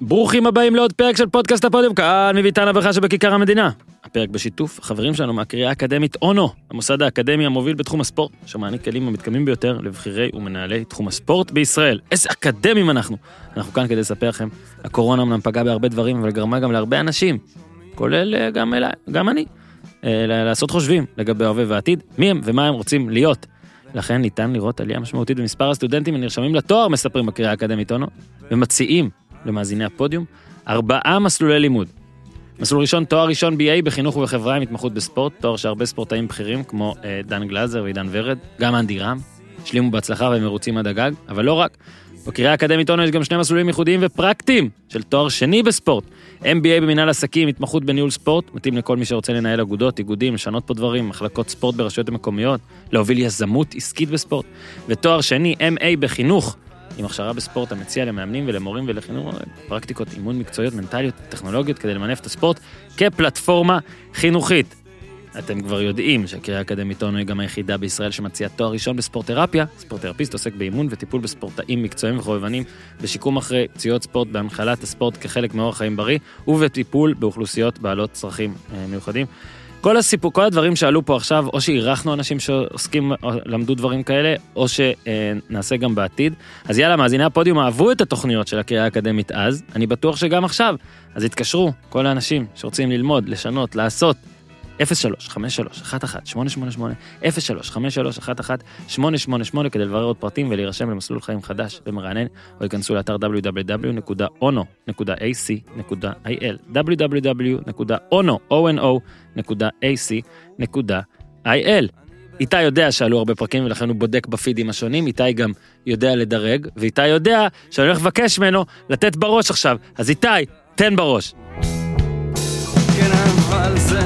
ברוכים הבאים לעוד פרק של פודקאסט הפודיום, כאן מביתן הברכה שבכיכר המדינה. הפרק בשיתוף החברים שלנו מהקריאה האקדמית אונו, המוסד האקדמי המוביל בתחום הספורט, שמעניק כלים המתקדמים ביותר לבכירי ומנהלי תחום הספורט בישראל. איזה אקדמים אנחנו! אנחנו כאן כדי לספר לכם, הקורונה אמנם פגעה בהרבה דברים, אבל גרמה גם להרבה אנשים, כולל אה, גם אליי, גם אני, אה, לעשות חושבים לגבי ההווה והעתיד, מי הם ומה הם רוצים להיות. לכן ניתן לראות עלייה משמעותית במספר הסטודנטים הנרשמים לתואר, מספרים בקריאה האקדמית אונו, ומציעים למאזיני הפודיום ארבעה מסלולי לימוד. מסלול ראשון, תואר ראשון BA בחינוך ובחברה עם התמחות בספורט, תואר שהרבה ספורטאים בכירים כמו אה, דן גלאזר ועידן ורד, גם אנדי רם, השלימו בהצלחה והם מרוצים עד הגג, אבל לא רק. בקריאה האקדמית אונו יש גם שני מסלולים ייחודיים ופרקטיים של תואר שני בספורט. MBA במנהל עסקים, התמחות בניהול ספורט, מתאים לכל מי שרוצה לנהל אגודות, איגודים, לשנות פה דברים, מחלקות ספורט ברשויות המקומיות, להוביל יזמות עסקית בספורט. ותואר שני, MA בחינוך, עם הכשרה בספורט המציע למאמנים ולמורים ולחינוך פרקטיקות אימון מקצועיות, מנטליות, טכנולוגיות, כדי למנף את הספורט כפלטפורמה חינוכית. אתם כבר יודעים שהקריאה האקדמית אונו היא גם היחידה בישראל שמציעה תואר ראשון בספורט-תרפיה. ספורט-תרפיסט עוסק באימון וטיפול בספורטאים מקצועיים וחובבנים, בשיקום אחרי פציעות ספורט, בהנחלת הספורט כחלק מאורח חיים בריא, ובטיפול באוכלוסיות בעלות צרכים אה, מיוחדים. כל הסיפור, כל הדברים שעלו פה עכשיו, או שאירחנו אנשים שעוסקים, או למדו דברים כאלה, או שנעשה גם בעתיד. אז יאללה, מאזיני הפודיום אהבו את התוכניות של הקריאה האקדמית אז, אני בטוח שגם עכשיו. אז התקשרו, כל האנשים שרוצים ללמוד, לשנות, לעשות. 03 53 11 888 03 53 11 888 כדי לברר עוד פרטים ולהירשם למסלול חיים חדש ומרענן, או ייכנסו לאתר www.ono.ac.il www.ono.ac.il איתי יודע שעלו הרבה פרקים ולכן הוא בודק בפידים השונים, איתי גם יודע לדרג, ואיתי יודע שאני הולך לבקש ממנו לתת בראש עכשיו. אז איתי, תן בראש. כן, אבל זה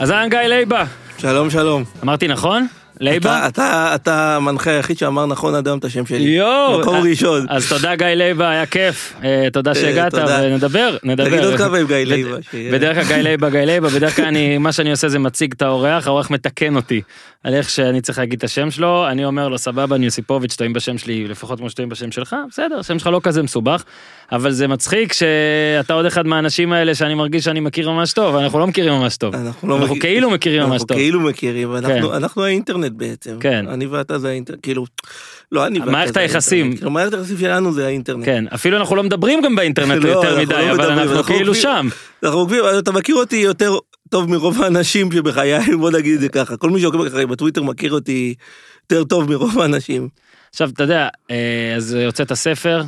אז אהלן גיא לייבה, שלום שלום. אמרתי נכון? לייבה? אתה, אתה, אתה המנחה היחיד שאמר נכון עד היום את השם שלי. יואו! מקום אה, ראשון. אז תודה גיא לייבה, היה כיף. אה, תודה שהגעת, תודה. ונדבר, נדבר. תגיד עוד כמה עם גיא לייבה. בדרך כלל גיא לייבה, גיא לייבה, בדרך כלל אני, מה שאני עושה זה מציג את האורח, האורח מתקן אותי על איך שאני צריך להגיד את השם שלו, אני אומר לו סבבה, אני יוסיפוביץ', טועים בשם שלי לפחות כמו שטועים בשם שלך, בסדר, השם שלך לא כזה מסובך, אבל זה מצחיק שאתה עוד אחד מהאנשים האלה שאני מרגיש שאני מכיר ממש טוב, אנחנו לא מכירים ממש טוב. אנחנו, לא אנחנו מכיר- כאילו מכירים ממש אנחנו טוב. כאילו מכירים, אנחנו, כן. אנחנו האינטרנט בעצם. כן. אני ואתה זה האינטרנט, כאילו, לא אני ואתה מערכת היחסים. כאילו, מערכת היחסים שלנו זה האינטרנט. כן, אפילו אנחנו לא מדברים גם באינטרנט לא, יותר אנחנו מדי, לא אבל אנחנו אנחנו כאילו. שם. אנחנו עוקבים, אתה מכיר אותי יותר טוב מרוב האנשים שבחיי, בוא נגיד את זה ככה. כל מי שעוקב אחרי בטוויטר מכיר אותי יותר טוב מרוב האנשים. עכשיו, אתה יודע, אה, אז הוצאת ספר, אה,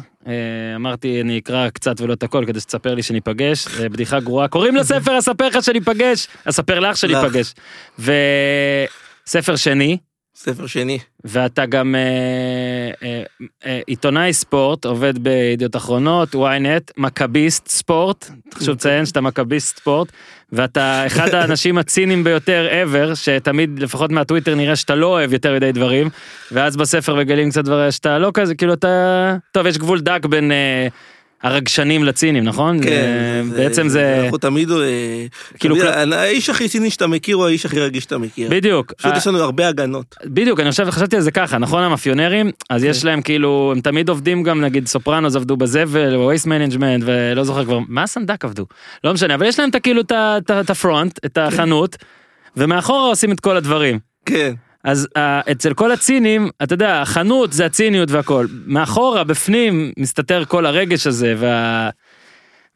אמרתי, אני אקרא קצת ולא את הכל כדי שתספר לי שניפגש, בדיחה גרועה, קוראים לספר, אספר לך שניפגש, אספר לך שניפגש. וספר שני, ספר שני. ואתה גם אה, אה, אה, עיתונאי ספורט, עובד בידיעות אחרונות, ynet, מכביסט ספורט, חשוב לציין שאתה מכביסט ספורט, ואתה אחד האנשים הציניים ביותר ever, שתמיד, לפחות מהטוויטר, נראה שאתה לא אוהב יותר מדי דברים, ואז בספר מגלים קצת דברים שאתה לא כזה, כאילו אתה... טוב, יש גבול דק בין אה, הרגשנים לצינים, נכון? כן. אה, בעצם זה... אנחנו תמיד, אה, כאילו, תמיד, האיש הכי ציני שאתה מכיר הוא האיש הכי רגיש שאתה מכיר. בדיוק. פשוט יש לנו הרבה הגנות. בדיוק, אני חושב, חשבתי על זה ככה, נכון המאפיונרים, אז יש להם כאילו, הם תמיד עובדים גם, נגיד סופרנוס עבדו בזבל, או waste management, ולא זוכר כבר, מה הסנדק עבדו? לא משנה, אבל יש להם את הכאילו את ה front, את החנות, ומאחורה עושים את כל הדברים. כן. אז uh, אצל כל הצינים, אתה יודע, החנות זה הציניות והכל. מאחורה, בפנים, מסתתר כל הרגש הזה, וה...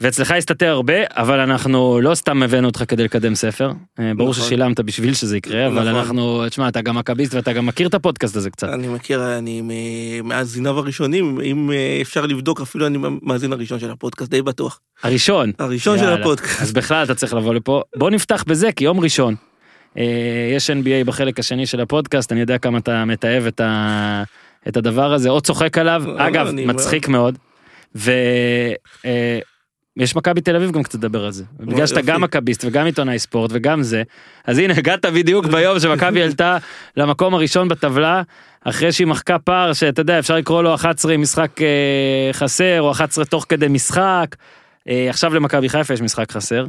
ואצלך הסתתר הרבה, אבל אנחנו לא סתם הבאנו אותך כדי לקדם ספר. אה, ברור נכון. ששילמת בשביל שזה יקרה, אבל נכון. אנחנו, תשמע, אתה גם מכביסט ואתה גם מכיר את הפודקאסט הזה קצת. אני מכיר, אני מ- מאזיניו הראשונים, אם אה, אפשר לבדוק, אפילו אני מאזין הראשון של הפודקאסט, די בטוח. הראשון. הראשון של יאללה. הפודקאסט. אז בכלל אתה צריך לבוא לפה. בוא נפתח בזה, כי יום ראשון. אה, יש NBA בחלק השני של הפודקאסט, אני יודע כמה אתה מתעב את, ה... את הדבר הזה, או צוחק עליו, לא, אגב, אני- מצחיק מאוד. יש מכבי תל אביב גם קצת לדבר על זה. בגלל שאתה. גם מכביסט וגם עיתונאי ספורט וגם זה, אז הנה הגעת בדיוק ביום שמכבי עלתה למקום הראשון בטבלה, אחרי שהיא מחקה פער שאתה יודע אפשר לקרוא לו 11 עם משחק אה, חסר או 11 תוך כדי משחק. אה, עכשיו למכבי חיפה יש משחק חסר.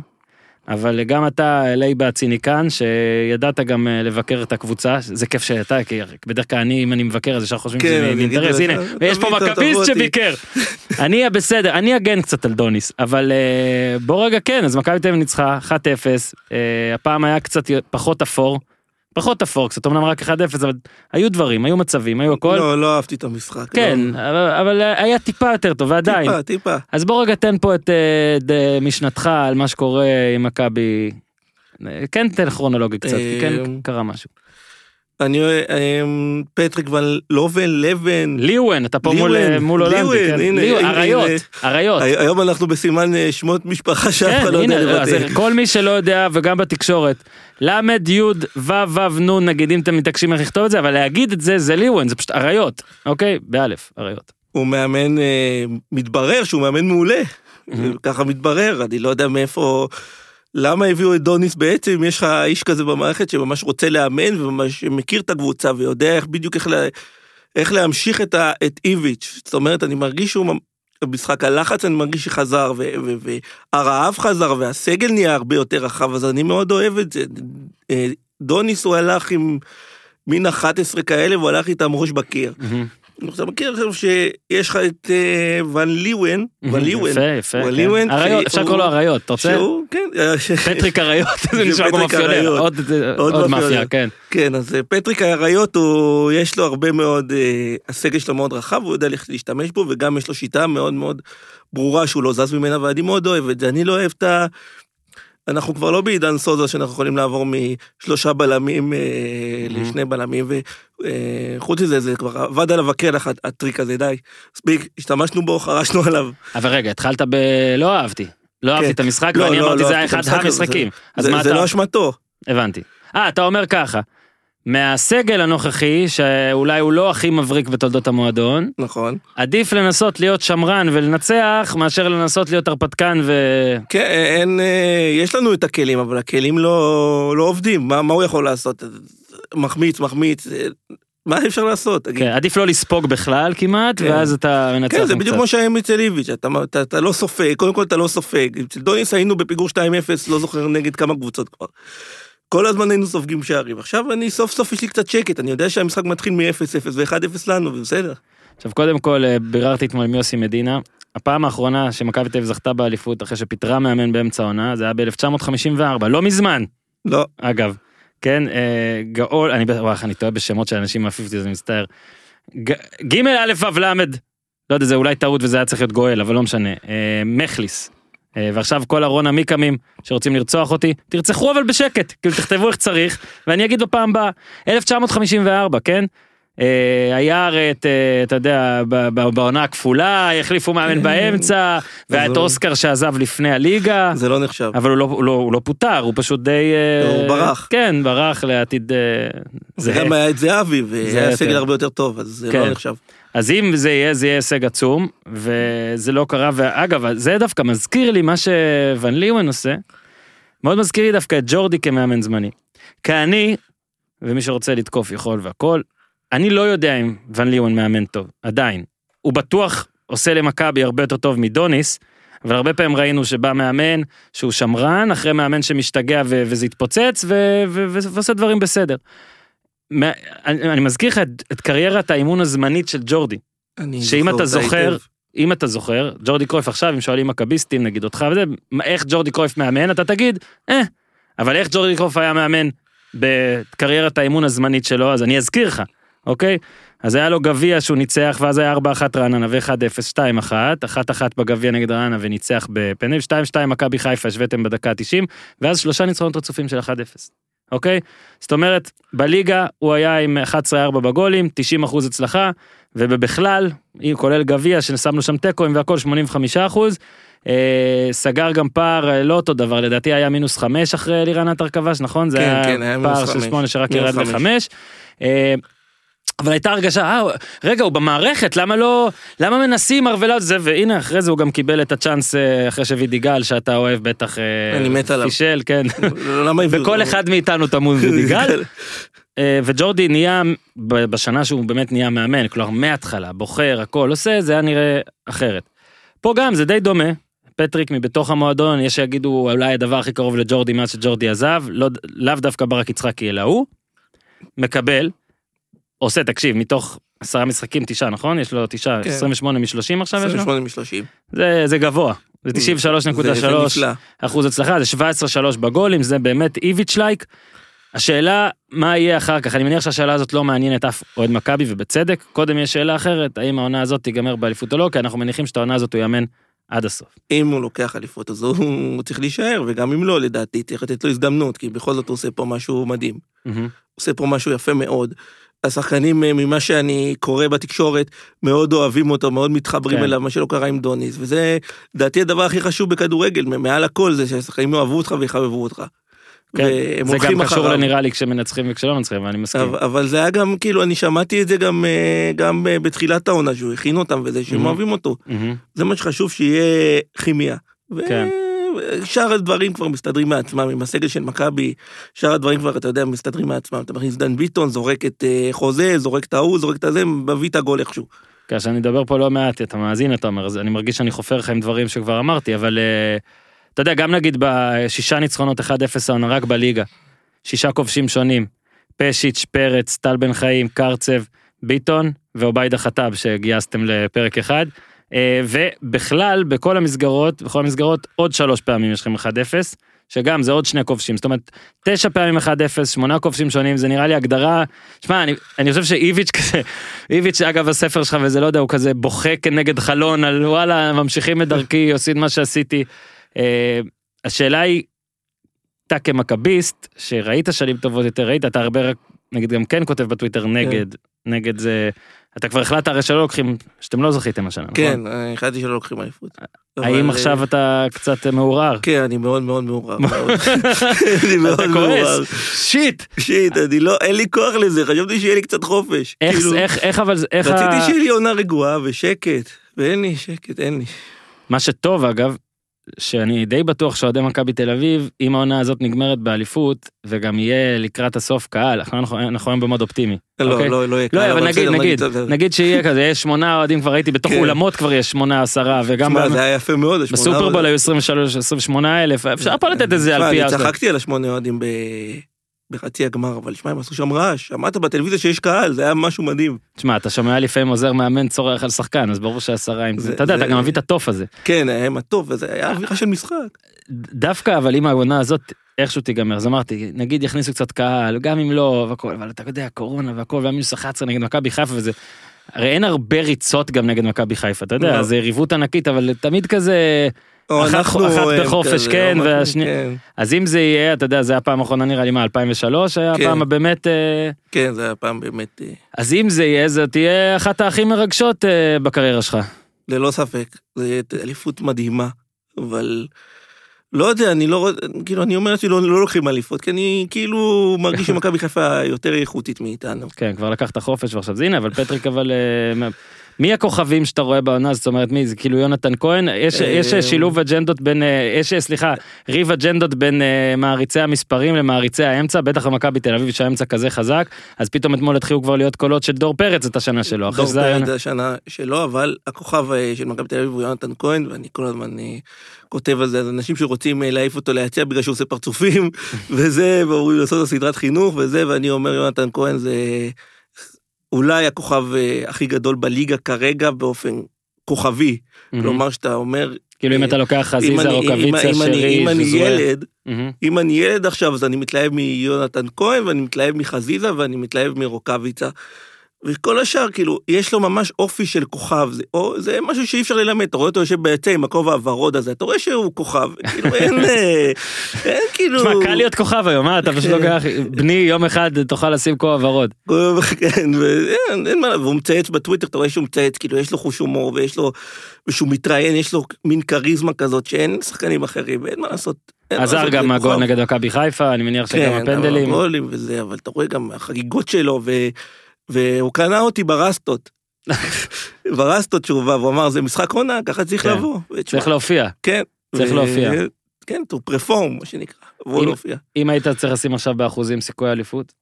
אבל גם אתה לייבה הציניקן שידעת גם אה, לבקר את הקבוצה זה כיף שאתה כי בדרך כלל אני אם אני מבקר אז ישר חושבים כן, שזה אינטרס הנה ויש פה מכביסט. שביקר. אני בסדר אני אגן קצת על דוניס אבל אה, בוא רגע כן אז מכבי תל אביב ניצחה 1-0 אה, הפעם היה קצת פחות אפור. פחות קצת אמנם רק 1-0 אבל היו דברים היו מצבים היו הכל. לא, לא אהבתי את המשחק. כן לא. אבל, אבל היה טיפה יותר טוב ועדיין טיפה, טיפה. אז בוא רגע תן פה את אה, משנתך על מה שקורה עם מכבי. אה, כן תן כרונולוגי קצת, כי כן אמ, קרה משהו. אני אוהב, אמ, פטריק ון לובן, לבן. ליוון, אתה פה מול אה, הולנדי, ליוון, כן. הנה, אריות. אריות. הי- היום אנחנו בסימן אה, שמות משפחה שאף כן, אחד לא יודע. כל מי שלא יודע וגם בתקשורת, ל' י' ו' ו' נ' נגיד אם אתם מתעקשים איך לכתוב את זה, אבל להגיד את זה זה ליוון, זה פשוט אריות, אוקיי? באלף, אריות. הוא מאמן, אה, מתברר שהוא מאמן מעולה. ככה מתברר, אני לא יודע מאיפה... למה הביאו את דוניס בעצם, יש לך איש כזה במערכת שממש רוצה לאמן וממש מכיר את הקבוצה ויודע איך בדיוק איך, לה, איך להמשיך את, ה, את איביץ'. זאת אומרת, אני מרגיש שהוא, במשחק הלחץ אני מרגיש שחזר, והרעב חזר והסגל נהיה הרבה יותר רחב, אז אני מאוד אוהב את זה. אה, דוניס הוא הלך עם מין 11 כאלה והוא הלך איתם ראש בקיר. אתה מכיר עכשיו שיש לך את אה, ון ליוון, ון ליוון, יפה, יפה. ון כן. ליוון, אריות, אפשר לקרוא לו אריות, אתה רוצה? שהוא, כן, אה, פטריק אריות, זה נשמע כמו מאפיונר. עוד- מאפיונר. מאפיה, כן. כן, אז אה, פטריק האריות, יש לו הרבה מאוד, אה, הסגל שלו מאוד רחב, הוא יודע להשתמש בו, וגם יש לו שיטה מאוד מאוד ברורה שהוא לא זז ממנה, ואני מאוד אוהב את זה. אני לא אוהב את ה... אנחנו כבר לא בעידן סוזה שאנחנו יכולים לעבור משלושה בלמים אה, לשני בלמים, וחוץ מזה, זה כבר עבד עליו הקלח, הטריק הזה, די. מספיק, השתמשנו בו, חרשנו עליו. אבל רגע, התחלת ב... לא אהבתי. לא אהבתי כן. את המשחק, לא, ואני לא, אמרתי לא זה היה אהבתי אחד המשחקים. זה-. לא אשמתו. הבנתי. אה, אתה אומר ככה, מהסגל הנוכחי, שאולי הוא לא הכי מבריק בתולדות המועדון, נכון. עדיף לנסות להיות שמרן ולנצח, מאשר לנסות להיות הרפתקן ו... כן, אין, אה, יש לנו את הכלים, אבל הכלים לא, לא עובדים, מה, מה הוא יכול לעשות? מחמיץ, מחמיץ, אה, מה אפשר לעשות? תגיד. כן, עדיף לא לספוג בכלל כמעט, כן. ואז אתה מנצח כן, זה בדיוק. כמו שהיה עם אצל איביץ', אתה, אתה, אתה לא סופג, קודם כל אתה לא סופג. אצל דוניס היינו בפיגור 2-0, לא זוכר נגד כמה קבוצות כבר. כל הזמן היינו סופגים שערים. עכשיו אני סוף סוף יש לי קצת שקט, אני יודע שהמשחק מתחיל מ-0-0 ו-1-0 לנו, ובסדר. עכשיו קודם כל אה, ביררתי אתמול עם יוסי מדינה, הפעם האחרונה שמכבי תל אביב זכתה באליפות אחרי שפיטרה מאמן באמצע העונה, זה היה ב-1954, לא מזמן, לא, אגב. כן, אה, גאול, אני, וואי, אני טועה בשמות של אנשים מהפיפטי, אני מצטער. ג' א' ו' ל', לא יודע, זה אולי טעות וזה היה צריך להיות גואל, אבל לא משנה. אה, מכליס. אה, ועכשיו כל ארון המיקמים שרוצים לרצוח אותי, תרצחו אבל בשקט, כאילו תכתבו איך צריך, ואני אגיד בפעם הבאה, 1954, כן? אה, היה הרי את, אה, אתה יודע, בעונה הכפולה, החליפו מאמן באמצע, והיה את הוא- אוסקר שעזב לפני הליגה. זה לא נחשב. אבל הוא לא, הוא, לא, הוא לא פוטר, הוא פשוט די... אה, הוא ברח. כן, ברח לעתיד אה, זה. גם היה את זהבי, והיה. סגל הרבה יותר טוב, אז זה כן. לא נחשב. אז אם זה יהיה, זה יהיה הישג עצום, וזה לא קרה, ואגב, זה דווקא מזכיר לי מה שוון ליוון עושה, מאוד מזכיר לי דווקא את ג'ורדי כמאמן זמני. כי אני, ומי שרוצה לתקוף יכול והכל, אני לא יודע אם ון ליוון מאמן טוב, עדיין. הוא בטוח עושה למכבי הרבה יותר טוב מדוניס, אבל הרבה פעמים ראינו שבא מאמן שהוא שמרן, אחרי מאמן שמשתגע וזה ו- ועושה דברים בסדר. מה- אני, אני מזכיר לך את, את קריירת האימון הזמנית של ג'ורדי. אני שאם אתה זוכר, היטב. אם אתה זוכר, ג'ורדי קרויף עכשיו, אם שואלים מכביסטים נגיד אותך וזה, איך ג'ורדי קרויף מאמן, אתה תגיד, אה, אבל איך ג'ורדי קרויף היה מאמן בקריירת האימון הזמנית שלו, אז אני אזכיר לך, אוקיי? אז היה לו גביע שהוא ניצח, ואז היה 4-1 רעננה ו-1-0, 2-1, 1-1 בגביע נגד רעננה וניצח בפנדל, 2-2 מכבי חיפה השוויתם בדקה ה-90, ואז שלושה ניצחונות רצופים של 1-0. אוקיי? זאת אומרת, בליגה הוא היה עם 11-4 בגולים, 90 אחוז הצלחה, ובכלל, כולל גביע ששמנו שם תיקואים והכל 85 אחוז, אה, סגר גם פער אה, לא אותו דבר, לדעתי היה מינוס 5 אחרי אלירן עטר כבש, נכון? זה כן, היה כן, היה פער של חמש. 8 שרק ירד חמש. ל-5. אה, אבל הייתה הרגשה, אה, רגע, הוא במערכת, למה לא, למה מנסים ערבלה זה, והנה, אחרי זה הוא גם קיבל את הצ'אנס אה, אחרי שווידיגל, שאתה אוהב בטח, אה, אני מת עליו. פישל, כן. למה הביאו וכל אותו? אחד מאיתנו תמון וידיגל. אה, וג'ורדי נהיה, בשנה שהוא באמת נהיה מאמן, כלומר מההתחלה, בוחר, הכל עושה, זה היה נראה אחרת. פה גם זה די דומה, פטריק מבתוך המועדון, יש שיגידו אולי הדבר הכי קרוב לג'ורדי מאז שג'ורדי עזב, לא, לאו דווקא ברק יצחקי אלא הוא, מקבל, עושה, תקשיב, מתוך עשרה משחקים תשעה, נכון? יש לו תשעה, כן. 28 מ-30 עכשיו יש לו? 28 מ-30. זה, זה גבוה, זה 93.3 זה זה נפלא. אחוז הצלחה, זה 17-3 בגולים, זה באמת איביץ' לייק. השאלה, מה יהיה אחר כך? אני מניח שהשאלה הזאת לא מעניינת אף אוהד מכבי, ובצדק. קודם יש שאלה אחרת, האם העונה הזאת תיגמר באליפות או לא, כי אנחנו מניחים שאת העונה הזאת הוא יאמן עד הסוף. אם הוא לוקח אליפות אז הוא צריך להישאר, וגם אם לא, לדעתי, צריך לתת לו הזדמנות, כי בכל זאת הוא עושה פה משהו מדהים. מהמם. עושה פה משהו יפה מאוד. השחקנים, אה, ממה שאני קורא בתקשורת, מאוד אוהבים אותו, מאוד מתחברים כן. אליו, מה שלא קרה עם דוניס, וזה, לדעתי, הדבר הכי חשוב בכדורגל, מעל הכל, זה שהשחקנים יאהבו אותך ויחבבו אותך. כן, זה גם קשור. לנראה לי כשמנצחים וכשלא מנצחים, ואני מסכים. אבל, אבל זה היה גם, כאילו, אני שמעתי את זה גם, אה, גם אה, בתחילת העונה, שהוא הכין אותם וזה, שהם Mhm. אוהבים אותו. מהמם. זה מה שחשוב שיהיה כימיה. כן. ושאר הדברים כבר מסתדרים מעצמם, עם הסגל של מכבי, שאר הדברים כבר, אתה יודע, מסתדרים מעצמם. אתה מכניס דן ביטון, זורק את אה, חוזה, זורק את ההוא, זורק את הזה, מביא את הגול איכשהו. כאשר אני מדבר פה לא מעט, אתה מאזין, אתה אומר, אני מרגיש שאני חופר לך עם דברים שכבר אמרתי, אבל אה, אתה יודע, גם נגיד בשישה ניצחונות 1-0 העונה רק בליגה, שישה כובשים שונים, פשיץ', פרץ, טל בן חיים, קרצב, ביטון ועוביידה חטאב שגייסתם לפרק אחד. אה, ובכלל, בכל המסגרות, בכל המסגרות, עוד שלוש פעמים יש לכם 1-0, שגם זה עוד שני כובשים, זאת אומרת, תשע פעמים 1-0, שמונה כובשים שונים, זה נראה לי הגדרה, שמע, אני, אני חושב שאיביץ' כזה, איביץ', אגב, הספר שלך וזה לא יודע, הוא כזה בוכה כנגד חלון על וואלה, ממשיכים את דרכי, עושים מה שעשיתי. אה, השאלה היא, אתה כמכביסט, שראית שנים טובות יותר, ראית, אתה הרבה, רק- נגיד גם כן כותב בטוויטר נגד, נגד זה, אתה כבר החלטת הרי שלא לוקחים, שאתם לא זכיתם השנה, נכון? כן, החלטתי שלא לוקחים אליפות. האם אבל, עכשיו אה, אתה קצת מעורער? כן, אני מאוד מאוד. מאוד. אני מאוד. כועס, שיט! שיט, אני לא, אין לי כוח לזה, חשבתי שיהיה לי קצת חופש. איך, כאילו, איך, איך אבל, איך, ה- רציתי שיהיה לי עונה רגועה ושקט, ואין לי שקט, אין לי. מה שטוב אגב, שאני די בטוח שאוהדי מכבי תל אביב, אם העונה הזאת נגמרת באליפות, וגם יהיה לקראת הסוף קהל, אנחנו, אנחנו, אנחנו היום במוד אופטימי. לא, אוקיי? לא, לא יהיה לא, קל, אבל נגיד, בסדר, נגיד, בסדר. נגיד שיהיה כזה, יש שמונה אוהדים כבר ראיתי, בתוך כן. אולמות כבר יש שמונה עשרה, וגם תשמע, במ- זה היה יפה מאוד, השמונה בסופרבול. היו 23, 28 אלף, אפשר פה לתת את זה על פי... אני צחקתי על השמונה אוהדים ב- בחצי הגמר, אבל שמע, הם עשו שם רעש, שמעת בטלוויזיה שיש קהל, זה היה משהו מדהים. תשמע, אתה שומע לפעמים עוזר מאמן צורח על שחקן, אז ברור שעשרה עם זה, אתה יודע, אתה גם מביא את התוף הזה. כן, היה מה טוב, וזה היה אווירה של משחק. דווקא אבל אם העונה הזאת איכשהו תיגמר, אז אמרתי, נגיד יכניסו קצת קהל, גם אם לא, והכל, אבל אתה יודע, קורונה והכל, והמינוס 11 נגד מכבי חיפה וזה, הרי אין הרבה ריצות גם נגד מכבי חיפה, אתה יודע, לא. זה יריבות ענקית, אבל תמיד כזה, אחת- הם בחופש, כן, או אנחנו, והשני- כן, אז אם זה יהיה, אתה יודע, זה היה הפעם האחרונה נראה לי מה, 2003, היה כן. הפעם הבאמת, אה, כן, זה היה פעם באמת, אה, אז אם זה יהיה, זו תהיה אחת הכי מרגשות אה, בקריירה שלך. ללא ספק, יהיה אליפות מדהימה, אבל לא יודע, אני לא, כאילו, אני אומר לעצמי, לא לא לוקחים אליפות, כי אני כאילו מרגיש שמכבי חיפה יותר איכותית מאיתנו. כן, כבר לקחת חופש ועכשיו זה הנה, אבל פטריק אבל... אה, מי הכוכבים שאתה רואה בעונה, זאת אומרת מי, זה כאילו יונתן כהן, יש, אה, יש שילוב אג'נדות בין, אה, יש, סליחה, ריב אג'נדות בין אה, מעריצי המספרים למעריצי האמצע, בטח במכבי תל אביב שהאמצע כזה חזק, אז פתאום אתמול התחילו כבר להיות קולות של דור פרץ את השנה שלו, דור. פרץ זה השנה שלו, אבל הכוכב אה, של מכבי תל אביב הוא יונתן כהן, ואני כל הזמן אה, כותב על זה, אז אנשים שרוצים אה, להעיף אותו ליציע בגלל שהוא עושה פרצופים, וזה, ואומרים לעשות לו סדרת חינוך וזה, ואני אומר יונתן כהן זה אולי הכוכב אה, הכי גדול בליגה כרגע באופן כוכבי, מהמם. כלומר שאתה אומר, כאילו אם אה, אתה לוקח חזיזה, רוקאביצה, שרי, אם אני. ילד. אם אני ילד עכשיו, אז אני מתלהב מיונתן כהן, ואני מתלהב מחזיזה, ואני מתלהב מרוקאביצה. וכל השאר, כאילו, יש לו ממש אופי של כוכב, זה, או, זה משהו שאי אפשר ללמד, אתה רואה אותו יושב ביציע עם הכובע הוורוד הזה, אתה רואה שהוא כוכב, כאילו אין, אה, אין כאילו... תשמע, קל להיות כוכב היום, מה, אתה פשוט כן. לוקח, בני יום אחד תוכל לשים כובע ורוד. כן, ואין, אין מה, והוא מצייץ בטוויטר, אתה רואה שהוא מצייץ, כאילו יש לו חוש הומור, ויש לו, ושהוא מתראיין, יש לו מין כריזמה כזאת שאין שחקנים אחרים, ואין מה לעשות. עזר גם הגול. נגד מכבי חיפה, אני מניח שגם כן, הפנדלים. הגולים וזה, אבל אתה רואה גם החגיגות שלו, והוא קנה אותי ברסטות. ברסטות שהוא בא, והוא אמר, זה משחק עונה, ככה צריך כן. לבוא. ותשמע, צריך להופיע. כן. צריך ו- להופיע. כן, to perform, מה שנקרא. אם- להופיע. אם היית צריך לשים עכשיו באחוזים סיכוי אליפות?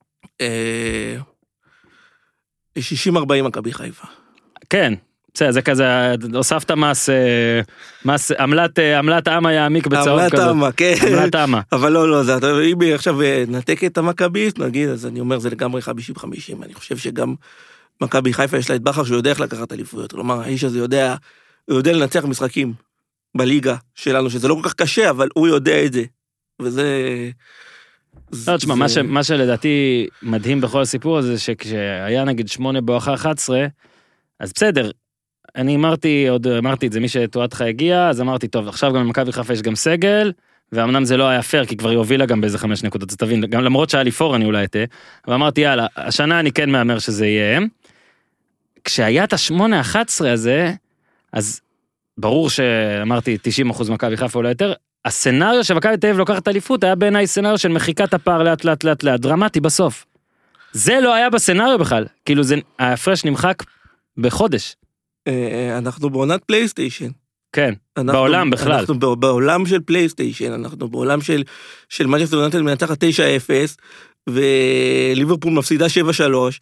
אה, 60-40 מכבי חיפה. כן. בסדר, זה כזה, הוספת מס, אה, מס, עמלת, אה, עמלת אמה יעמיק בצהוב עמלת כזאת. אמה, כן. עמלת אמה. אבל לא, לא, זה, אם עכשיו אה, נתק את המכביסט, נגיד, אז אני אומר, זה לגמרי 50-50. אני חושב שגם מכבי חיפה יש לה את בכר שיודע איך לקחת אליפויות. כלומר, האיש הזה יודע, הוא יודע לנצח משחקים בליגה שלנו, שזה לא כל כך קשה, אבל הוא יודע את זה. וזה... לא, תשמע, זה- מה, ש, מה שלדעתי מדהים בכל הסיפור הזה, שכשהיה נגיד שמונה בואכה 11, אז בסדר, אני אמרתי, עוד אמרתי את זה, מי שטועתך הגיע, אז אמרתי, טוב, עכשיו גם למכבי חיפה יש גם סגל, ואמנם זה לא היה פייר, כי כבר היא הובילה גם באיזה חמש נקודות, אז תבין, גם למרות שהיה לי פור אני אולי אטעה, ואמרתי, יאללה, השנה אני כן מהמר שזה יהיה הם. כשהיה את השמונה 11 הזה, אז ברור שאמרתי 90% מכבי חיפה אולי יותר, ה scenario שמכבי תל אביב לוקחת אליפות היה בעיניי scenario של מחיקת הפער לאט לאט לאט לאט, דרמטי בסוף. זה לא היה ב scenario בכלל, כאילו זה, ההפרש נמחק בחודש, אנחנו בעונת פלייסטיישן. כן, אנחנו- בעולם בכלל. אנחנו בעולם של פלייסטיישן, אנחנו בעולם של, של מנצ'סטר יונייטד מנצחת 9-0, וליברפול מפסידה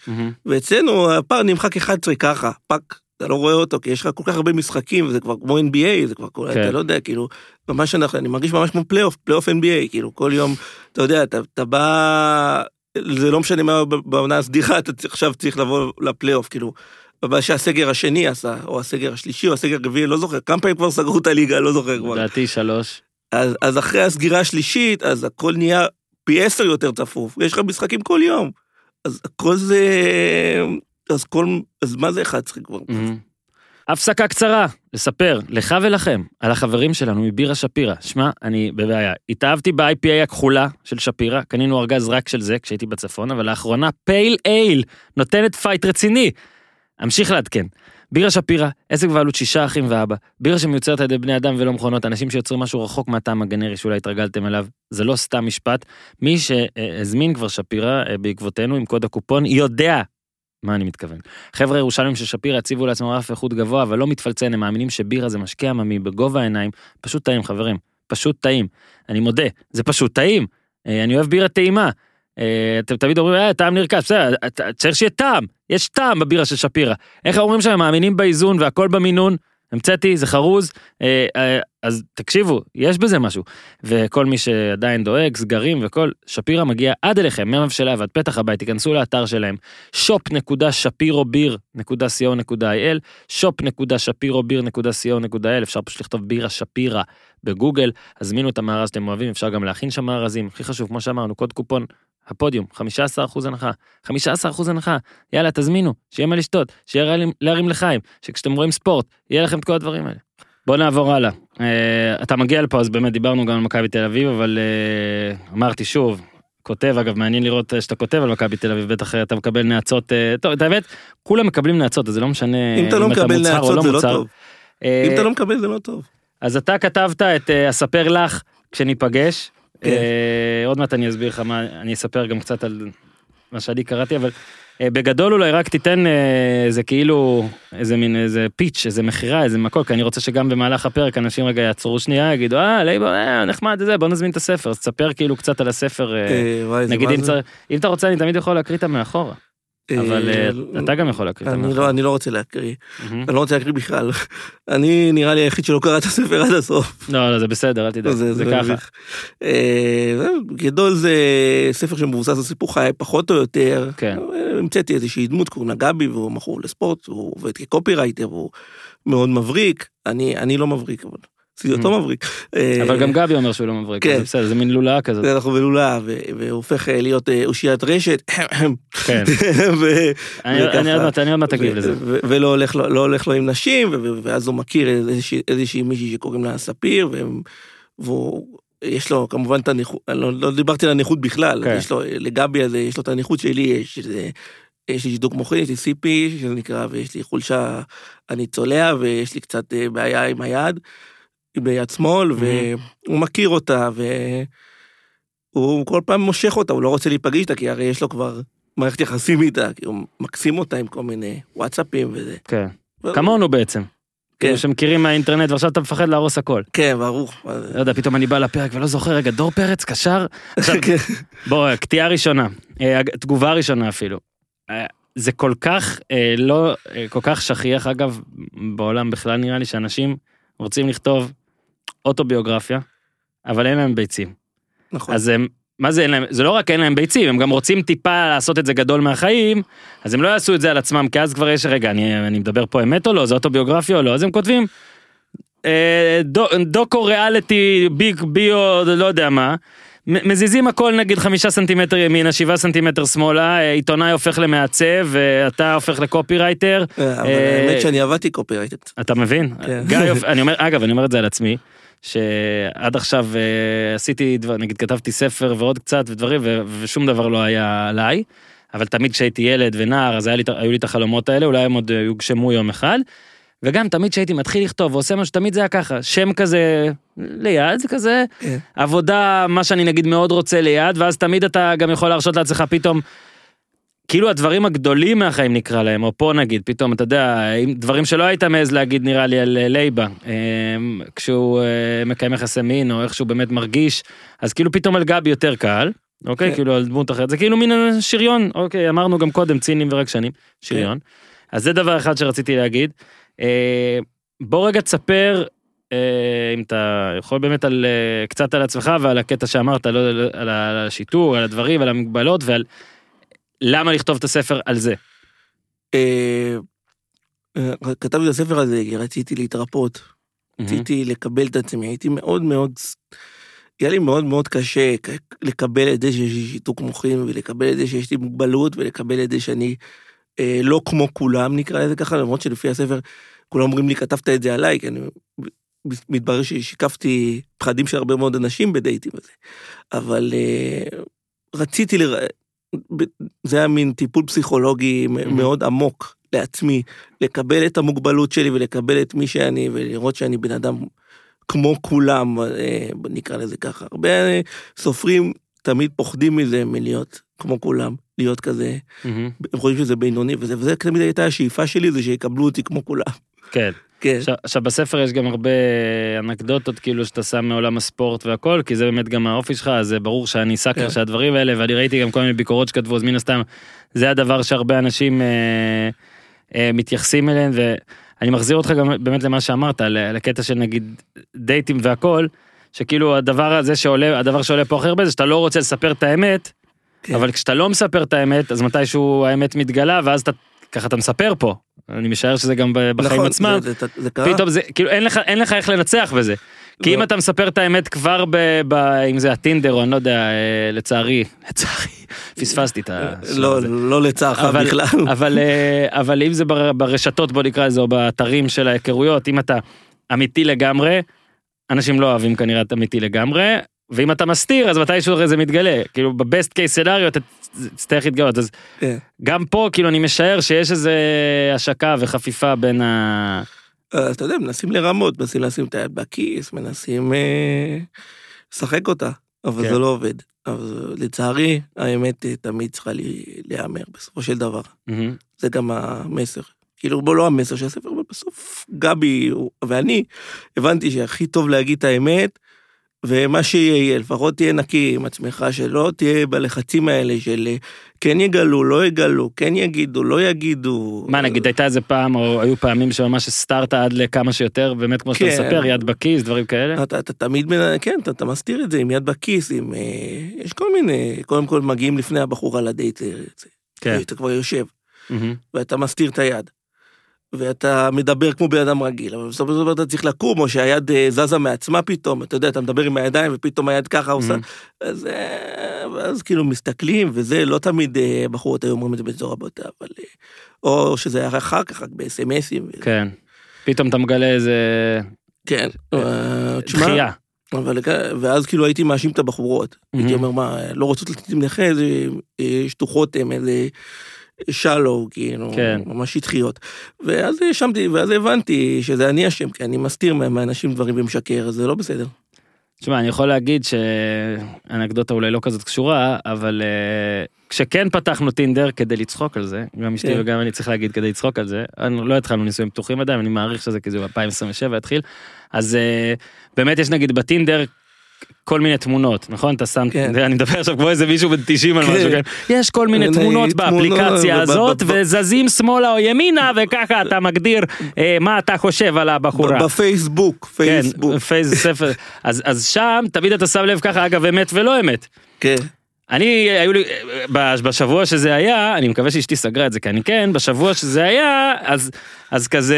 7-3, ואצלנו הפער נמחק 11 ככה, fuck, אתה לא רואה אותו, כי יש לך כל כך הרבה משחקים, וזה כבר כמו NBA, זה כבר, כל- כן. אתה לא יודע, כאילו, ממש אנחנו, אני מרגיש ממש כמו פלייאוף, פלייאוף NBA, כאילו, כל יום, אתה יודע, אתה, אתה בא, זה לא משנה מה בעונה הסדירה, אתה עכשיו צריך לבוא לפלייאוף, כאילו. מה שהסגר השני עשה, או הסגר השלישי, או הסגר הרביעי, לא זוכר, כמה פעמים כבר סגרו את הליגה, לא זוכר כבר. לדעתי שלוש. אז, אז אחרי הסגירה השלישית, אז הכל נהיה פי עשר יותר צפוף, יש לך משחקים כל יום. אז הכל זה... אז כל... אז מה זה 11 כבר? הפסקה קצרה, לספר לך ולכם על החברים שלנו מבירה שפירא. שמע, אני בבעיה. התאהבתי ב-IPA הכחולה של שפירא, קנינו ארגז רק של זה כשהייתי בצפון, אבל לאחרונה pale ale נותנת פייט רציני. אמשיך לעדכן. בירה שפירא, עסק בעלות שישה אחים ואבא, בירה שמיוצרת על ידי בני אדם ולא מכונות, אנשים שיוצרים משהו רחוק מהטעם הגנרי שאולי התרגלתם אליו, זה לא סתם משפט. מי שהזמין כבר שפירא אה, בעקבותינו עם קוד הקופון יודע מה אני מתכוון. חבר'ה ירושלים של שפירא הציבו לעצמם רף איכות גבוה, אבל לא מתפלצן, הם מאמינים שבירה זה משקה עממי בגובה העיניים, פשוט טעים חברים, פשוט טעים. אני מודה, זה פשוט טעים. אה, אני אוהב בירה טעימה. אה, אתם תמיד אומרים, אה, טעם נרכש, בסדר, צריך שיהיה טעם, יש טעם בבירה של שפירא. איך אומרים שהם מאמינים באיזון והכל במינון, המצאתי, זה חרוז, אה, אה, אז תקשיבו, יש בזה משהו. וכל מי שעדיין דואג, סגרים וכל, שפירא מגיע עד אליכם, מהמבשלה ועד פתח הבית, תיכנסו לאתר שלהם, shop.שפירוביר.co.il, shop.שפירוביר.co.il, אפשר פשוט לכתוב בירה שפירא בגוגל, הזמינו את המארז שאתם אוהבים, אפשר גם להכין שם מארזים, הכי חשוב, כמו שאמרנו, קוד קופון, הפודיום, 15% הנחה, 15% הנחה, יאללה, תזמינו, שיהיה מה לשתות, שיהיה להרים- לחיים, שכשאתם רואים ספורט, יהיה לכם את כל הדברים האלה. בוא נעבור הלאה. Uh, אתה מגיע לפה, אז באמת דיברנו גם על מכבי תל אביב, אבל uh, אמרתי שוב, כותב, אגב, מעניין לראות אה, שאתה כותב על מכבי תל אביב, בטח אתה מקבל נאצות, אה, טוב, את האמת, כולם מקבלים נאצות, אז זה לא משנה אם אתה לא מקבל נאצות זה לא מוצהר. טוב. אה, אם אתה לא מקבל זה לא טוב. אז אתה כתבת את אה, אספר לך כשניפגש. כן. אה, עוד מעט אני אסביר לך מה, אני אספר גם קצת על מה שאני קראתי, אבל אה, בגדול אולי רק תיתן אה, איזה כאילו, איזה מין איזה פיץ', איזה מכירה, איזה מקור, כי אני רוצה שגם במהלך הפרק אנשים רגע יעצרו שנייה, יגידו, אה, לייבור, אה, נחמד זה, בוא נזמין את הספר, אז תספר כאילו קצת על הספר, נגיד אם אתה רוצה אני תמיד יכול להקריא אותה מאחורה, אבל אה, אה, אתה גם יכול להקריא אני. לא, אני לא רוצה להקריא. אני לא רוצה להקריא בכלל. אני נראה לי היחיד שלא קרא את הספר עד הסוף. לא, לא, זה בסדר, אל תדאג, זה ככה. אה, זהו, בגדול זה ספר שמבוסס על סיפור חיי פחות או יותר. כן. המצאתי איזושהי דמות, קוראים לה גבי, והוא מכור לספורט, הוא עובד כקופירייטר, הוא מאוד מבריק. אני אני לא מבריק, אבל אותו מבריק. אה, אבל גם גבי אומר שהוא לא מבריק, כן. זה בסדר, זה מין לולאה כזאת. אנחנו בלולה, ו- והוא הופך אה, להיות אה, אושיית רשת. כן. אני עוד מעט- ו- לזה. ולא הולך לו, לא הולך לו עם נשים, ואז הוא מכיר איזושהי, מישהי שקוראים לה ספיר, והוא, יש לו כמובן את הנכות, אני לא, לא דיברתי על הנכות בכלל, כן. יש לו, לגבי הזה, יש לו את הנכות שלי, יש, יש לי שיתוק מוחין, יש לי CP, שזה נקרא, ויש לי חולשה, אני צולע, ויש לי קצת בעיה עם היד, ביד שמאל, והוא מכיר אותה, והוא כל פעם מושך אותה, הוא לא רוצה להיפגש איתה, כי הרי יש לו כבר מערכת יחסים איתה, כאילו מקסים אותה עם כל מיני וואטסאפים וזה. כן. כמונו בעצם. כן. כאילו שמכירים מהאינטרנט ועכשיו אתה מפחד להרוס הכל. כן, ברור. לא יודע, פתאום אני בא לפרק ולא זוכר, רגע, דור פרץ, קשר? כן. בוא, קטיעה ראשונה, אה, תגובה ראשונה אפילו. אה, זה כל כך אה, לא, כל כך שכיח, אגב, בעולם בכלל נראה לי שאנשים רוצים לכתוב אוטוביוגרפיה, אבל אין להם ביצים. נכון. אז הם, מה זה אין להם, זה לא רק אין להם ביצים, הם גם רוצים טיפה לעשות את זה גדול מהחיים, אז הם לא יעשו את זה על עצמם, כי אז כבר יש, רגע, אני, אני מדבר פה אמת או לא, זה אוטוביוגרפיה או לא, אז הם כותבים, אה, דו, דוקו ריאליטי, ביג ביו, לא יודע מה, מזיזים הכל נגיד חמישה סנטימטר ימינה, שבעה סנטימטר שמאלה, אה, עיתונאי הופך למעצב, ואתה הופך לקופירייטר, אה, אבל אה, האמת שאני עבדתי קופירייטר. אתה מבין? כן. גיא, יופ- אני אומר, אגב, אני אומר את זה על עצמי, שעד עכשיו אה, עשיתי, דבר, נגיד כתבתי ספר ועוד קצת ודברים, ו- ושום דבר לא היה עליי, אבל תמיד כשהייתי ילד ונער, אז לי, היו לי את החלומות האלה, אולי הם עוד אה, יוגשמו יום אחד. וגם תמיד כשהייתי מתחיל לכתוב ועושה משהו, תמיד זה היה ככה, שם כזה ליד, כזה, כן. עבודה, מה שאני נגיד מאוד רוצה ליד, ואז תמיד אתה גם יכול להרשות לעצמך פתאום, כאילו הדברים הגדולים מהחיים נקרא להם, או פה נגיד, פתאום, אתה יודע, דברים שלא היית מעז להגיד נראה לי על אה, לייבה, אה, כשהוא אה, מקיים יחסי מין, או איך שהוא באמת מרגיש, אז כאילו פתאום על גבי יותר קל, אוקיי? כן. כאילו על דמות אחרת, זה כאילו מין שריון, אוקיי, אמרנו גם קודם, ציניים ורגשנים, שריון. אז זה דבר אחד שרציתי להגיד. אה, בוא רגע תספר, אה, אם אתה יכול באמת על, אה, קצת על עצמך ועל הקטע שאמרת, לא, על, על השיטור, על הדברים, על המגבלות ועל למה לכתוב את הספר על זה. אה, אה, כתבתי את הספר הזה כי רציתי להתרפות, רציתי לקבל את עצמי, הייתי מאוד מאוד, היה לי מאוד מאוד קשה לקבל את זה שיש לי שיתוק מוחין ולקבל את זה שיש לי מוגבלות ולקבל את זה שאני אה, לא כמו כולם נקרא לזה ככה, למרות שלפי הספר כולם אומרים לי כתבת את זה עליי, כי אני מתברר ששיקפתי פחדים של הרבה מאוד אנשים בדייטים הזה, אבל אה, רציתי, לר... זה היה מין טיפול פסיכולוגי מ- מאוד עמוק לעצמי, לקבל את המוגבלות שלי ולקבל את מי שאני ולראות שאני בן אדם כמו כולם, אה, נקרא לזה ככה. הרבה אה, סופרים תמיד פוחדים מזה, מלהיות כמו כולם, להיות כזה, מהמם. הם חושבים שזה בינוני וזה, וזה תמיד הייתה השאיפה שלי, זה שיקבלו אותי כמו כולם. כן. כן, עכשיו, עכשיו בספר יש גם הרבה אנקדוטות כאילו שאתה שם מעולם הספורט והכל, כי זה באמת גם האופי שלך, אז זה ברור שאני סאקר כן. של הדברים האלה, ואני ראיתי גם כל מיני ביקורות שכתבו, אז מן הסתם, זה הדבר שהרבה אנשים אה, אה, מתייחסים אליהם, ואני מחזיר אותך גם באמת למה שאמרת, הקטע של נגיד דייטים והכל, שכאילו הדבר הזה שעולה, הדבר שעולה פה הכי הרבה זה שאתה לא רוצה לספר את האמת, כן. אבל כשאתה לא מספר את האמת, אז מתישהו האמת מתגלה, ואז אתה, ככה אתה מספר פה. אני משער שזה גם בחיים נכון, עצמם. זה, זה, זה קרה. פתאום זה כאילו אין לך אין לך איך לנצח בזה. כי לא. אם אתה מספר את האמת כבר ב, ב... אם זה הטינדר או אני לא יודע אה, לצערי לצערי פספסתי את השלב לא, הזה. לא לצערך בכלל. אבל אה, אבל אם זה בר- ברשתות בוא נקרא לזה או באתרים של ההיכרויות אם אתה אמיתי לגמרי אנשים לא אוהבים כנראה את אמיתי לגמרי ואם אתה מסתיר אז מתישהו הרי זה מתגלה כאילו בבסט קייס סנאריו אתה תצטרך להתגלות אז כן. גם פה כאילו אני משער שיש איזה השקה וחפיפה בין ה... אז אתה יודע, מנסים לרמות, מנסים לשים את היד בכיס, מנסים אה, לשחק אותה, אבל כן. זה לא עובד. אבל לצערי, האמת אה, תמיד צריכה להיאמר בסופו של דבר. זה גם המסר. כאילו, בוא לא המסר של הספר, אבל בסוף גבי ואני הבנתי שהכי טוב להגיד את האמת, ומה שיהיה יהיה, לפחות תהיה נקי עם עצמך, שלא תהיה בלחצים האלה של אה, כן יגלו, לא יגלו, כן יגידו, לא יגידו. מה נגיד הייתה איזה פעם או היו פעמים שממש הסתרת עד לכמה שיותר באמת כמו שאתה כן. מספר יד בכיס דברים כאלה. אתה, אתה תמיד, מנ- כן, אתה, אתה מסתיר את זה עם יד בכיס, עם... אה, יש כל מיני, קודם כל מגיעים לפני הבחורה לדייט, אה, כן. אתה כבר יושב, מהמם. ואתה מסתיר את היד. ואתה מדבר כמו בן אדם רגיל, אבל בסופו של דבר אתה צריך לקום, או שהיד אה, זזה מעצמה פתאום, אתה יודע, אתה מדבר עם הידיים ופתאום היד ככה עושה, מהמם. אז, אה, ואז כאילו מסתכלים, וזה לא תמיד אה, בחורות היו אומרים את זה בצורה בוטה, אבל... או שזה היה אחר כך, רק בסמסים. כן. פתאום אתה מגלה איזה כן. תשמע, דחייה. אבל ואז כאילו הייתי מאשים את הבחורות. הייתי מהמם. אומר מה לא רוצות לתת עם נכה איזה שטוחות הם איזה שלו כאילו כן. ממש שטחיות. ואז האשמתי ואז הבנתי שזה אני אשם כי אני מסתיר מה- מהאנשים דברים ומשקר אז זה לא בסדר. תשמע, אני יכול להגיד שאנקדוטה אולי לא כזאת קשורה, אבל אה, כשכן פתחנו טינדר כדי לצחוק על זה, גם אשתי כן. וגם אני צריך להגיד כדי לצחוק על זה, אני- לא התחלנו נישואים פתוחים עדיין, אני מעריך שזה כזה ב-2027 יתחיל, אז אה, באמת יש נגיד בטינדר כל מיני תמונות, נכון? אתה שם, כן. אני מדבר עכשיו כמו איזה מישהו בן 90 על כן. משהו, כן? יש כל מיני תמונות באפליקציה הזאת, וזזים שמאלה או ימינה, וככה אתה מגדיר אה, מה אתה חושב על הבחורה. בפייסבוק, כן, פייסבוק. פייס ספר. אז, אז שם תמיד אתה שם לב ככה, אגב, אמת ולא אמת. כן. אני, היו לי, בשבוע שזה היה, אני מקווה שאשתי סגרה את זה, כי אני כן, בשבוע שזה היה, אז, אז כזה,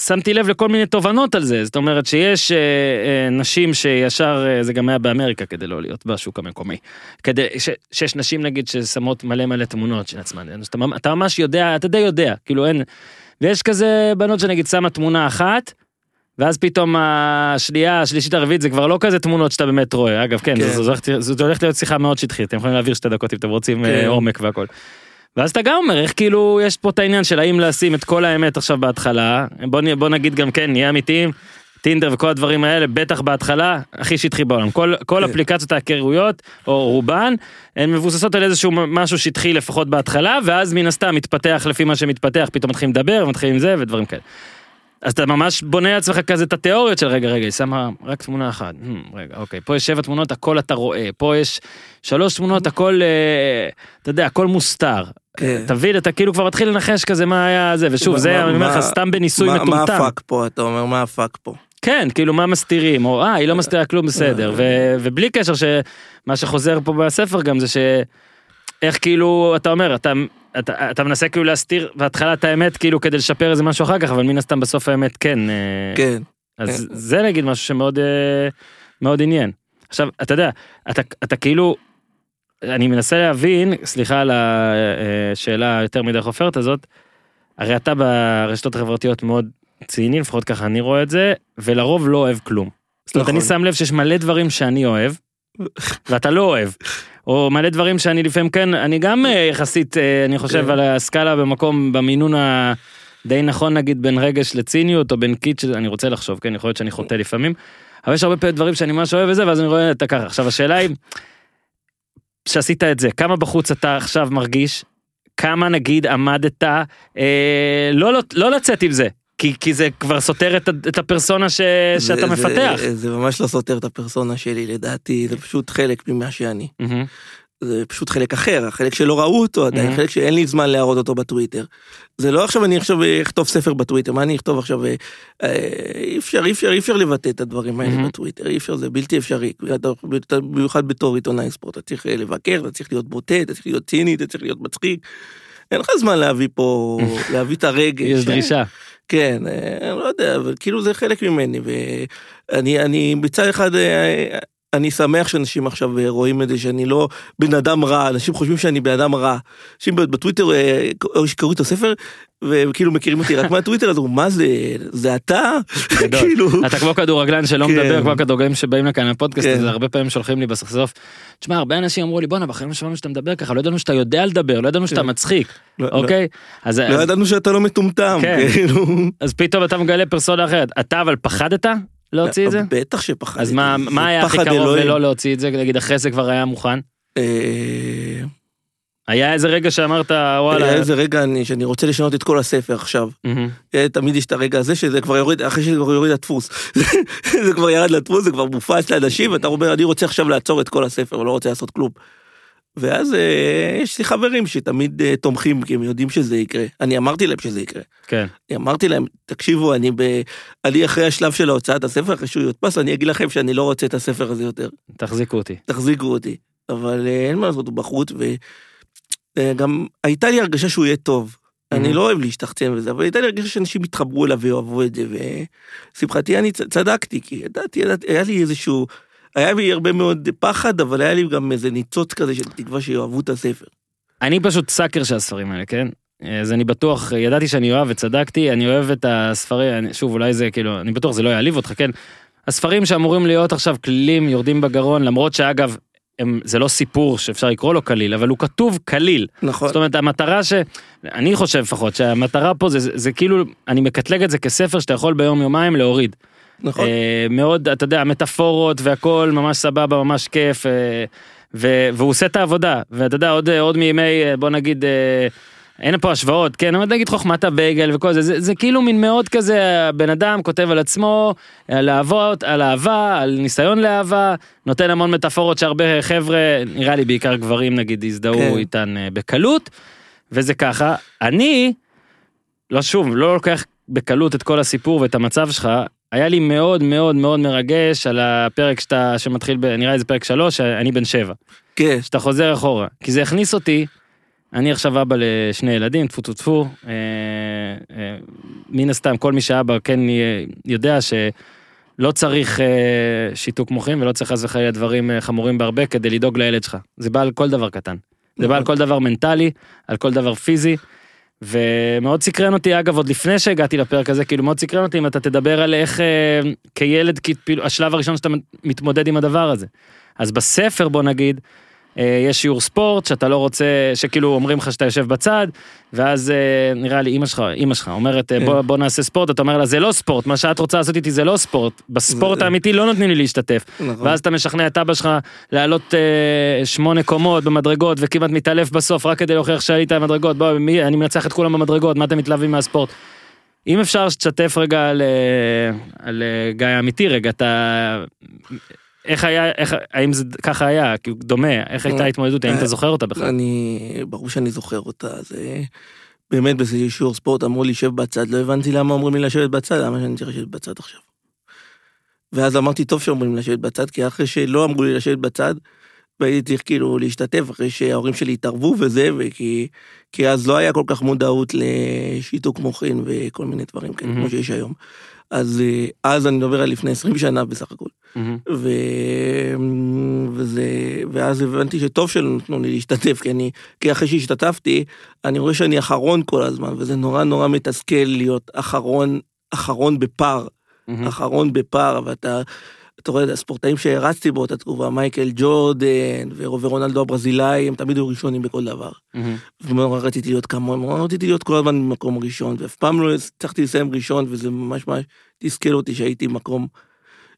שמתי לב לכל מיני תובנות על זה. זאת אומרת שיש אה, אה, נשים שישר, אה, זה גם היה באמריקה כדי לא להיות בשוק המקומי. כדי, ש, שיש נשים נגיד ששמות מלא מלא תמונות של עצמן. אתה, אתה ממש יודע, אתה די יודע, כאילו אין... ויש כזה בנות שנגיד שמה תמונה אחת, ואז פתאום השנייה, השלישית, הרביעית, זה כבר לא כזה תמונות שאתה באמת רואה. אגב, כן, כן. זו- זו הולכת להיות שיחה מאוד שטחית, אתם יכולים להעביר שתי דקות אם אתם רוצים כן. אה, עומק והכל. ואז אתה גם אומר, איך כאילו, יש פה את העניין של האם לשים את כל האמת עכשיו בהתחלה, בוא, נ- בוא נגיד גם כן, נהיה אמיתיים, טינדר וכל הדברים האלה, בטח בהתחלה, הכי שטחי בעולם. כל, כל כן. אפליקציות ההיכרויות, או רובן, הן מבוססות על איזשהו משהו שטחי לפחות בהתחלה, ואז מן הסתם מתפתח לפי מה שמתפתח, פתאום מתחילים לדבר, מתחילים עם זה ודברים כאלה. אז אתה ממש בונה לעצמך כזה את התיאוריות של רגע רגע היא שמה רק תמונה אחת Hmm, רגע אוקיי פה יש שבע תמונות הכל אתה רואה פה יש שלוש תמונות הכל אה, אתה יודע הכל מוסתר. כן. תבין אתה כאילו כבר מתחיל לנחש כזה מה היה זה ושוב זה אני אומר לך סתם בניסוי מה- מה מטומטם. הפאק פה, אתה אומר, מה הפאק פה? כן כאילו מה מסתירים או אה היא לא מסתירה כלום בסדר ובלי קשר שמה שחוזר פה בספר גם זה שאיך כאילו אתה אומר אתה. אתה, אתה מנסה כאילו להסתיר בהתחלה את האמת כאילו כדי לשפר איזה משהו אחר כך אבל מן הסתם בסוף האמת כן אה, כן. אז זה נגיד משהו שמאוד אה, מאוד עניין. עכשיו אתה יודע אתה אתה כאילו אני מנסה להבין סליחה על השאלה יותר מדי חופרת הזאת. הרי אתה ברשתות החברתיות מאוד ציני לפחות ככה אני רואה את זה ולרוב לא אוהב כלום. זאת אומרת נכון. אני שם לב שיש מלא דברים שאני אוהב ואתה לא אוהב. או מלא דברים שאני לפעמים כן אני גם אה, יחסית אה, אני חושב כן. על הסקאלה במקום במינון ה... די נכון נגיד בין רגש לציניות או בין קיץ' אני רוצה לחשוב כן יכול להיות שאני חוטא לפעמים. אבל יש הרבה פעמים דברים שאני ממש אוהב וזה ואז אני רואה את ככה עכשיו השאלה היא. שעשית את זה כמה בחוץ אתה עכשיו מרגיש כמה נגיד עמדת אה, לא, לא לא לצאת עם זה כי כי זה כבר סותר את, את הפרסונה ש, זה- שאתה זה- מפתח. זה ממש לא סותר את הפרסונה שלי, לדעתי, זה פשוט חלק ממה שאני. מהמם. זה פשוט חלק אחר, החלק שלא ראו אותו עדיין, Mhm. חלק שאין לי זמן להראות אותו בטוויטר. זה לא עכשיו אני עכשיו אכתוב ספר בטוויטר, מה אני אכתוב עכשיו, אה, אי אפשר, אי אפשר, אי אפשר לבטא את הדברים האלה Mhm. בטוויטר, אי אפשר, זה בלתי אפשרי, אתה- במיוחד בתור עיתונאי ספורט, אתה צריך אה, לבקר, אתה צריך להיות בוטה, אתה צריך להיות ציני, אתה צריך להיות מצחיק. אין לך זמן להביא פה, להביא את הרגש. יש דרישה. כן, אה, אני לא יודע, אבל כאילו זה חלק ממני, ואני אני מצד אחד, אני שמח שאנשים עכשיו אה, רואים את זה שאני לא בן אדם רע, אנשים חושבים שאני בן אדם רע. אנשים בטוויטר אה, שקראו את הספר, וכאילו מכירים אותי רק מהטוויטר, אז הוא מה זה, זה אתה? כאילו, אתה כמו כדורגלן שלא כן. מדבר כמו הכדורגלנים שבאים לכאן לפודקאסט כן. הזה הרבה פעמים שולחים לי בסוף. תשמע הרבה אנשים אמרו לי בואנה בחיים לא שמענו שאתה מדבר ככה לא ידענו שאתה יודע לדבר לא ידענו שאתה כן. מצחיק לא- אוקיי אז לא אז- ידענו שאתה לא מטומטם. כאילו. אז פתאום אתה מגלה פרסונה אחרת אתה אבל פחדת להוציא את זה בטח שפחדתי. אז מה מה היה הכי קרוב. ללא להוציא את זה נגיד אחרי זה כבר היה מוכן אה, היה איזה רגע שאמרת וואלה היה איזה רגע אני- שאני רוצה לשנות את כל הספר עכשיו. אה, תמיד יש את הרגע הזה שזה כבר יורד, אחרי שזה כבר יורד לדפוס. זה כבר ירד לדפוס, זה כבר מופץ לאנשים, ואתה אומר, אני רוצה עכשיו לעצור את כל הספר, ולא רוצה לעשות כלום. ואז אה, יש לי חברים שתמיד אה, תומכים, כי הם יודעים שזה יקרה. אני אמרתי להם שזה יקרה. כן אני אמרתי להם, תקשיבו, אני, ב... אני אחרי השלב של הוצאת הספר, אחרי שהוא יודפס, אני אגיד לכם שאני לא רוצה את הספר הזה יותר. תחזיקו אותי תחזיקו אותי. אבל אה, אין מה לעשות, הוא בחוץ, וגם הייתה לי הרגשה שהוא יהיה טוב. אני Mhm. לא אוהב להשתחצן וזה, אבל הייתה לי הרגשה שאנשים יתחברו אליו ויאהבו את זה, ושמחתי אני צ- צדקתי, כי ידעתי, ידעתי, היה לי איזשהו, היה לי הרבה מאוד פחד, אבל היה לי גם איזה ניצוץ כזה של תקווה שיאהבו את הספר. אני פשוט סאקר של הספרים האלה, כן? אז אני בטוח, ידעתי שאני אוהב וצדקתי, אני אוהב את הספרים, שוב אולי זה כאילו, אני בטוח זה לא יעליב אותך, כן? הספרים שאמורים להיות עכשיו כלילים יורדים בגרון, למרות שאגב, הם, זה לא סיפור שאפשר לקרוא לו קליל, אבל הוא כתוב קליל. נכון. זאת אומרת, המטרה ש... אני חושב לפחות שהמטרה פה זה, זה, זה כאילו, אני מקטלג את זה כספר שאתה יכול ביום יומיים להוריד. נכון. אה, מאוד, אתה יודע, מטאפורות והכל ממש סבבה, ממש כיף, אה, ו- והוא עושה את העבודה, ואתה יודע, עוד, עוד מימי, אה, בוא נגיד, אין פה השוואות, כן, אבל נגיד חוכמת הבייגל וכל זה, זה, זה כאילו מין מאוד כזה, הבן אדם כותב על עצמו, על אהבות, על אהבה, על ניסיון לאהבה, נותן המון מטאפורות שהרבה חבר'ה, נראה לי בעיקר גברים נגיד, הזדהו כן. איתן בקלות, וזה ככה. אני, לא שוב, לא לוקח בקלות את כל הסיפור ואת המצב שלך, היה לי מאוד מאוד מאוד מרגש על הפרק שאתה, שמתחיל, ב, נראה לי זה פרק שלוש, שאני בן שבע. כן, שאתה חוזר אחורה, כי זה הכניס אותי, אני עכשיו אבא לשני ילדים, טפו טפו טפו, אה, אה, מן הסתם כל מי שאבא כן יודע שלא צריך אה, שיתוק מוחין ולא צריך חס וחלילה דברים אה, חמורים בהרבה כדי לדאוג לילד שלך, זה בא על כל דבר קטן, זה בא על כל דבר מנטלי, על כל דבר פיזי. ומאוד סקרן אותי אגב עוד לפני שהגעתי לפרק הזה כאילו מאוד סקרן אותי אם אתה תדבר על איך אה, כילד כאילו השלב הראשון שאתה מתמודד עם הדבר הזה. אז בספר בוא נגיד יש שיעור ספורט שאתה לא רוצה שכאילו אומרים לך שאתה יושב בצד ואז אה, נראה לי אמא שלך אמא שלך אומרת אה, כן. בוא, בוא נעשה ספורט אתה אומר לה זה לא ספורט מה שאת רוצה לעשות איתי זה לא ספורט בספורט האמיתי לא נותנים לי להשתתף נכון. ואז אתה משכנע את אבא שלך לעלות אה, שמונה קומות במדרגות וכמעט מתעלף בסוף רק כדי להוכיח שעלית במדרגות בוא מי, אני מנצח את כולם במדרגות מה אתם מתלהבים מהספורט. אם אפשר שתשתף רגע על, אה, על אה, גיא האמיתי רגע אתה איך היה איך האם זה ככה היה כאילו דומה איך הייתה ההתמודדות האם אתה זוכר אותה בכלל. אני, ברור שאני זוכר אותה, זה באמת באיזה שיעור ספורט אמרו לי שב בצד, לא הבנתי למה אומרים לי לשבת בצד, למה שאני צריך לשבת בצד עכשיו. ואז אמרתי טוב שאומרים לי לשבת בצד, כי אחרי שלא אמרו לי לשבת בצד, והייתי צריך כאילו להשתתף אחרי שההורים שלי התערבו וזה, וכי כי אז לא היה כל כך מודעות לשיתוק מוחין וכל מיני דברים כאלה, מהמם. כמו שיש היום. אז אה, אז אני מדבר על לפני 20 שנה בסך הכל. מהמם. ו... וזה... ואז הבנתי שטוב שלא נתנו לי להשתתף, כי אני... כי אחרי שהשתתפתי, אני רואה שאני אחרון כל הזמן, וזה נורא נורא מתסכל להיות אחרון, אחרון בפער, מהמם. אחרון בפער, ואתה... אתה רואה הספורטאים שהרצתי באותה תקופה, מייקל ג'ורדן ורונלדו הברזילאי, הם תמיד היו ראשונים בכל דבר. ומאוד רציתי להיות כמוהם, מאוד רציתי להיות כל הזמן במקום ראשון, ואף פעם לא הצלחתי לסיים ראשון, וזה ממש ממש תסכל אותי שהייתי במקום,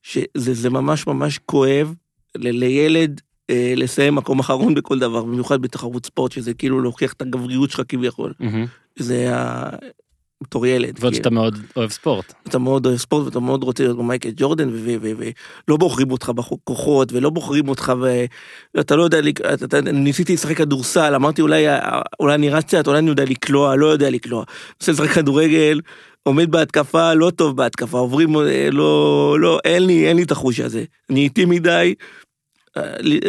שזה זה ממש ממש כואב לילד אה, לסיים מקום אחרון בכל דבר, במיוחד בתחרות ספורט, שזה כאילו להוכיח את הגבריות שלך כביכול. זה. בתור ילד. ועוד כי שאתה מאוד אוהב ספורט. אתה מאוד אוהב ספורט ואתה מאוד רוצה להיות מייקל ג'ורדן ולא בוחרים אותך בכוחות ולא בוחרים אותך ואתה לא יודע, ניסיתי לשחק כדורסל, אמרתי אולי, אולי אני רץ קצת, אולי אני יודע לקלוע, לא יודע לקלוע. רוצה לשחק כדורגל, עומד בהתקפה, לא טוב בהתקפה, עוברים, אה, לא, לא, אין לי, אין לי את החוש הזה. אני איטי מדי. אה, לי-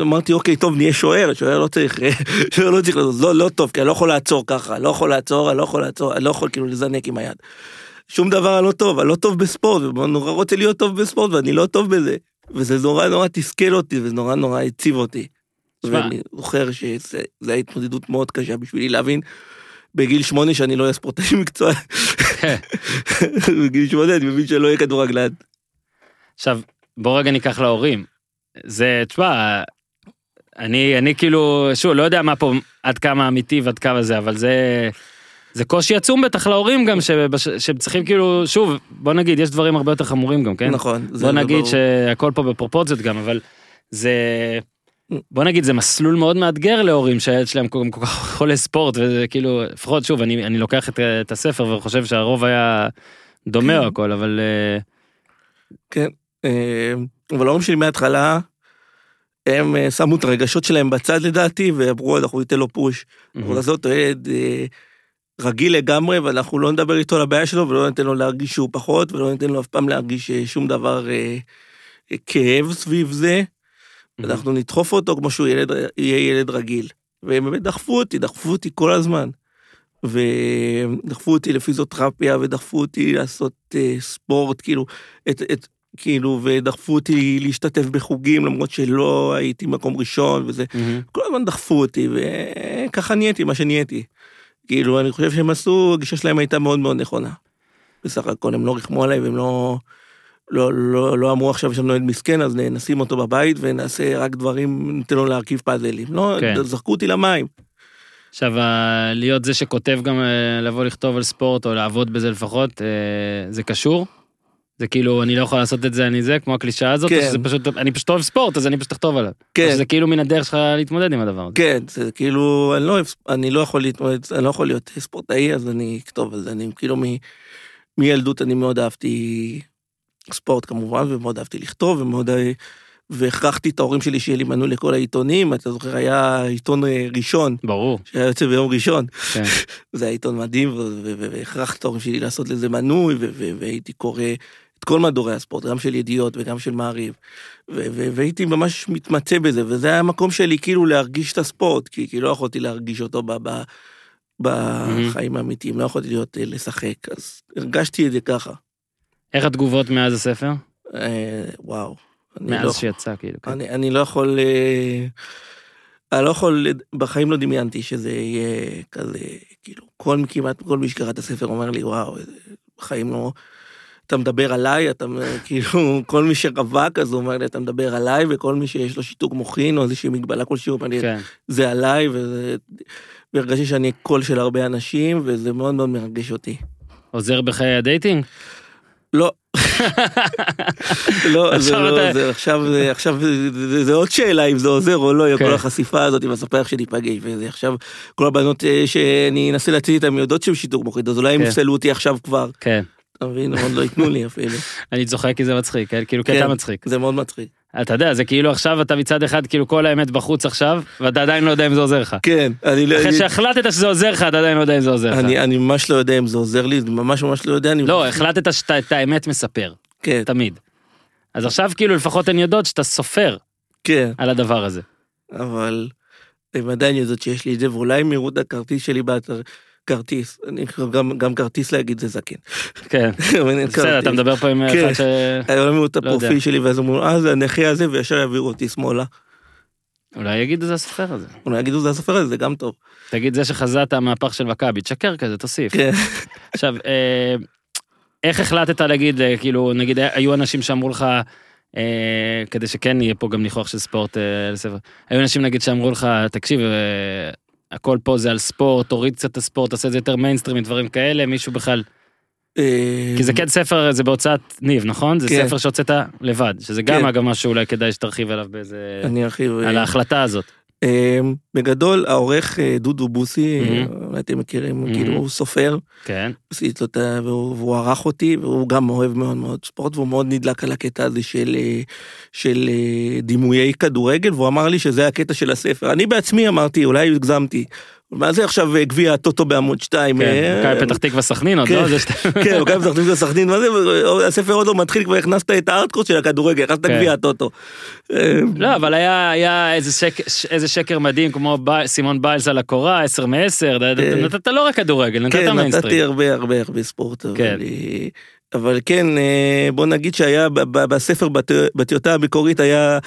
אמרתי אוקיי טוב נהיה שוער שוער לא צריך שוער לא צריך לא לא טוב כי אני לא יכול לעצור ככה לא יכול לעצור אני לא יכול לעצור אני לא יכול כאילו לזנק עם היד. שום דבר לא טוב אני לא טוב בספורט נורא רוצה להיות טוב בספורט ואני לא טוב בזה וזה נורא נורא תסכל אותי וזה נורא נורא הציב אותי. ואני זוכר שזה זה היה התמודדות מאוד קשה בשבילי להבין בגיל שמונה שאני לא אהיה ספורטאי מקצוע. בגיל שמונה אני מבין שלא יהיה כדורגלן. עכשיו, בוא רגע ניקח להורים. זה, תשמע, אני, אני כאילו, שוב, לא יודע מה פה, עד כמה אמיתי ועד כמה זה, אבל זה, זה קושי עצום בטח להורים גם, שהם צריכים כאילו, שוב, בוא נגיד, יש דברים הרבה יותר חמורים גם, כן? נכון. בוא לא נגיד ברור. שהכל פה בפרופורציות גם, אבל זה, בוא נגיד, זה מסלול מאוד מאתגר להורים שהילד שלהם כל כך חולה ספורט, וזה כאילו, לפחות, שוב, אני, אני לוקח את, את הספר וחושב שהרוב היה דומה כן. הכל, אבל... אה, כן, אה, אבל ההורים שלי מההתחלה, הם אה, שמו את הרגשות שלהם בצד לדעתי, ואמרו אנחנו ניתן לו פוש. אנחנו נעשה אותו ילד אה, רגיל לגמרי, ואנחנו לא נדבר איתו על הבעיה שלו, ולא ניתן לו להרגיש שהוא פחות, ולא ניתן לו אף פעם להרגיש אה, שום דבר אה, כאב סביב זה. אנחנו נדחוף אותו כמו שהוא ילד, יהיה ילד רגיל. והם באמת דחפו אותי, דחפו אותי כל הזמן. ודחפו אותי לפיזיותרפיה, ודחפו אותי לעשות אה, ספורט, כאילו, את, את, כאילו, ודחפו אותי להשתתף בחוגים, למרות שלא הייתי מקום ראשון וזה. מהמם. כל הזמן דחפו אותי, וככה נהייתי מה שנהייתי. כאילו, אני חושב שהם עשו, הגישה שלהם הייתה מאוד מאוד נכונה. בסך הכל, הם לא ריחמו עליי, והם לא... לא, לא, לא אמרו עכשיו יש לנו ילד מסכן, אז נשים אותו בבית ונעשה רק דברים, ניתן לו להרכיב פאזלים. לא, כן. זרקו אותי למים. עכשיו, להיות זה שכותב גם אה, לבוא לכתוב על ספורט או לעבוד בזה לפחות, אה, זה קשור? זה כאילו, אני לא יכול לעשות את זה, אני זה, כמו הקלישאה הזאת, כן. שזה פשוט, אני פשוט אוהב ספורט, אז אני פשוט אכתוב עליו. כן. שזה כאילו מן הדרך שלך להתמודד עם הדבר הזה. כן, זה כאילו, אני לא, אוהב- אני לא יכול להתמודד, אני לא יכול להיות ספורטאי, אז אני אכתוב על זה. אני כאילו מ, מילדות אני מאוד אהבתי ספורט כמובן, ומאוד אהבתי לכתוב, ומאוד... אה, והכרחתי את ההורים שלי שיהיה לי מנוי לכל העיתונים, אתה זוכר, היה עיתון אה, ראשון, ברור, שהיה יוצא ביום ראשון. כן. זה היה עיתון מדהים, והכרחתי את ההורים שלי לעשות לזה מנוי, והייתי קורא את כל מדורי הספורט, גם של ידיעות וגם של מעריב, והייתי ממש מתמצא בזה, וזה היה המקום שלי כאילו להרגיש את הספורט, כי, כי לא יכולתי להרגיש אותו בחיים האמיתיים, לא יכולתי להיות, אה, לשחק, אז הרגשתי את זה ככה. איך התגובות מאז הספר? אה, וואו. מאז לא- שיצא, כאילו. כן. אני, אני לא יכול, אה, אני לא יכול, בחיים לא דמיינתי שזה יהיה כזה, כאילו, כל, כמעט כל מי שקרא את הספר אומר לי, וואו, בחיים לא, אתה מדבר עליי, אתה כאילו, כל מי שרווק אז הוא אומר לי, אתה מדבר עליי, וכל מי שיש לו שיתוק מוחין או איזושהי מגבלה כלשהי, הוא אומר לי, כן. זה עליי, והרגשתי שאני קול של הרבה אנשים, וזה מאוד מאוד מרגש אותי. עוזר בחיי ה dating? לא. לא, זה לא עוזר, עכשיו עכשיו זה, עוד שאלה אם זה עוזר או לא, כן. כל החשיפה הזאת עם הספר שניפגש, וזה עכשיו, כל הבנות אה, שאני אנסה להציג איתן יודעות שהן שיתוק מוחין, אז אולי הם כן. יפסלו אותי עכשיו כבר, כן. אתה מבין, עוד לא ייתנו לי אפילו, אני צוחק כי זה מצחיק, כן? כאילו, כי כן. אתה מצחיק. זה מאוד מצחיק. אתה יודע, זה כאילו עכשיו אתה מצד אחד, כאילו כל האמת בחוץ עכשיו, ואתה עדיין לא יודע אם זה עוזר לך. כן, אני לא, אחרי שהחלטת שזה עוזר לך, אתה עדיין לא יודע אם זה עוזר לך. אני, ממש לא יודע אם זה עוזר לי, ממש ממש לא יודע, לא, החלטת שאתה את האמת מספר, כן, תמיד. אז עכשיו כאילו לפחות הן יודעות שאתה סופר כן, על הדבר הזה. אבל הם עדיין יודעות שיש לי את זה, ואולי הם יראו את הכרטיס שלי באתר, כרטיס, אני גם, גם כרטיס להגיד זה זקן. כן. בסדר, אתה. מדבר פה עם כן. אחד ש... היום יראו את לא. הפרופיל שלי ואז אמרו, אה זה הנכה הזה וישר יעבירו אותי שמאלה. אולי יגידו זה הסופר הזה. אולי יגידו זה הסופר הזה, זה גם טוב. תגיד זה שחזית מהפך של מכבי, תשקר כזה, תוסיף. כן. עכשיו, אה, איך החלטת להגיד, אה, כאילו, נגיד, היו אנשים שאמרו לך, אה, כדי שכן יהיה פה גם ניחוח של ספורט אה, לספר, היו אנשים נגיד שאמרו לך, תקשיב, אה, הכל פה זה על ספורט, תוריד קצת את הספורט, תעשה את זה יותר מיינסטרימי, דברים כאלה, מישהו בכלל, אה, כי זה כן ספר, זה בהוצאת ניב, נכון? זה כן. ספר שהוצאת לבד, שזה גם כן. אגב משהו אולי כדאי שתרחיב עליו באיזה, אני ארחיב. על אה, ההחלטה הזאת. אה, בגדול העורך אה, דודו בוסי, אולי אתם מכירים, מהמם. כאילו הוא סופר, כן, עשיתי לו את ה- והוא ערך אותי, והוא גם אוהב מאוד מאוד ספורט, והוא מאוד נדלק על הקטע הזה של, אה, של אה, דימויי כדורגל, והוא אמר לי שזה הקטע של הספר. אני בעצמי אמרתי, אולי הגזמתי. מה זה עכשיו אה, גביע הטוטו בעמוד 2? כן, מכבי פתח תקווה סכנין עוד, כן. לא? כן, מכבי פתח תקווה סכנין, מה זה, הספר עוד לא מתחיל, כבר הכנסת את הארטקורט של הכדורגל, הכנסת כן. גביע הטוטו. אה, לא, אבל היה, איזה, שקר, מדהים כמו סימון ביילס על הקורה, 10 מ-10, כן. נתת לא רק כדורגל, נתת כן, נתתי מיינסטרים. הרבה הרבה הרבה ספורט, אבל, כן. אה, אבל כן, אה, בוא נגיד שהיה בספר, בטיוטה המקורית היה אה,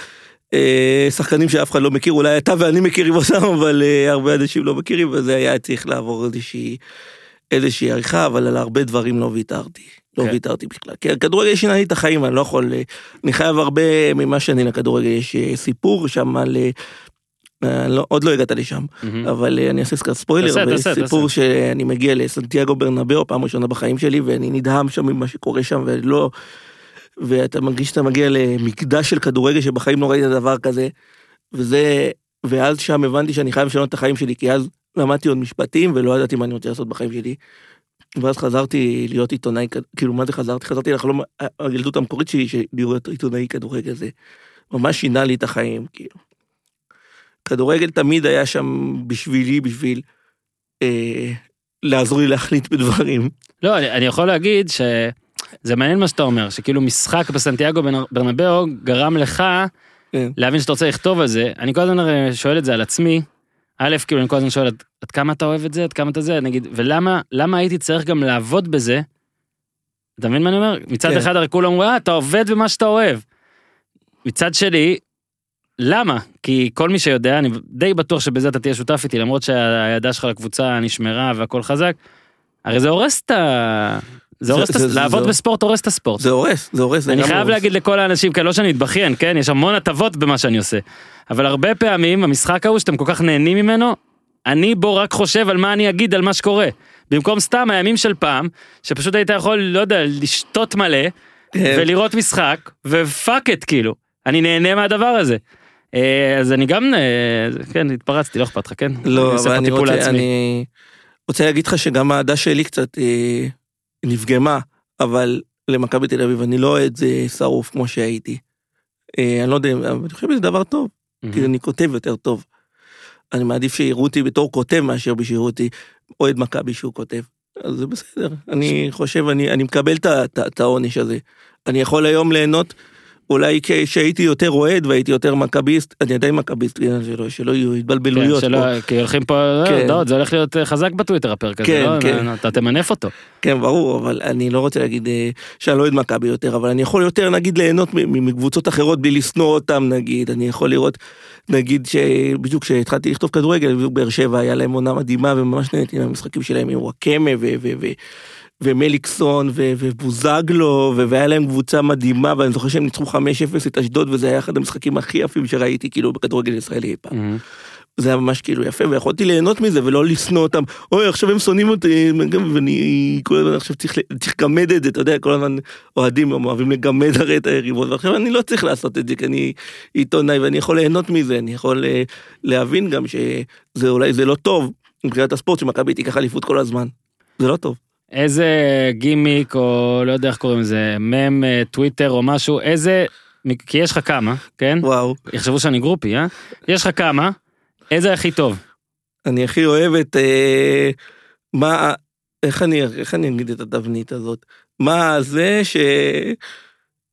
שחקנים שאף אחד לא מכיר, אולי אתה ואני מכירים אותם, אבל אה, הרבה אנשים לא מכירים, וזה היה צריך לעבור איזושהי, איזושהי עריכה, אבל על הרבה דברים לא ויתרתי. לא כן. ויתרתי בכלל. כי הכדורגל שינה לי את החיים, אני לא יכול... אה, אני חייב הרבה ממה שאני לכדורגל. יש אה, סיפור שם על... אה, אה, לא, עוד לא הגעת לשם. מהמם. אבל אה, אני אעשה סקאט ספוילר, סיפור שאני מגיע לסנטיאגו ברנבאו פעם ראשונה בחיים שלי ואני נדהם שם ממה שקורה שם ולא, ואתה מרגיש שאתה מגיע למקדש של כדורגל שבחיים לא ראית דבר כזה, וזה, ואז שם הבנתי שאני חייב לשנות את החיים שלי, כי אז למדתי עוד משפטים ולא ידעתי מה אני רוצה לעשות בחיים שלי. ואז חזרתי להיות עיתונאי, כאילו מה זה חזרתי? חזרתי לחלום, הילדות המקורית שלי, של להיות עיתונאי כדורגל זה ממש שינה לי את החיים, כאילו. כדורגל תמיד היה שם בשבילי, בשביל אה, לעזור לי להחליט בדברים. לא, אני, אני יכול להגיד שזה מעניין מה שאתה אומר, שכאילו משחק בסנטיאגו ברנ- ברנבאו גרם לך כן. להבין שאתה רוצה לכתוב על זה. אני כל הזמן הרי שואל את זה על עצמי. א', כאילו אני כל הזמן שואל עד, כמה אתה אוהב את זה, עד כמה אתה זה, נגיד, ולמה למה הייתי צריך גם לעבוד בזה? אתה מבין מה אני אומר? מצד כן. אחד הרי כולם אומרים, אה, אתה עובד במה שאתה אוהב. מצד שלי, למה? כי כל מי שיודע, אני די בטוח שבזה אתה תהיה שותף איתי, למרות שהידה שלך לקבוצה נשמרה והכל חזק, הרי זה הורס את ה... זה הורס זה- לעבוד בספורט הורס את הספורט. זה הורס, זה הורס. אני חייב. להגיד לכל האנשים כאן, לא שאני אתבכיין, כן? יש המון הטבות במה שאני עושה. אבל הרבה פעמים המשחק ההוא שאתם כל כך נהנים ממנו, אני בו רק חושב על מה אני אגיד על מה שקורה. במקום סתם הימים של פעם, שפשוט היית יכול, לא יודע, לשתות מלא, כן. ולראות משחק, ופאק את כאילו, אני נהנה מהדבר הזה. אה, אז אני גם, אה, כן, התפרצתי, לא אכפת לך, כן? לא, אבל אני רוצה. אני רוצה להגיד לך שגם האהדה שלי קצת אה, נפגמה, אבל למכבי תל אביב אני לא אוהד אה, שרוף כמו שהייתי. אה, אני לא יודע, אבל אני חושב שזה דבר טוב, מהמם. כי אני כותב יותר טוב. אני מעדיף שיראו אותי בתור כותב מאשר שיראו אותי אוהד מכבי שהוא כותב. אז זה בסדר, אני חושב, אני, אני מקבל את העונש הזה. אני יכול היום ליהנות, אולי כשהייתי יותר אוהד והייתי יותר מכביסט, אני עדיין מכביסט, כן, שלא, שלא יהיו כן, התבלבלויות פה. שלא, כי הולכים פה, כן. לא, זה הולך להיות אה, חזק בטוויטר הפרק הזה, כן, לא? כן. אתה תמנף אותו. כן, ברור, אבל אני לא רוצה להגיד אה, שאני לא אוהד מכבי יותר, אבל אני יכול יותר, נגיד, ליהנות מקבוצות אחרות בלי לשנוא אותם, נגיד. אני יכול לראות, נגיד, שבדיוק כשהתחלתי לכתוב כדורגל, בדיוק באר שבע היה להם עונה מדהימה, וממש נהניתי מהמשחקים שלהם עם וואקמה ו... ו, ו ומליקסון ו- ובוזגלו ו- והיה להם קבוצה מדהימה ואני זוכר שהם ניצחו 5-0 את אשדוד וזה היה אחד המשחקים הכי יפים שראיתי כאילו בכדורגל ישראלי אי פעם. מהמם. זה היה ממש כאילו יפה ויכולתי ליהנות מזה ולא לשנוא אותם אוי עכשיו הם שונאים אותי ואני כל הזמן עכשיו צריך צריך לגמד את זה אתה יודע כל הזמן אוהדים הם אוהבים לגמד הרי את היריבות ועכשיו אני לא צריך לעשות את זה כי אני עיתונאי ואני יכול ליהנות מזה אני יכול אה, להבין גם שזה אולי זה לא טוב מבחינת הספורט שמכבי תיקח אליפות כל הזמן זה לא טוב. איזה גימיק, או לא יודע איך קוראים לזה, מם, אה, טוויטר או משהו, איזה, כי יש לך כמה, כן? וואו יחשבו שאני גרופי, אה? יש לך כמה, איזה הכי טוב? אני הכי אוהב את אה, מה איך אני איך אני אגיד את התבנית הזאת מה זה ש...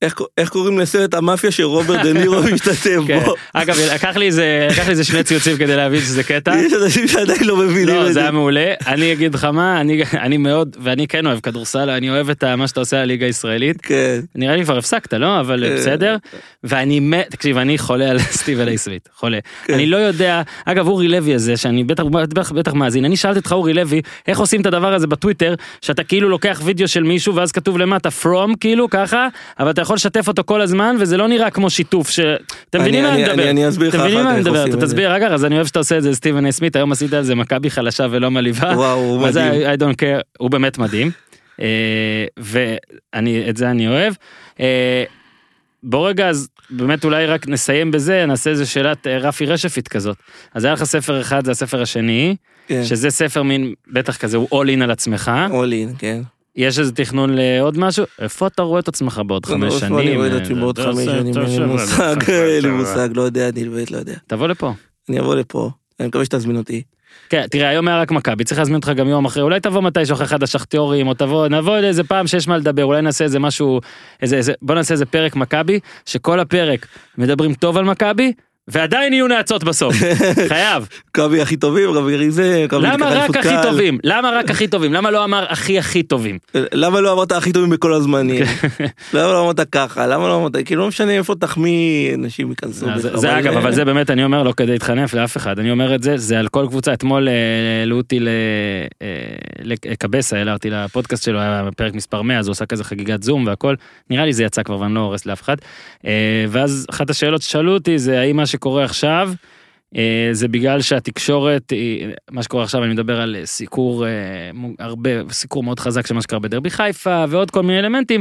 איך, איך קוראים לסרט המאפיה שרוברט דה נירו משתתף כן. בו? אגב, לקח לי איזה, שני ציוצים כדי להבין שזה קטע. יש אנשים שעדיין לא מבינים לא, את זה זה. היה מעולה. אני אגיד לך מה, אני, אני מאוד, ואני כן אוהב כדורסל, אני אוהב את מה שאתה עושה לליגה הישראלית. כן. נראה לי כבר הפסקת, לא? אבל אה. בסדר. ואני מת, תקשיב, אני חולה על סטיב אלי סוויט, חולה. כן. אני לא יודע, אגב, אורי לוי הזה, שאני בטח, בטח, בטח מאזין, אני שאלתי אותך, אורי לוי, איך עושים את הדבר הזה בטוויטר, שאתה כאילו לוקח וידאו של מישהו, ואז כתוב למטה from, כאילו, ככה, אבל אתה יכול לשתף אותו כל הזמן, וזה לא נראה כמו שיתוף ש... אתם מבינים מה אני מדבר? אני- אסביר לך אחר כך איך? עושים אתה את זה. תסביר אחר כך, אז אני אוהב שאתה עושה את זה לסטיבן איי סמית, היום עשית על זה מכבי חלשה ולא מלהיבה. וואו, הוא מדהים. I don't care, הוא באמת מדהים. אה, ואני, את זה אני אוהב. אה, בוא רגע, אז באמת אולי רק נסיים בזה, נעשה איזה שאלת אה, רפי רשפית כזאת. אז היה לך ספר אחד, זה הספר השני, כן. שזה ספר מין, בטח כזה, הוא all in על עצמך. all in, כן. יש איזה תכנון לעוד משהו? איפה אתה רואה את עצמך בעוד חמש איפה שנים? אני רואה את עצמי בעוד חמש שנים, אין לי מושג, אין לי מושג, לא יודע, אני באמת לא יודע. תבוא לפה. אני אבוא לפה, אני מקווה שתזמין אותי. כן, תראה, היום היה רק מכבי, צריך להזמין אותך גם יום אחרי, אולי תבוא מתישהו אחרי אחד השחטיורים, או תבוא, נבוא לאיזה פעם שיש מה לדבר, אולי נעשה איזה משהו, איזה, איזה, בוא נעשה איזה פרק מכבי, שכל הפרק מדברים טוב על מכבי, ועדיין יהיו נאצות בסוף, חייב. מכבי הכי טובים, רבי זה, מכבי למה רק הכי. טובים? למה רק הכי טובים? למה לא אמר הכי הכי טובים? למה לא אמרת הכי טובים בכל הזמנים? למה לא אמרת ככה? למה לא אמרת, כאילו לא משנה איפה תחמיא, אנשים ייכנסו. זה אגב, אבל זה באמת, אני אומר, לא כדי להתחנף לאף אחד, אני אומר את זה, זה על כל קבוצה. אתמול אה, העלו אותי אה, לקבסה, העלה אותי לפודקאסט שלו, היה פרק מספר 100, אז הוא עושה כזה חגיגת זום והכל. נראה לי זה יצא כבר ואני לא הורס לאף אחד. אה, ואז אחת השאלות ששאלו אותי זה האם מה שקורה עכשיו, אה, זה בגלל שהתקשורת, היא- מה שקורה עכשיו, אני מדבר על סיקור אה, מו- הרבה, סיקור מאוד חזק של מה שקרה בדרבי חיפה ועוד כל מיני אלמנטים.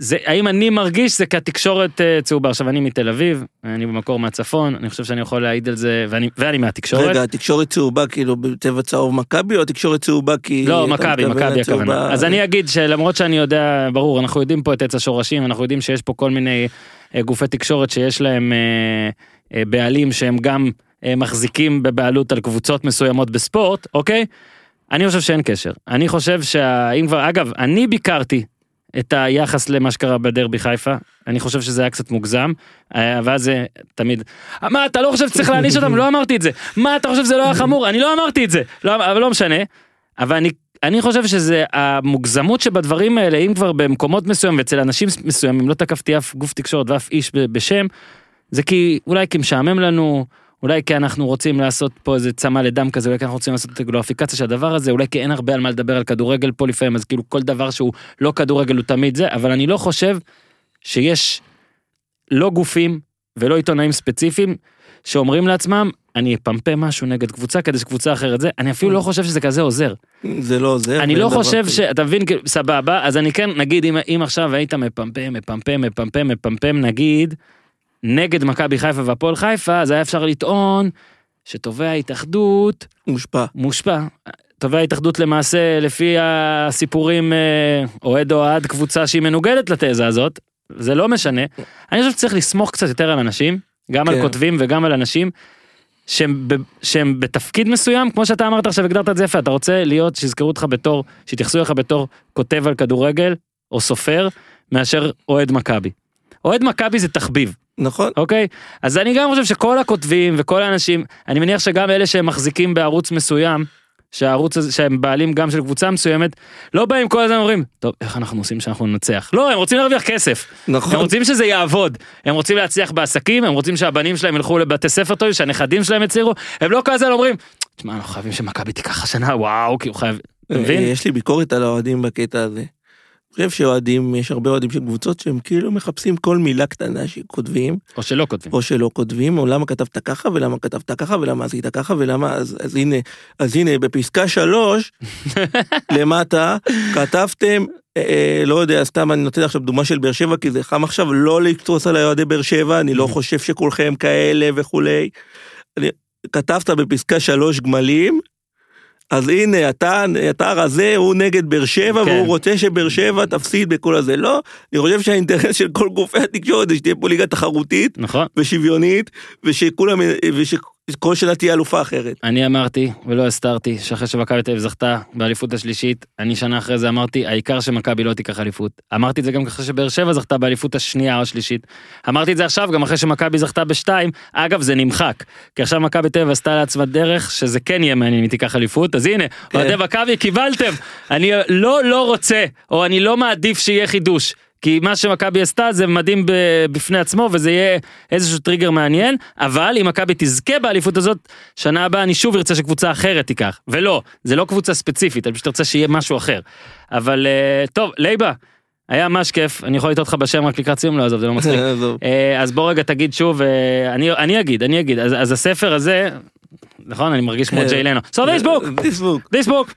זה האם אני מרגיש זה אה, צהובה עכשיו אני מתל אביב אני במקור מהצפון אני חושב שאני יכול להעיד על זה ואני ואני מהתקשורת. רגע, התקשורת צהובה כאילו בצבע צהוב מכבי או התקשורת צהובה כי... לא מכבי מכבי הכוונה אז אני אגיד שלמרות שאני יודע ברור אנחנו יודעים פה את עץ השורשים אנחנו יודעים שיש פה כל מיני אה, גופי תקשורת שיש להם אה, אה, בעלים שהם גם אה, מחזיקים בבעלות על קבוצות מסוימות בספורט אוקיי. אני חושב שאין קשר. אני חושב שהאם כבר אגב אני ביקרתי את היחס למה שקרה בדרבי חיפה. אני חושב שזה היה קצת מוגזם. אה, ואז זה תמיד מה אתה לא חושב שצריך להעניש אותם? לא אמרתי את זה. מה אתה חושב שזה לא היה חמור? אני לא אמרתי את זה. לא, אבל לא משנה. אבל אני אני חושב שזה המוגזמות שבדברים האלה אם כבר במקומות מסוימים ואצל אנשים מסוימים לא תקפתי אף גוף תקשורת ואף איש בשם זה כי אולי כי משעמם לנו אולי כי אנחנו רוצים לעשות פה איזה צמא לדם כזה אולי כי אנחנו רוצים לעשות גלוריפיקציה של הדבר הזה אולי כי אין הרבה על מה לדבר על כדורגל פה לפעמים אז כאילו כל דבר שהוא לא כדורגל הוא תמיד זה אבל אני לא חושב שיש לא גופים ולא עיתונאים ספציפיים שאומרים לעצמם, אני אפמפה משהו נגד קבוצה כדי שקבוצה אחרת זה, אני אפילו לא חושב שזה כזה עוזר. זה לא עוזר. אני לא חושב. ש... אתה מבין, כאילו, סבבה, אז אני כן, נגיד, אם, אם עכשיו היית מפמפם, מפמפם, מפמפם, מפמפם, נגיד, נגד מכבי חיפה והפועל חיפה, אז היה אפשר לטעון שתובע ההתאחדות מושפע. מושפע. תובע ההתאחדות למעשה, לפי הסיפורים, אה, אוהד אוהד קבוצה שהיא מנוגדת לתזה הזאת, זה לא משנה. אני חושב שצריך לסמוך קצת יותר על אנשים, גם על כן. כותבים וגם על אנשים, שהם, ב, שהם בתפקיד מסוים, כמו שאתה אמרת עכשיו, הגדרת את זה יפה, אתה רוצה להיות, שיזכרו אותך בתור, שיתייחסו אליך בתור כותב על כדורגל, או סופר, מאשר אוהד מכבי. אוהד מכבי זה תחביב. נכון. אוקיי? אז אני גם חושב שכל הכותבים וכל האנשים, אני מניח שגם אלה שהם מחזיקים בערוץ מסוים, שהערוץ הזה, שהם בעלים גם של קבוצה מסוימת, לא באים כל הזמן אומרים, טוב, איך אנחנו עושים שאנחנו ננצח? לא, הם רוצים להרוויח כסף. נכון. הם רוצים שזה יעבוד. הם רוצים להצליח בעסקים, הם רוצים שהבנים שלהם ילכו לבתי ספר טובים, שהנכדים שלהם יצליחו, הם לא כל הזמן אומרים, תשמע, אנחנו חייבים שמכבי תיקח השנה, וואו, כאילו חייב... אתה מבין? יש לי ביקורת על האוהדים בקטע הזה. חושב שאוהדים, יש הרבה אוהדים של קבוצות שהם כאילו מחפשים כל מילה קטנה שכותבים, או שלא כותבים. או שלא כותבים, או למה כתבת ככה, ולמה כתבת ככה, ולמה עשית ככה, ולמה, אז, אז הנה, אז הנה, בפסקה שלוש, למטה, כתבתם, אה, אה, לא יודע, סתם אני נותן עכשיו דוגמה של באר שבע, כי זה חם עכשיו, לא לקטרוס על אוהדי באר שבע, אני לא חושב שכולכם כאלה וכולי. אני, כתבת בפסקה שלוש גמלים, אז הנה, אתה, אתה רזה, הוא נגד באר שבע, כן. והוא רוצה שבאר שבע תפסיד בכל הזה. לא, אני חושב שהאינטרס של כל גופי התקשורת זה שתהיה פה ליגה תחרותית נכון. ושוויונית, ושכולם, ושכל שנה תהיה אלופה אחרת. אני אמרתי, ולא הסתרתי, שאחרי שמכבי תל אביב זכתה באליפות השלישית, אני שנה אחרי זה אמרתי, העיקר שמכבי לא תיקח אליפות. אמרתי את זה גם אחרי שבאר שבע זכתה באליפות השנייה או השלישית. אמרתי את זה עכשיו גם אחרי שמכבי זכתה בשתיים, אגב זה נמחק, כי עכשיו מכבי תל אביב עשתה לעצמה דרך שזה כן יהיה מעניין אם היא תיקח אליפות, אז הנה, כן. אוהדי מכבי קיבלתם, אני לא לא רוצה, או אני לא מעדיף שיהיה חידוש. כי מה שמכבי עשתה זה מדהים בפני עצמו וזה יהיה איזשהו טריגר מעניין אבל אם מכבי תזכה באליפות הזאת שנה הבאה אני שוב ארצה שקבוצה אחרת תיקח. ולא זה לא קבוצה ספציפית אני פשוט רוצה שיהיה משהו אחר. אבל אה, טוב לייבה היה ממש כיף אני יכול לטעות לך בשם רק לקראת סיום? לא עזוב זה לא מצחיק. עזוב. אה, אז בוא רגע תגיד שוב אה, אני אני אגיד אני אגיד. אז, אז הספר הזה נכון אני מרגיש כמו כן. ג'יי לנו. So this book This book. this book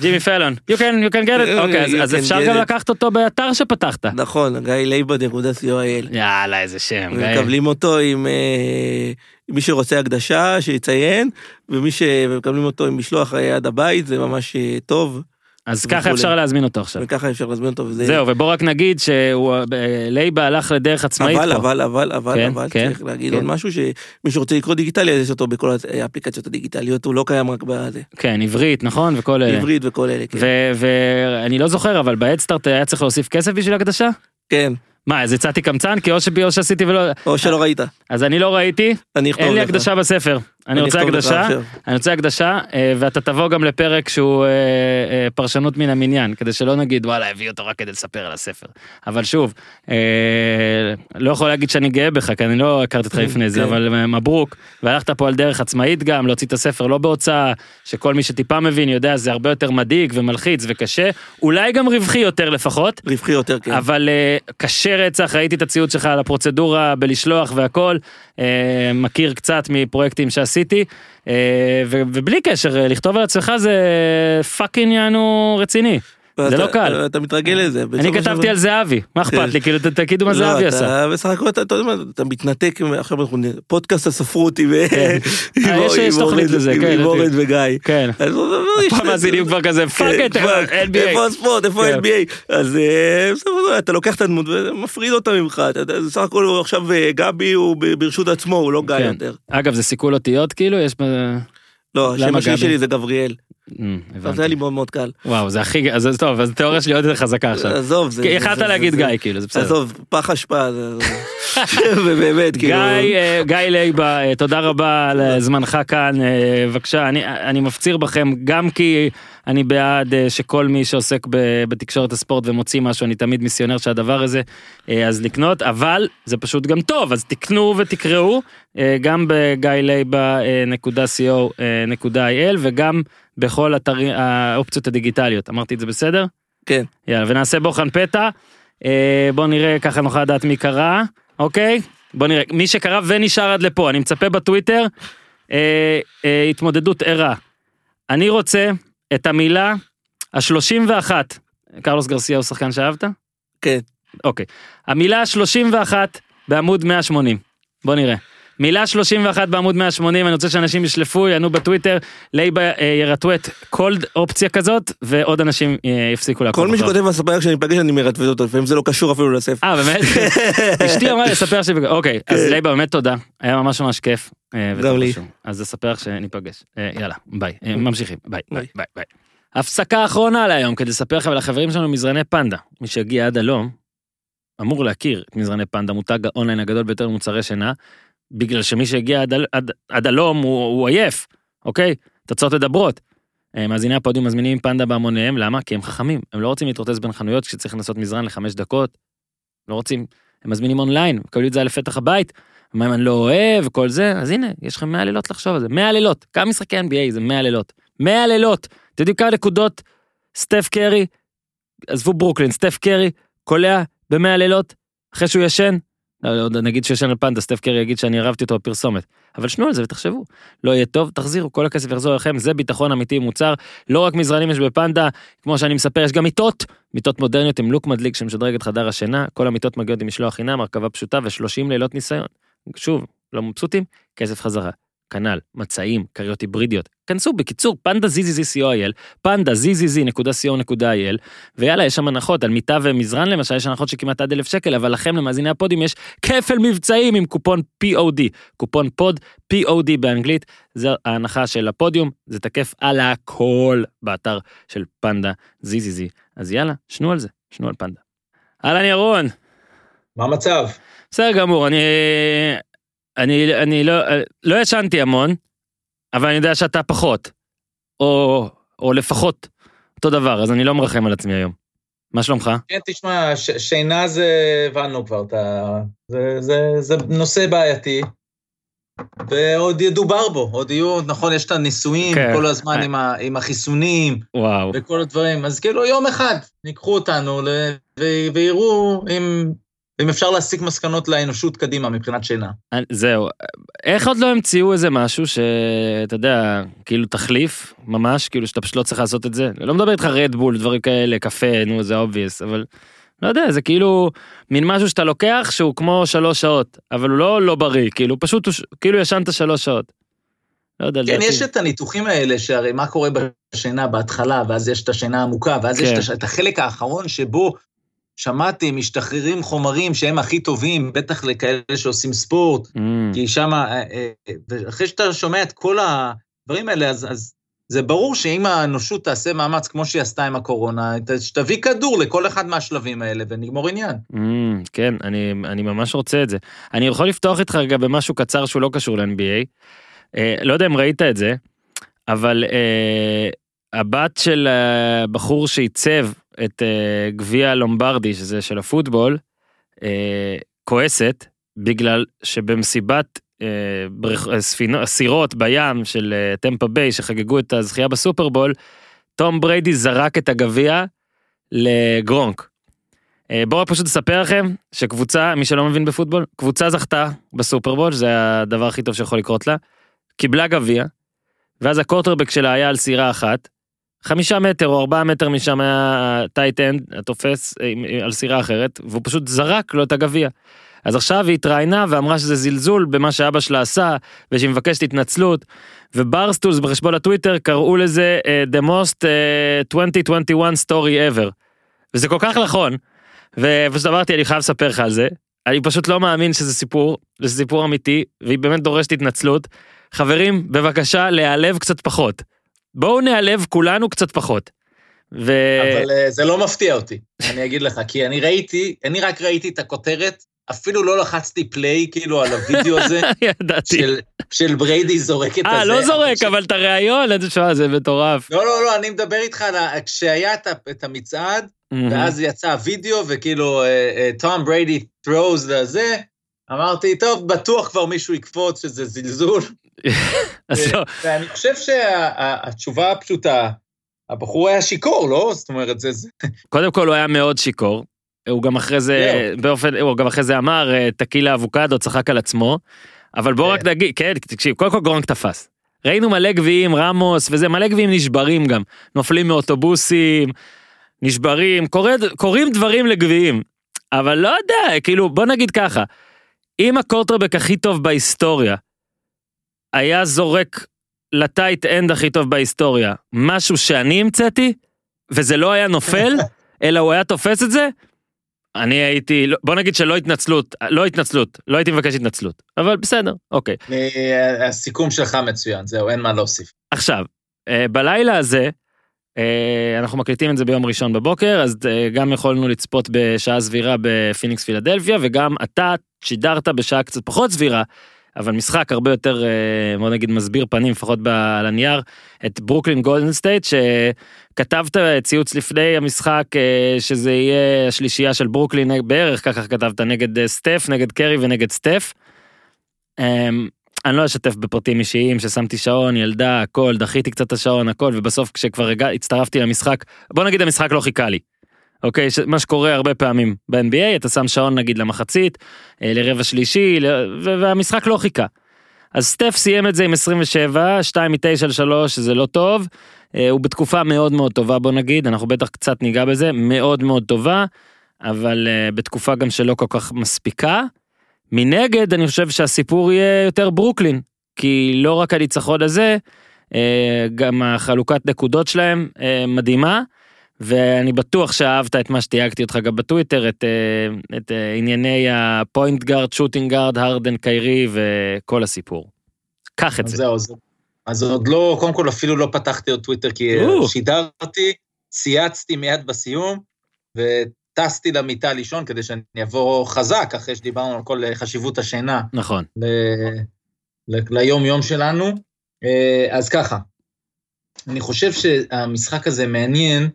ג'ימי פלון you can you can get it אוקיי You אז אפשר גם it. לקחת אותו באתר שפתחת. נכון, גיא לייבד.co.il. יאללה איזה שם. גיא. מקבלים אותו עם אה, מי שרוצה הקדשה שיציין, ומי שמקבלים אותו עם משלוח אה, עד הבית זה ממש אה, טוב, אז ככה. אפשר להזמין אותו עכשיו. וככה אפשר להזמין אותו וזה... זהו ובוא רק נגיד שהוא אה, הלך לדרך עצמאית אבל, פה. אבל, אבל, אבל, כן, אבל, כן, צריך להגיד כן. עוד משהו, שמי שרוצה לקרוא דיגיטלי, אז יש אותו בכל האפליקציות הדיגיטליות, הוא לא קיים רק בזה. כן עברית נכון וכל אלה. עברית וכל אלה, כן. ואני לא זוכר אבל בהדסטארט היה צריך להוסיף כסף בשביל הקדשה? כן, מה אז יצאתי קמצן כי או שבי או שעשיתי ולא או שלא ראית, אז אני לא ראיתי אני אין לי לך. הקדשה בספר אני רוצה הקדשה. אני רוצה הקדשה אה, ואתה תבוא גם לפרק שהוא אה, אה, פרשנות מן המניין כדי שלא נגיד וואלה הביא אותו רק כדי לספר על הספר אבל שוב אה, לא יכול להגיד שאני גאה בך כי אני לא הכרתי אותך לפני זה כן. אבל אה, מברוק והלכת פה על דרך עצמאית גם להוציא את הספר לא בהוצאה שכל מי שטיפה מבין יודע זה הרבה יותר מדאיג ומלחיץ וקשה אולי גם רווחי יותר לפחות. רווחי יותר, כן. אבל אה, קשה רצח, ראיתי את הציוץ שלך על הפרוצדורה בלשלוח והכל, אה, מכיר קצת מפרויקטים שעשיתי, אה, ובלי קשר, אה, לכתוב על עצמך זה fucking יענו רציני. זה לא קל. אתה מתרגל לזה. אני כתבתי על זהבי, מה אכפת לי, כאילו תגידו מה לא, זהבי אתה- עשה. בסך הכל אתה יודע מה, אתה מתנתק, עכשיו אנחנו פודקאסט הספרות עם כן. אה, תוכנית אורן- כן. וגיא. כן. יש- פה המאזינים כבר כזה fuck כן, את NBA. איפה הספורט, איפה כן. ה-NBA? אז אה, אתה לוקח את הדמות ומפריד אותה ממך, אתה יודע, זה סך הכל הוא עכשיו אה, גבי הוא ברשות עצמו, הוא לא גיא כן. יותר. אגב זה סיכול אותיות כאילו, יש... לא, השם השני? שלי זה גבריאל, אז הבנתי. זה היה לי מאוד מאוד קל. וואו זה הכי, אז טוב, אז התיאוריה שלי עוד יותר חזקה עכשיו. עזוב, זה... כי יכלת זה- להגיד גיא כאילו, זה בסדר. עזוב, פח אשפה. ובאמת, כאילו... אה, גיא לייבה, אה, תודה רבה על זמנך כאן, אה, בבקשה, אני, אני מפציר בכם, גם כי אני בעד אה, שכל מי שעוסק בתקשורת הספורט ומוציא משהו, אני תמיד מיסיונר של הדבר הזה, אה, אז לקנות, אבל זה פשוט גם טוב, אז תקנו ותקראו, אה, גם בגיילייבה.co.il וגם בכל אתרי, האופציות הדיגיטליות, אמרתי את זה בסדר? כן. יאללה, ונעשה בוחן פתע. אה, בוא נראה, ככה נוכל לדעת מי קרא, אוקיי? בוא נראה, מי שקרא ונשאר עד לפה, אני מצפה בטוויטר, אה, אה, התמודדות ערה. אני רוצה את המילה ה-31, קרלוס גרסיה הוא שחקן שאהבת? כן. אוקיי. המילה 31 בעמוד 180. בוא נראה. מילה 31 בעמוד 180, אני רוצה שאנשים ישלפו, יענו בטוויטר, לייבה אה, ירטווט כל אופציה כזאת, ועוד אנשים אה, יפסיקו לעקוב כל מי. שכותב בספר כשאני מפגש אני מרטווט אותו, לפעמים זה לא קשור אפילו לספר. אה, באמת? אשתי אמרה לספר ש... אוקיי, אז לייבה, באמת תודה, היה ממש ממש כיף. אה, כן. גם לי. אז הספר שניפגש. יאללה, ביי. ממשיכים, ביי, ביי, ביי. הפסקה אחרונה להיום, כדי לספר לכם על החברים שלנו מזרני פנדה. מי שהגיע עד הלום, אמור להכיר את מזרני פנדה, מותג האונליין הגדול ביותר למוצרי שינה, בגלל שמי שהגיע עד, עד, עד הלום הוא, הוא עייף, אוקיי? תוצאות מדברות. אה, מאזיני הפודיום מזמינים פנדה בהמוניהם, למה? כי הם חכמים, הם לא רוצים להתרוצץ בין חנויות כשצריך לנסות מזרן לחמש דקות, לא רוצים, הם מזמינים אונליין, מקבלים את זה לפתח הבית, מה אם אני לא אוהב וכל זה, אז הנה, יש לכם 100 לילות לחשוב על זה, 100 לילות, כמה משחקי NBA זה 100 לילות, 100 לילות, אתם יודעים כמה נקודות סטף קרי, עזבו ברוקלין, סטף קרי, קולע ב-100 לילות, אחרי שהוא ישן, נגיד שהוא ישן על פנדה, סטף קרי יגיד שאני ערבתי אותו בפרסומת, אבל שנו על זה ותחשבו, לא יהיה טוב, תחזירו, כל הכסף יחזור אליכם, זה ביטחון אמיתי מוצר, לא רק מזרנים יש בפנדה, כמו שאני מספר, יש גם מיטות, מיטות מודרניות עם לוק מדליק שמשדרג את חדר השינה, כל המיטות מגיעות עם משלוח חינם, הרכבה פשוטה ו-30 לילות ניסיון. שוב, לא מבסוטים, כסף חזרה. כנ"ל, מצעים, כריות היברידיות. כנסו בקיצור, פנדה zzz.co.il, פנדה zzz.co.il, ויאללה, יש שם הנחות על מיטה ומזרן למשל, יש הנחות שכמעט עד אלף שקל, אבל לכם, למאזיני הפודיום, יש כפל מבצעים עם קופון POD, קופון pod, POD באנגלית, זה ההנחה של הפודיום, זה תקף על הכל באתר של פנדה zzz. אז יאללה, שנו על זה, שנו על פנדה. אהלן ירון. מה המצב? בסדר גמור, אני, אני, אני לא, לא ישנתי המון, אבל אני יודע שאתה פחות, או, או לפחות אותו דבר, אז אני לא מרחם על עצמי היום. מה שלומך? כן, תשמע, ש- שינה זה, הבנו כבר, אתה, זה, זה, זה נושא בעייתי, ועוד ידובר בו, עוד יהיו, נכון, יש את הניסויים כן. כל הזמן עם, ה, עם החיסונים וואו. וכל הדברים, אז כאילו יום אחד ייקחו אותנו ל, ו, ויראו אם, אם אפשר להסיק מסקנות לאנושות קדימה מבחינת שינה. זהו, איך עוד לא המציאו איזה משהו שאתה יודע, כאילו תחליף, ממש, כאילו שאתה פשוט לא צריך לעשות את זה? אני לא מדבר איתך רדבול, דברים כאלה, קפה, נו, זה obvious, אבל לא יודע, זה כאילו מין משהו שאתה לוקח שהוא כמו שלוש שעות, אבל הוא לא לא בריא, כאילו פשוט, כאילו ישנת שלוש שעות. לא יודע, כן, לדעתי. יש את הניתוחים האלה, שהרי מה קורה בשינה בהתחלה, ואז יש את השינה העמוקה, ואז יש כן. הש- את החלק האחרון שבו שמעתי, משתחררים חומרים שהם הכי טובים, בטח לכאלה שעושים ספורט, Mm, כי שם, ואחרי שאתה שומע את כל הדברים האלה, אז, אז זה ברור שאם האנושות תעשה מאמץ כמו שהיא עשתה עם הקורונה, שתביא כדור לכל אחד מהשלבים האלה ונגמור עניין. mm, כן, אני, אני ממש רוצה את זה. אני יכול לפתוח איתך רגע במשהו קצר שהוא לא קשור ל-NBA. אה, לא יודע אם ראית את זה, אבל אה, הבת של הבחור שעיצב את אה, גביע לומברדי, שזה של הפוטבול, אה, כועסת בגלל שבמסיבת בריכ- אה, ספינו- סירות בים של טמפה ביי שחגגו את הזכייה בסופרבול, תום בריידי זרק את הגביע לגרונק. אה, בואו פשוט אספר לכם שקבוצה, מי שלא מבין בפוטבול, קבוצה זכתה בסופרבול, שזה הדבר הכי טוב שיכול לקרות לה, קיבלה גביע, ואז הקורטרבק שלה היה על סירה אחת, חמישה מטר או ארבעה מטר משם היה tight end, התופס אה, עם- על סירה אחרת, והוא פשוט זרק לו את הגביע. אז עכשיו היא התראיינה ואמרה שזה זלזול במה שאבא שלה עשה, ושהיא מבקשת התנצלות, ו Barstool's בחשבון הטוויטר קראו לזה uh, the most uh, 2021 story ever. וזה כל כך נכון, ופשוט אמרתי אני חייב לספר לך על זה, אני פשוט לא מאמין שזה סיפור, זה סיפור אמיתי, והיא באמת דורשת התנצלות. חברים, בבקשה להיעלב קצת פחות. בואו נעלב כולנו קצת פחות. ו... אבל אה, זה לא מפתיע אותי, אני אגיד לך, כי אני ראיתי, אני רק ראיתי את הכותרת, אפילו לא לחצתי פליי כאילו על הוידאו הזה, ידעתי. של, של בריידי זורק את הזה. אה, לא זורק, ש- אבל את הראיון, איזה שעה, זה מטורף. לא, לא, לא, אני מדבר איתך על ה... כשהיה את המצעד, ואז יצא הוידאו, וכאילו, תום בריידי throws לזה, אמרתי, טוב, בטוח כבר מישהו יקפוץ שזה זלזול. אז לא, ואני חושב שהתשובה הפשוטה, הבחור היה שיכור, לא? זאת אומרת, זה... קודם כל הוא היה מאוד שיכור, הוא גם אחרי זה, באופן, הוא גם אחרי זה אמר, אה, טקילה אבוקדו, צחק על עצמו. אבל בוא כן. רק נגיד, כן, תקשיב, קודם כל גרונק תפס. ראינו מלא גביעים, רמוס וזה, מלא גביעים נשברים גם. נופלים מאוטובוסים, נשברים, קורה, קורים דברים לגביעים. אבל לא יודע, כאילו, בוא נגיד ככה, אם הקורטרבק הכי טוב בהיסטוריה היה זורק ל tight end הכי טוב בהיסטוריה, משהו שאני המצאתי, וזה לא היה נופל, אלא הוא היה תופס את זה, אני הייתי, לא- בוא נגיד שלא התנצלות, לא התנצלות, לא הייתי מבקש התנצלות, אבל בסדר, אוקיי. אה, הסיכום שלך מצוין, זהו, אין מה להוסיף. עכשיו, אה, בלילה הזה, אה, אנחנו מקליטים את זה ביום ראשון בבוקר, אז גם יכולנו לצפות בשעה סבירה בפיניקס פילדלפיה, וגם אתה שידרת בשעה קצת פחות סבירה, אבל משחק הרבה יותר, אה, בוא נגיד, מסביר פנים, לפחות על הנייר, את ברוקלין גולדן סטייט, שכתבת ציוץ לפני המשחק, אה, שזה יהיה השלישייה של ברוקלין, בערך ככה כתבת, נגד אה, סטף, נגד קרי ונגד סטף. אמ, אני לא אשתף בפרטים אישיים ששמתי שעון, ילדה, הכל, דחיתי קצת את השעון, הכל, ובסוף כשכבר הגע, הצטרפתי למשחק, בוא נגיד המשחק לא חיכה לי. אוקיי, מה שקורה הרבה פעמים ב-NBA, אתה שם שעון נגיד למחצית, אה, לרבע שלישי, והמשחק לא חיכה. אז סטף סיים את זה עם 27, 2 מ-9 ל-3, שזה לא טוב. אה, הוא בתקופה מאוד מאוד טובה, בוא נגיד, אנחנו בטח קצת ניגע בזה, מאוד מאוד טובה, אבל אה, בתקופה גם שלא כל כך מספיקה. מנגד, אני חושב שהסיפור יהיה יותר ברוקלין, כי לא רק הניצחון הזה, גם החלוקת נקודות שלהם מדהימה, ואני בטוח שאהבת את מה שתייגתי אותך גם בטוויטר, את, אה, את אה, ענייני ה point guard, shooting guard, הרדן, קיירי וכל הסיפור. קח את זה. זהו, אז- אז עוד לא, קודם כל אפילו לא פתחתי עוד טוויטר, כי או. שידרתי, צייצתי מיד בסיום, וטסתי למיטה לישון כדי שאני אבוא חזק, אחרי שדיברנו על כל חשיבות השינה נכון. ל- ל- ליום-יום שלנו. אה, אז ככה, אני חושב שהמשחק הזה מעניין,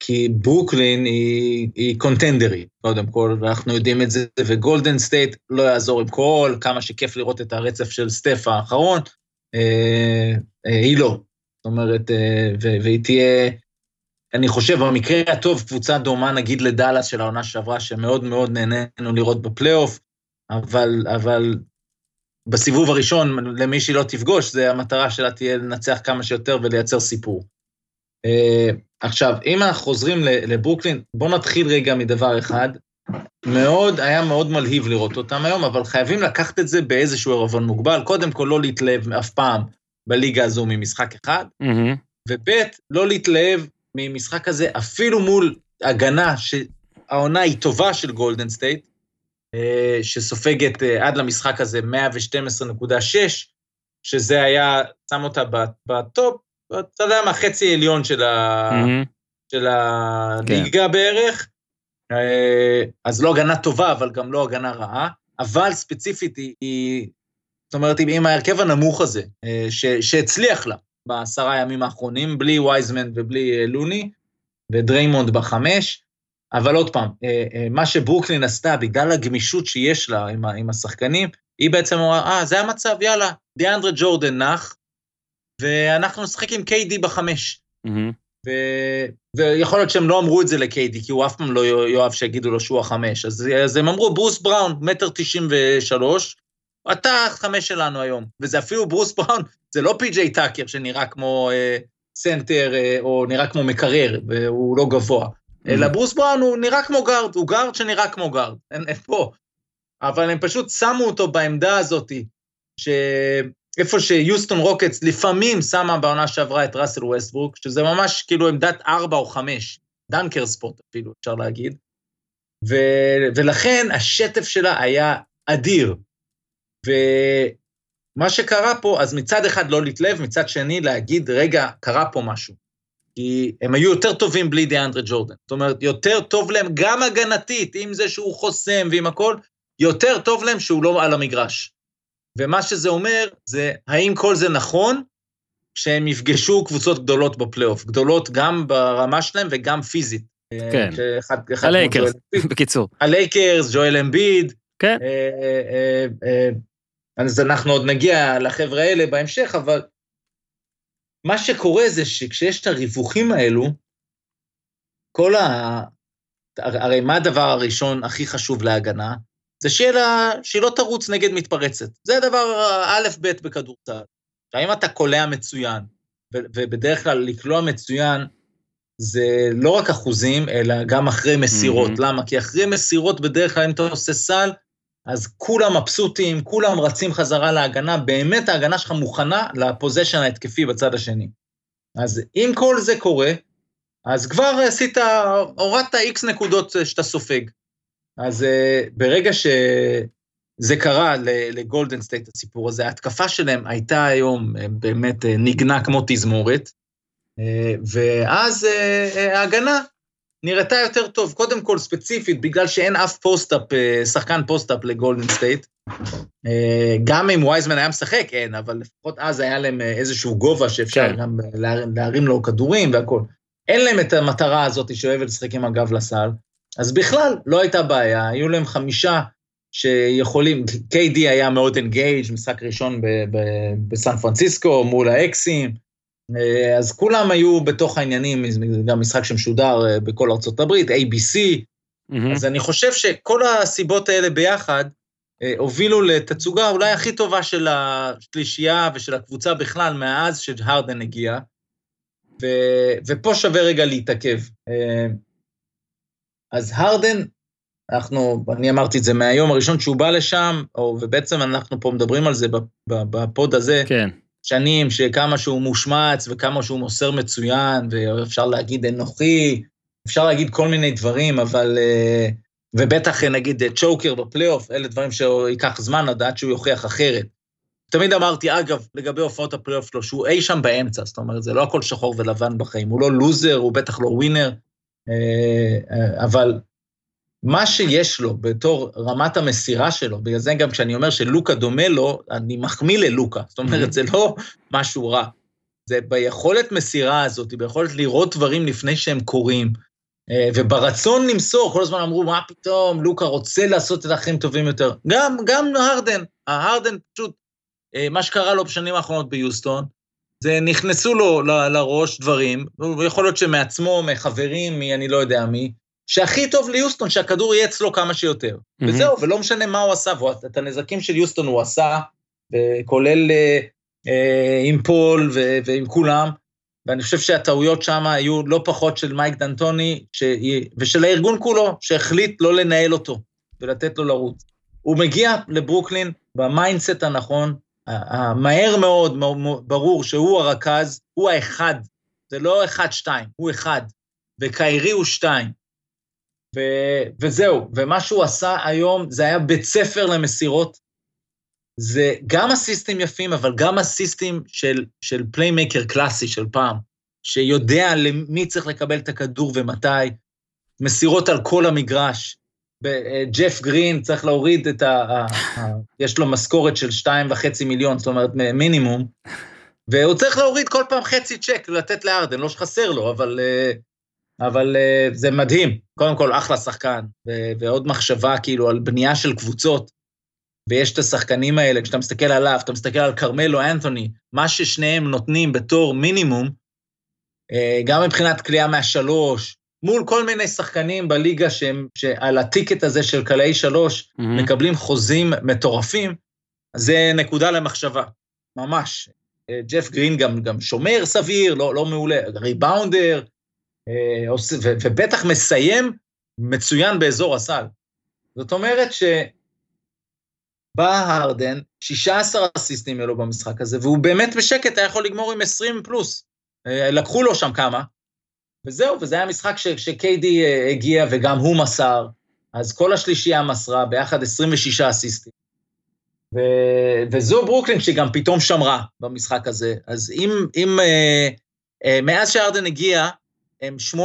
כי ברוקלין היא, היא קונטנדרית, קודם כל, ואנחנו יודעים את זה, וגולדן סטייט לא יעזור עם כל, כמה שכיף לראות את הרצף של סטף האחרון, אה, אה, היא לא. זאת אומרת, אה, ו- והיא תהיה, אני חושב, במקרה הטוב, קבוצה דומה נגיד לדאלאס של העונה שעברה, שמאוד מאוד נהנינו לראות בפלייאוף, אבל, אבל בסיבוב הראשון, למי שהיא לא תפגוש, זה המטרה שלה תהיה לנצח כמה שיותר ולייצר סיפור. Uh, עכשיו, אם אנחנו חוזרים לברוקלין, בואו נתחיל רגע מדבר אחד. מאוד, היה מאוד מלהיב לראות אותם היום, אבל חייבים לקחת את זה באיזשהו ערבון מוגבל. קודם כל, לא להתלהב אף פעם בליגה הזו ממשחק אחד, מהמם. וב' לא להתלהב ממשחק הזה אפילו מול הגנה שהעונה היא טובה של גולדן סטייט, אה, שסופגת אה, עד למשחק הזה 112.6, שזה היה, שם אותה ב top, אתה יודע מה, חצי עליון של, ה, מהמם. של הליגה בערך. אה, אז לא הגנה טובה, אבל גם לא הגנה רעה, אבל ספציפית היא, היא זאת אומרת, עם, ההרכב הנמוך הזה, אה, ש, שהצליח לה בעשרה הימים האחרונים, בלי וייזמן ובלי אה, לוני, ודריימונד בחמש, אבל עוד פעם, מה שברוקלין עשתה, בגלל הגמישות שיש לה עם, עם השחקנים, היא בעצם אמרה, אה, זה המצב, יאללה, דיאנדרה ג'ורדן נח, ואנחנו נשחק עם KD בחמש. ו... ויכול להיות שהם לא אמרו את זה לקיידי, כי הוא אף פעם לא יאהב שיגידו לו שהוא החמש. אז, אז הם אמרו, ברוס בראון, מטר תשעים ושלוש, אתה החמש שלנו היום. וזה אפילו ברוס בראון, זה לא פי.ג'יי טאקר שנראה כמו אה, center, אה, או נראה כמו מקרר, והוא לא גבוה. אלא ברוס בראון הוא נראה כמו guard, הוא guard שנראה כמו guard, אין, אין פה. אבל הם פשוט שמו אותו בעמדה הזאתי, שאיפה שיוסטון רוקטס לפעמים שמה בעונה שעברה את ראסל ווסטברוק, שזה ממש כאילו עמדת ארבע או חמש, dunker spot אפילו, אפשר להגיד. ו, ולכן השטף שלה היה אדיר. ומה שקרה פה, אז מצד אחד לא להתלהב, מצד שני להגיד, רגע, קרה פה משהו. כי הם היו יותר טובים בלי דיאנדרה ג'ורדן. זאת אומרת, יותר טוב להם גם הגנתית, עם זה שהוא חוסם ועם הכל, יותר טוב להם שהוא לא על המגרש. ומה שזה אומר, זה האם כל זה נכון שהם יפגשו קבוצות גדולות בפלייאוף, גדולות גם ברמה שלהם וגם פיזית. כן. הלייקרס. בקיצור. הלייקרס, ג'ואל אמביד. כן. אה, אה, אה, אז אנחנו עוד נגיע לחבר'ה האלה בהמשך, אבל מה שקורה זה שכשיש את הריווחים האלו, כל ה... הרי מה הדבר הראשון הכי חשוב להגנה? זה שיהיה לה, שהיא לא תרוץ נגד מתפרצת. זה הדבר א'-ב' בכדורסל. עכשיו, אם אתה קולע מצוין, ובדרך כלל לקלוע מצוין, זה לא רק אחוזים, אלא גם אחרי מסירות. מהמם. למה? כי אחרי מסירות, בדרך כלל אם אתה עושה סל, אז כולם מבסוטים, כולם רצים חזרה להגנה, באמת ההגנה שלך מוכנה לפוזיישן ההתקפי בצד השני. אז אם כל זה קורה, אז כבר עשית, הורדת איקס נקודות שאתה סופג. אז uh, ברגע שזה קרה לגולדן סטייט, הסיפור הזה, ההתקפה שלהם הייתה היום אה, באמת אה, ניגנה כמו תזמורת, אה, ואז ההגנה נראתה יותר טוב. קודם כל, ספציפית, בגלל שאין אף post-up, אה, שחקן post-up לגולדן סטייט. אה, גם אם וייזמן היה משחק, אין, אבל לפחות אז היה להם איזשהו גובה שאפשר כן. גם אה, לה- להרים לו כדורים והכול. אין להם את המטרה הזאת שאוהבת לשחק עם הגב לסל, אז בכלל לא הייתה בעיה, היו להם חמישה שיכולים, KD היה מאוד אינגייג', משחק ראשון בסן פרנסיסקו מול האקסים, אה, אז כולם היו בתוך העניינים, גם משחק שמשודר אה, בכל ארצות הברית, ABC, מהמם. אז אני חושב שכל הסיבות האלה ביחד אה, הובילו לתצוגה אולי הכי טובה של השלישייה ושל הקבוצה בכלל מאז שהרדן הגיע, ו, ופה שווה רגע להתעכב. אז הרדן, אנחנו, אני אמרתי את זה מהיום הראשון שהוא בא לשם, או, ובעצם אנחנו פה מדברים על זה בפוד הזה, כן. שנים שכמה שהוא מושמץ וכמה שהוא מוסר מצוין, ואפשר להגיד אנוכי, אפשר להגיד כל מיני דברים, אבל... אה, ובטח נגיד צ'וקר בפלייאוף, אלה דברים שייקח זמן לדעת שהוא יוכיח אחרת. תמיד אמרתי, אגב, לגבי הופעות הפלייאוף שלו, שהוא אי שם באמצע, זאת אומרת, זה לא הכל שחור ולבן בחיים, הוא לא לוזר, הוא בטח לא ווינר, אבל מה שיש לו בתור רמת המסירה שלו, בגלל זה גם כשאני אומר שלוקה דומה לו, אני מחמיא ללוקה. זאת אומרת, זה לא משהו רע. זה ביכולת מסירה הזאת, ביכולת לראות דברים לפני שהם קורים, אה, וברצון למסור, כל הזמן אמרו, מה פתאום, לוקה רוצה לעשות את האחרים טובים יותר. גם, גם הרדן, ההרדן פשוט, אה, מה שקרה לו בשנים האחרונות ביוסטון, זה נכנסו לו ל- לראש דברים, יכול להיות שמעצמו, מחברים, מי אני לא יודע מי, שהכי טוב ליוסטון שהכדור יהיה אצלו כמה שיותר. מהמם. וזהו, ולא משנה מה הוא עשה, את הנזקים של יוסטון הוא עשה, כולל אה, אה, עם פול ו- ועם כולם, ואני חושב שהטעויות שם היו לא פחות של מייק דנטוני, ש... ושל הארגון כולו, שהחליט לא לנהל אותו ולתת לו לרוץ. הוא מגיע לברוקלין ב mindset הנכון, מהר מאוד ברור שהוא הרכז, הוא האחד, זה לא אחד-שתיים, הוא אחד, וקיירי הוא שתיים. ו- וזהו, ומה שהוא עשה היום, זה היה בית ספר למסירות. זה גם אסיסטים יפים, אבל גם אסיסטים של, של playmaker קלאסי של פעם, שיודע למי צריך לקבל את הכדור ומתי, מסירות על כל המגרש. אה, ג'ף גרין צריך להוריד את ה... יש לו משכורת של שתיים וחצי מיליון, זאת אומרת מינימום, והוא צריך להוריד כל פעם חצי צ'ק לתת לארדן, לא שחסר לו, אבל, אה, אבל אה, זה מדהים. קודם כל, אחלה שחקן, ועוד מחשבה כאילו על בנייה של קבוצות. ויש את השחקנים האלה, כשאתה מסתכל עליו, אתה מסתכל על כרמלו אנתוני, מה ששניהם נותנים בתור מינימום, אה, גם מבחינת קליעה מהשלוש, מול כל מיני שחקנים בליגה שהם, שעל הטיקט הזה של קלעי שלוש, מהמם. מקבלים חוזים מטורפים, זה נקודה למחשבה, ממש. אה, ג'ף גרין גם, גם שומר סביר, לא, לא מעולה, ריבאונדר, אה, ו- ובטח מסיים מצוין באזור הסל. זאת אומרת ש... בא הרדן, 16 אסיסטים אלו במשחק הזה, והוא באמת בשקט היה יכול לגמור עם 20 פלוס. אה, לקחו לו שם כמה, וזהו, וזה היה משחק ש- שקיידי אה, הגיע וגם הוא מסר, אז כל השלישייה מסרה, ביחד 26 אסיסטים. ו... וזו ברוקלין שגם פתאום שמרה במשחק הזה. אז אם, אם אה, אה, מאז שארדן הגיע, הם 8-6,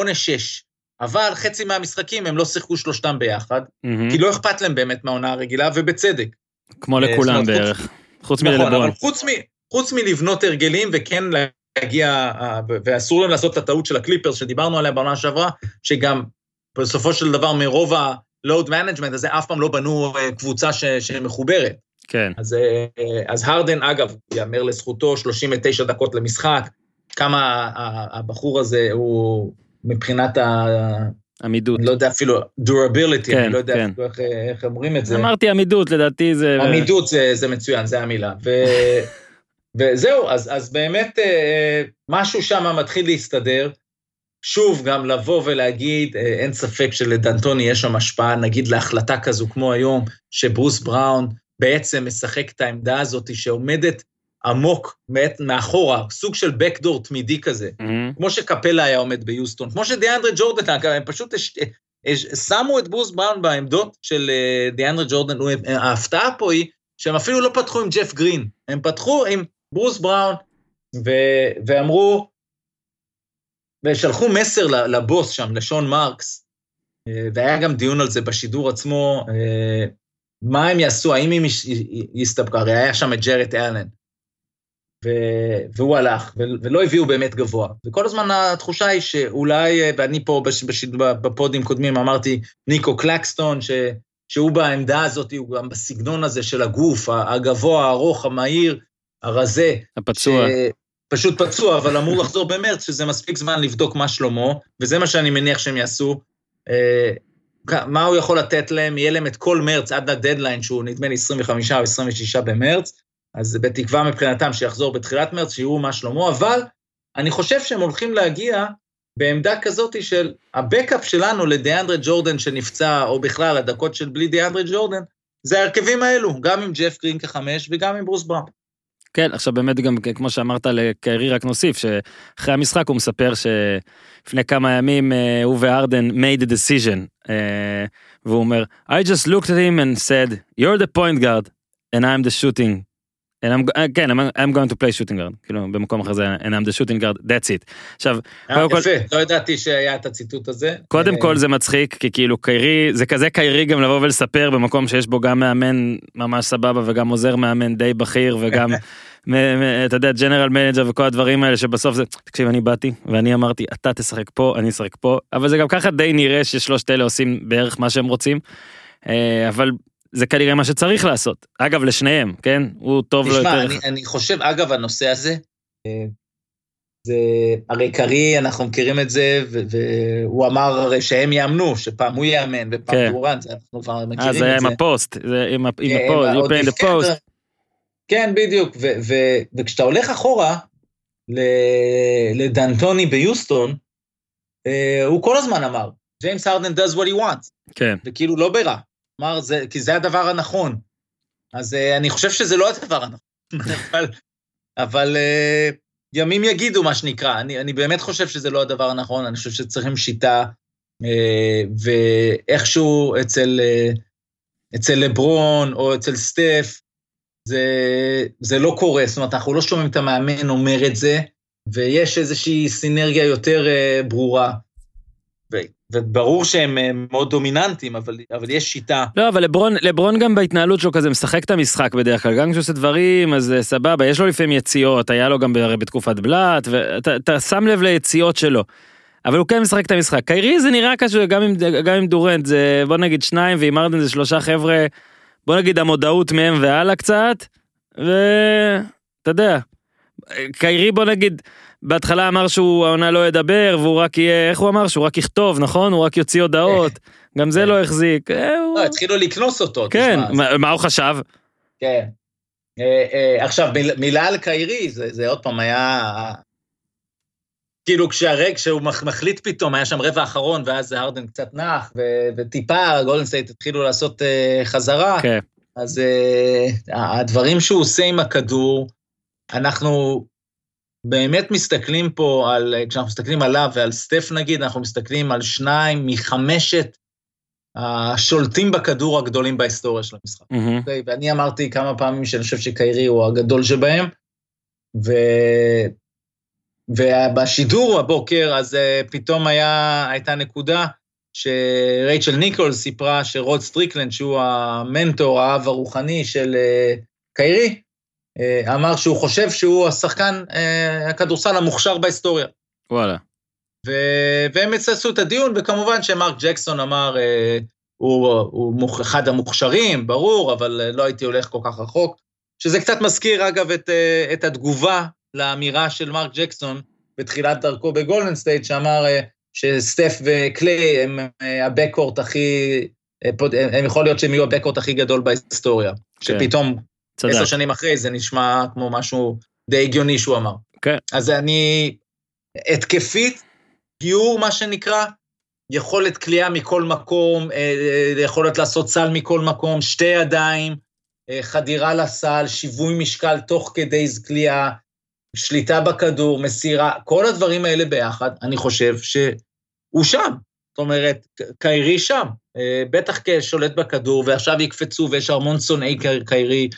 אבל חצי מהמשחקים הם לא שיחקו שלושתם ביחד, מהמם. כי לא אכפת להם באמת מהעונה הרגילה, ובצדק. כמו אה, לכולם אומרת, בערך. חוץ נכון, מלברון. אבל חוץ, מ, חוץ מלבנות הרגלים וכן להגיע, אה, ואסור להם לעשות את הטעות של הקליפרס שדיברנו עליה בעונה שעברה, שגם בסופו של דבר מרוב ה-load management הזה אף פעם לא בנו אה, קבוצה ש, שמחוברת. כן. אז, אה, אז הרדן, אגב, יאמר לזכותו, 39 דקות למשחק, כמה ה- הבחור הזה הוא מבחינת עמידות. אני לא יודע אפילו, durability, כן, אני לא יודע כן. אפילו איך, איך אומרים את זה. אמרתי עמידות, לדעתי זה... עמידות זה, זה מצוין, זה המילה. ו, וזהו, אז, אז באמת אה, משהו שם מתחיל להסתדר. שוב, גם לבוא ולהגיד, אה, אין ספק שלדנטוני יש שם השפעה, נגיד להחלטה כזו כמו היום, שברוס בראון בעצם משחק את העמדה הזאת שעומדת עמוק מאחורה, סוג של backdoor תמידי כזה. מהמם. כמו שקפלה היה עומד ביוסטון, כמו שדיאנדרה ג'ורדן, הם פשוט הש- הש- שמו את ברוס בראון בעמדות של אה, דיאנדרה ג'ורדן, ההפתעה פה היא שהם אפילו לא פתחו עם ג'ף גרין, הם פתחו עם ברוס בראון, ו- ואמרו, ושלחו מסר לבוס שם, לשון מרקס, אה, והיה גם דיון על זה בשידור עצמו, אה, מה הם יעשו, האם הם יסתפקו, הרי היה שם את ג'רט אלן, ו- והוא הלך, ולא הביאו באמת גבוה. וכל הזמן התחושה היא שאולי, אה, ואני פה בש- בש- בפודים קודמים אמרתי, ניקו קלקסטון, ש- שהוא בעמדה הזאת, הוא גם בסגנון הזה של הגוף, הגבוה, הארוך, המהיר, הרזה. הפצוע. פשוט פצוע, אבל אמור לחזור במרץ, שזה מספיק זמן לבדוק מה שלמה, וזה מה שאני מניח שהם יעשו. אה, מה הוא יכול לתת להם? יהיה להם את כל מרץ עד הדדליין, שהוא נדמה לי 25 או 26 במרץ, אז בתקווה מבחינתם שיחזור בתחילת מרץ, שיראו מה שלמה, אבל אני חושב שהם הולכים להגיע בעמדה כזאת של הבקאפ שלנו לדיאנדרה ג'ורדן שנפצע, או בכלל הדקות של בלי דיאנדרה ג'ורדן, זה ההרכבים האלו, גם עם ג'ף גרין כחמש וגם עם ברוס בראון. כן, עכשיו באמת גם כמו שאמרת לקיירי, רק נוסיף שאחרי המשחק הוא מספר שלפני כמה ימים אה, הוא וארדן made a decision, אה, והוא אומר, I just looked at him and said, you're the point guard and I'm the shooting. And I'm, כן, I'm, I'm going to play shooting guard, כאילו במקום אחר זה and I'm the shooting guard, that's it. עכשיו, אה, קודם כל- יפה, לא ידעתי שהיה את הציטוט הזה. קודם אה, כל זה מצחיק, כי כאילו קיירי, זה כזה קיירי גם לבוא ולספר במקום שיש בו גם מאמן ממש סבבה וגם עוזר מאמן די בכיר וגם, אתה יודע, general manager וכל הדברים האלה שבסוף זה, תקשיב, אני באתי ואני אמרתי, אתה תשחק פה, אני אשחק פה, אבל זה גם ככה די נראה ששלושת אלה עושים בערך מה שהם רוצים, אה, אבל זה כנראה מה שצריך לעשות. אגב, לשניהם, כן? הוא טוב לו תשמע, יותר. אני, אני חושב, אגב, הנושא הזה, אה, זה, הרי קיירי, אנחנו מכירים את זה, והוא אמר הרי שהם יאמנו, שפעם הוא יאמן ופעם כן. דורנט, זה אנחנו כבר מכירים אה, את זה זה. היה עם הפוסט, זה עם כן, הפוסט, you play the post. כן, בדיוק, ו- ו- וכשאתה הולך אחורה לדנטוני ביוסטון, אה, הוא כל הזמן אמר, ג'יימס הרדן does what he wants, כן. וכאילו לא ברע. אמר, זה, כי זה הדבר הנכון. אז uh, אני חושב שזה לא הדבר הנכון, אבל, אבל uh, ימים יגידו, מה שנקרא. אני, אני באמת חושב שזה לא הדבר הנכון, אני חושב שצריכים שיטה, uh, ואיכשהו אצל, אצל לברון או אצל סטף, זה, זה לא קורה, זאת אומרת, אנחנו לא שומעים את המאמן אומר את זה, ויש איזושהי סינרגיה יותר ברורה. וברור שהם אה, מאוד דומיננטיים, אבל, אבל יש שיטה. לא, אבל לברון, לברון גם בהתנהלות שלו כזה משחק את המשחק בדרך כלל, גם כשהוא עושה דברים, אז אה, סבבה, יש לו לפעמים יציאות, היה לו גם הרי בתקופת בלאט, ואתה אתה שם לב ליציאות שלו. אבל הוא כן משחק את המשחק. קיירי זה נראה קשור, גם גם עם דורנט זה בוא נגיד שניים, ועם ארדן זה שלושה חבר'ה, בוא נגיד המודעות מהם והלאה קצת, ואתה יודע, קיירי בוא נגיד, בהתחלה אמר שהוא העונה לא ידבר, והוא רק יהיה, איך הוא אמר? שהוא רק יכתוב, נכון? הוא רק יוציא הודעות. גם זה לא החזיק. אה, לא, התחילו לקנוס אותו, כן. מה- הוא חשב? כן. אה, אה, עכשיו, מיל- מילה על קיירי, זה, עוד פעם היה... כאילו כשהרג, כשהוא מח- מחליט פתאום, היה שם רבע אחרון, ואז הרדן קצת נח, וטיפה גולדן סטייט התחילו לעשות חזרה. כן. אז הדברים שהוא עושה עם הכדור, אנחנו באמת מסתכלים פה על, כשאנחנו מסתכלים עליו ועל סטף נגיד, אנחנו מסתכלים על שניים מחמשת השולטים בכדור הגדולים בהיסטוריה של המשחק. מהמם. אוקיי? ואני אמרתי כמה פעמים שאני חושב שקיירי הוא הגדול שבהם, ו... ובשידור הבוקר, אז uh, פתאום היה, הייתה נקודה שרייצ'ל ניקולס סיפרה שרוד סטריקלנד, שהוא המנטור, האב הרוחני של uh, קיירי, אמר שהוא חושב שהוא השחקן, uh, הכדורסל המוכשר בהיסטוריה. וואלה. ו- והם עשו את הדיון, וכמובן שמרק ג'קסון אמר, אה, הוא, הוא מוכ- אחד המוכשרים, ברור, אבל אה, לא הייתי הולך כל כך רחוק. שזה קצת מזכיר, אגב, את, אה, את התגובה לאמירה של מרק ג'קסון בתחילת דרכו בגולדן סטייט, שאמר, אה, שסטף וקליי הם אה, ה backcourt הכי, אה, הם יכול להיות שהם יהיו ה backcourt הכי גדול בהיסטוריה. כן. שפתאום, צדק. עשר שנים אחרי, זה נשמע כמו משהו די הגיוני שהוא אמר. כן. אז אני, התקפית, pure, מה שנקרא, יכולת קליעה מכל מקום, אה, אה, יכולת לעשות סל מכל מקום, שתי ידיים, אה, חדירה לסל, שיווי משקל תוך כדי קליעה, שליטה בכדור, מסירה, כל הדברים האלה ביחד, אני חושב שהוא שם. זאת אומרת, קיירי שם, בטח כשולט בכדור, ועכשיו יקפצו, ויש המון שונאי קי- קיירי,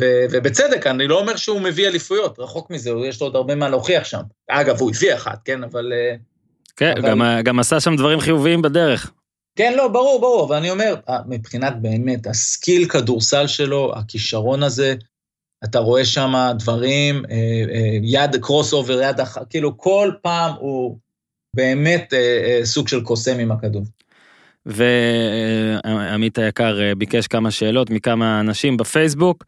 ו- ובצדק, אני לא אומר שהוא מביא אליפויות, רחוק מזה, יש לו עוד הרבה מה להוכיח שם. אגב, הוא הביא אחת, כן, אבל... אה, כן, אבל- גם, גם עשה שם דברים חיוביים בדרך. כן, לא, ברור, ברור, אבל אני אומר, אה, מבחינת באמת הסקיל כדורסל שלו, הכישרון הזה, אתה רואה שם דברים, אה, יד crossover, יד אחת, כאילו כל פעם הוא באמת סוג של קוסם עם הכדור. ועמית היקר ביקש כמה שאלות מכמה אנשים בפייסבוק.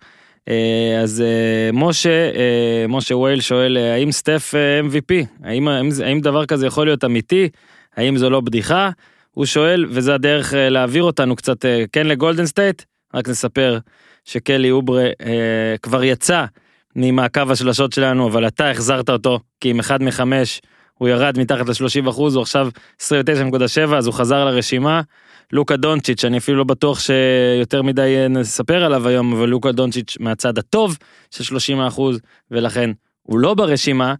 אה, אז אה, משה, אה, משה וייל שואל, האם סטף MVP? האם, האם, האם דבר כזה יכול להיות אמיתי? האם זו לא בדיחה? הוא שואל, וזה הדרך להעביר אותנו קצת, כן לגולדן סטייט? רק נספר שקלי אוברה אה, כבר יצא ממעקב השלשות שלנו, אבל אתה החזרת אותו, כי עם אחד מחמש הוא ירד מתחת ל-30 אחוז, הוא עכשיו 29.7, אז הוא חזר לרשימה. לוקה דונצ'יץ', אני אפילו לא בטוח שיותר מדי אה, נספר עליו היום, אבל לוקה דונצ'יץ' מהצד הטוב של 30 אחוז, ולכן הוא לא ברשימה.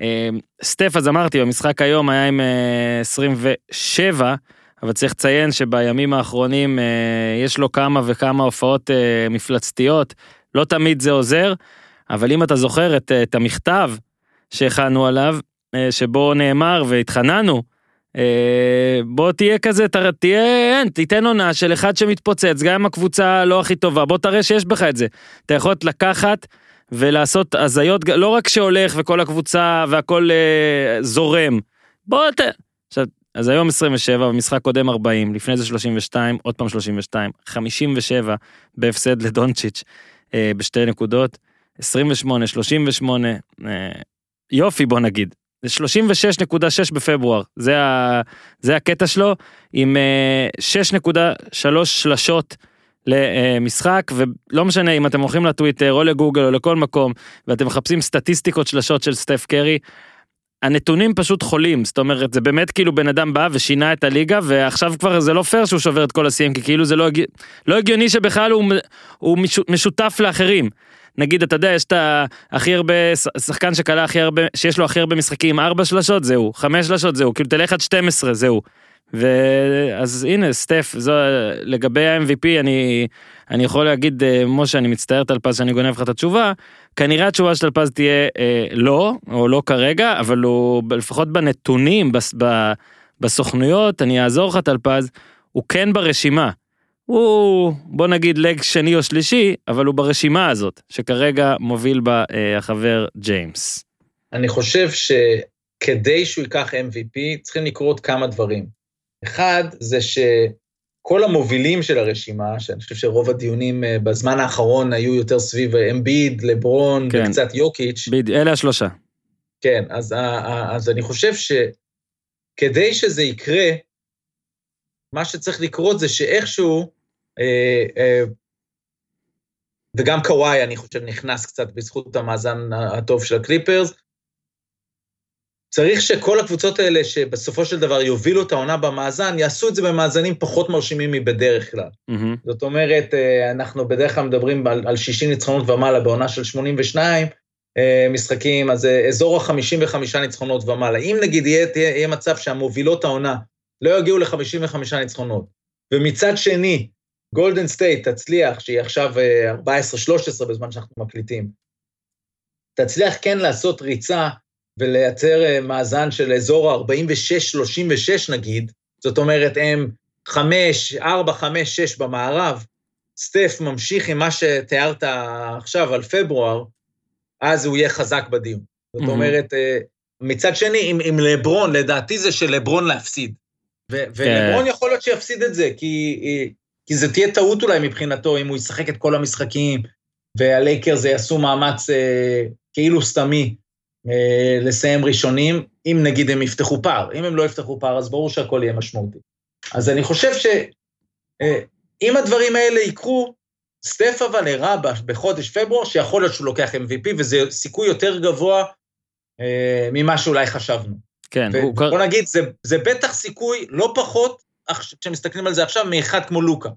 אה, סטף, אז אמרתי, במשחק היום היה עם אה, 27, אבל צריך לציין שבימים האחרונים אה, יש לו כמה וכמה הופעות אה, מפלצתיות, לא תמיד זה עוזר, אבל אם אתה זוכר את, את המכתב שהכנו עליו, אה, שבו נאמר והתחננו, אה, בוא תהיה כזה, ת- תהיה, אין, תיתן עונה של אחד שמתפוצץ, גם אם הקבוצה לא הכי טובה, בוא תראה שיש בך את זה. אתה יכול לקחת ולעשות הזיות, לא רק שהולך וכל הקבוצה והכל אה, זורם. בוא ת... עכשיו, אז היום 27, במשחק קודם 40, לפני זה 32, עוד פעם 32, 57 בהפסד לדונצ'יץ' אה, בשתי נקודות, 28, 38, אה, יופי בוא נגיד. זה 36.6 בפברואר, זה, ה, זה הקטע שלו, עם אה, 6.3 שלשות למשחק, ולא משנה אם אתם הולכים לטוויטר או לגוגל או לכל מקום, ואתם מחפשים סטטיסטיקות שלשות של סטף קרי, הנתונים פשוט חולים, זאת אומרת, זה באמת כאילו בן אדם בא ושינה את הליגה, ועכשיו כבר זה לא פייר שהוא שובר את כל השיאים, כי כאילו זה לא, הג... לא הגיוני שבכלל הוא, הוא מש- משותף לאחרים. נגיד, אתה יודע, יש את הכי הרבה, שחקן שקלע הכי הרבה, שיש לו הכי הרבה משחקים, ארבע שלשות, זהו, חמש שלשות, זהו, כאילו תלך עד 12, זהו. ואז הנה, סטף, זו, לגבי ה-MVP, אני, אני יכול להגיד, אה, משה, אני מצטער טלפז שאני גונב לך את התשובה, כנראה התשובה של טלפז תהיה אה, לא, או לא כרגע, אבל הוא, לפחות בנתונים, בס, ב, בסוכנויות, אני אעזור לך טלפז, הוא כן ברשימה. הוא, בוא נגיד, לג שני או שלישי, אבל הוא ברשימה הזאת, שכרגע מוביל בה אה, החבר ג'יימס. אני חושב שכדי שהוא ייקח MVP, צריכים לקרות כמה דברים. אחד, זה שכל המובילים של הרשימה, שאני חושב שרוב הדיונים אה, בזמן האחרון היו יותר סביב אמביד, לברון כן. וקצת יוקיץ', בדיוק, אלה השלושה. כן, אז, ה- ה- אז אני חושב שכדי שזה יקרה, מה שצריך לקרות זה שאיכשהו, אה, אה, וגם קוואי, אני חושב, נכנס קצת בזכות המאזן הטוב של הקליפרס, צריך שכל הקבוצות האלה שבסופו של דבר יובילו את העונה במאזן, יעשו את זה במאזנים פחות מרשימים מבדרך כלל. Mhm. זאת אומרת, אה, אנחנו בדרך כלל מדברים על, על 60 ניצחונות ומעלה בעונה של 82 אה, משחקים, אז אה, אזור ה-55 ניצחונות ומעלה. אם נגיד יהיה, תהיה, יהיה מצב שהמובילות העונה לא יגיעו ל-55 ניצחונות, ומצד שני, גולדן סטייט תצליח, שהיא עכשיו אה, 14-13 בזמן שאנחנו מקליטים, תצליח כן לעשות ריצה ולייצר אה, מאזן של אזור ה-46-36 נגיד, זאת אומרת, הם 5, 4, 5, 6 במערב, סטף ממשיך עם מה שתיארת עכשיו על פברואר, אז הוא יהיה חזק בדיון. זאת Mhm. אומרת, אה, מצד שני, עם, עם לברון, לדעתי זה של לברון להפסיד. ו- ולברון יכול להיות שיפסיד את זה, כי, אה, כי זה תהיה טעות אולי מבחינתו, אם הוא ישחק את כל המשחקים, והלייקרס יעשו מאמץ אה, כאילו סתמי אה, לסיים ראשונים, אם נגיד הם יפתחו פער. אם הם לא יפתחו פער, אז ברור שהכל יהיה משמעותי. אז אני חושב שאם הדברים האלה יקרו, סטף אבל הראה בחודש פברואר שיכול להיות שהוא לוקח MVP, וזה סיכוי יותר גבוה אה, ממה שאולי חשבנו. כן, הוא... ובוא נגיד, זה, זה בטח סיכוי לא פחות, כשמסתכלים על זה עכשיו, מאחד כמו לוקה.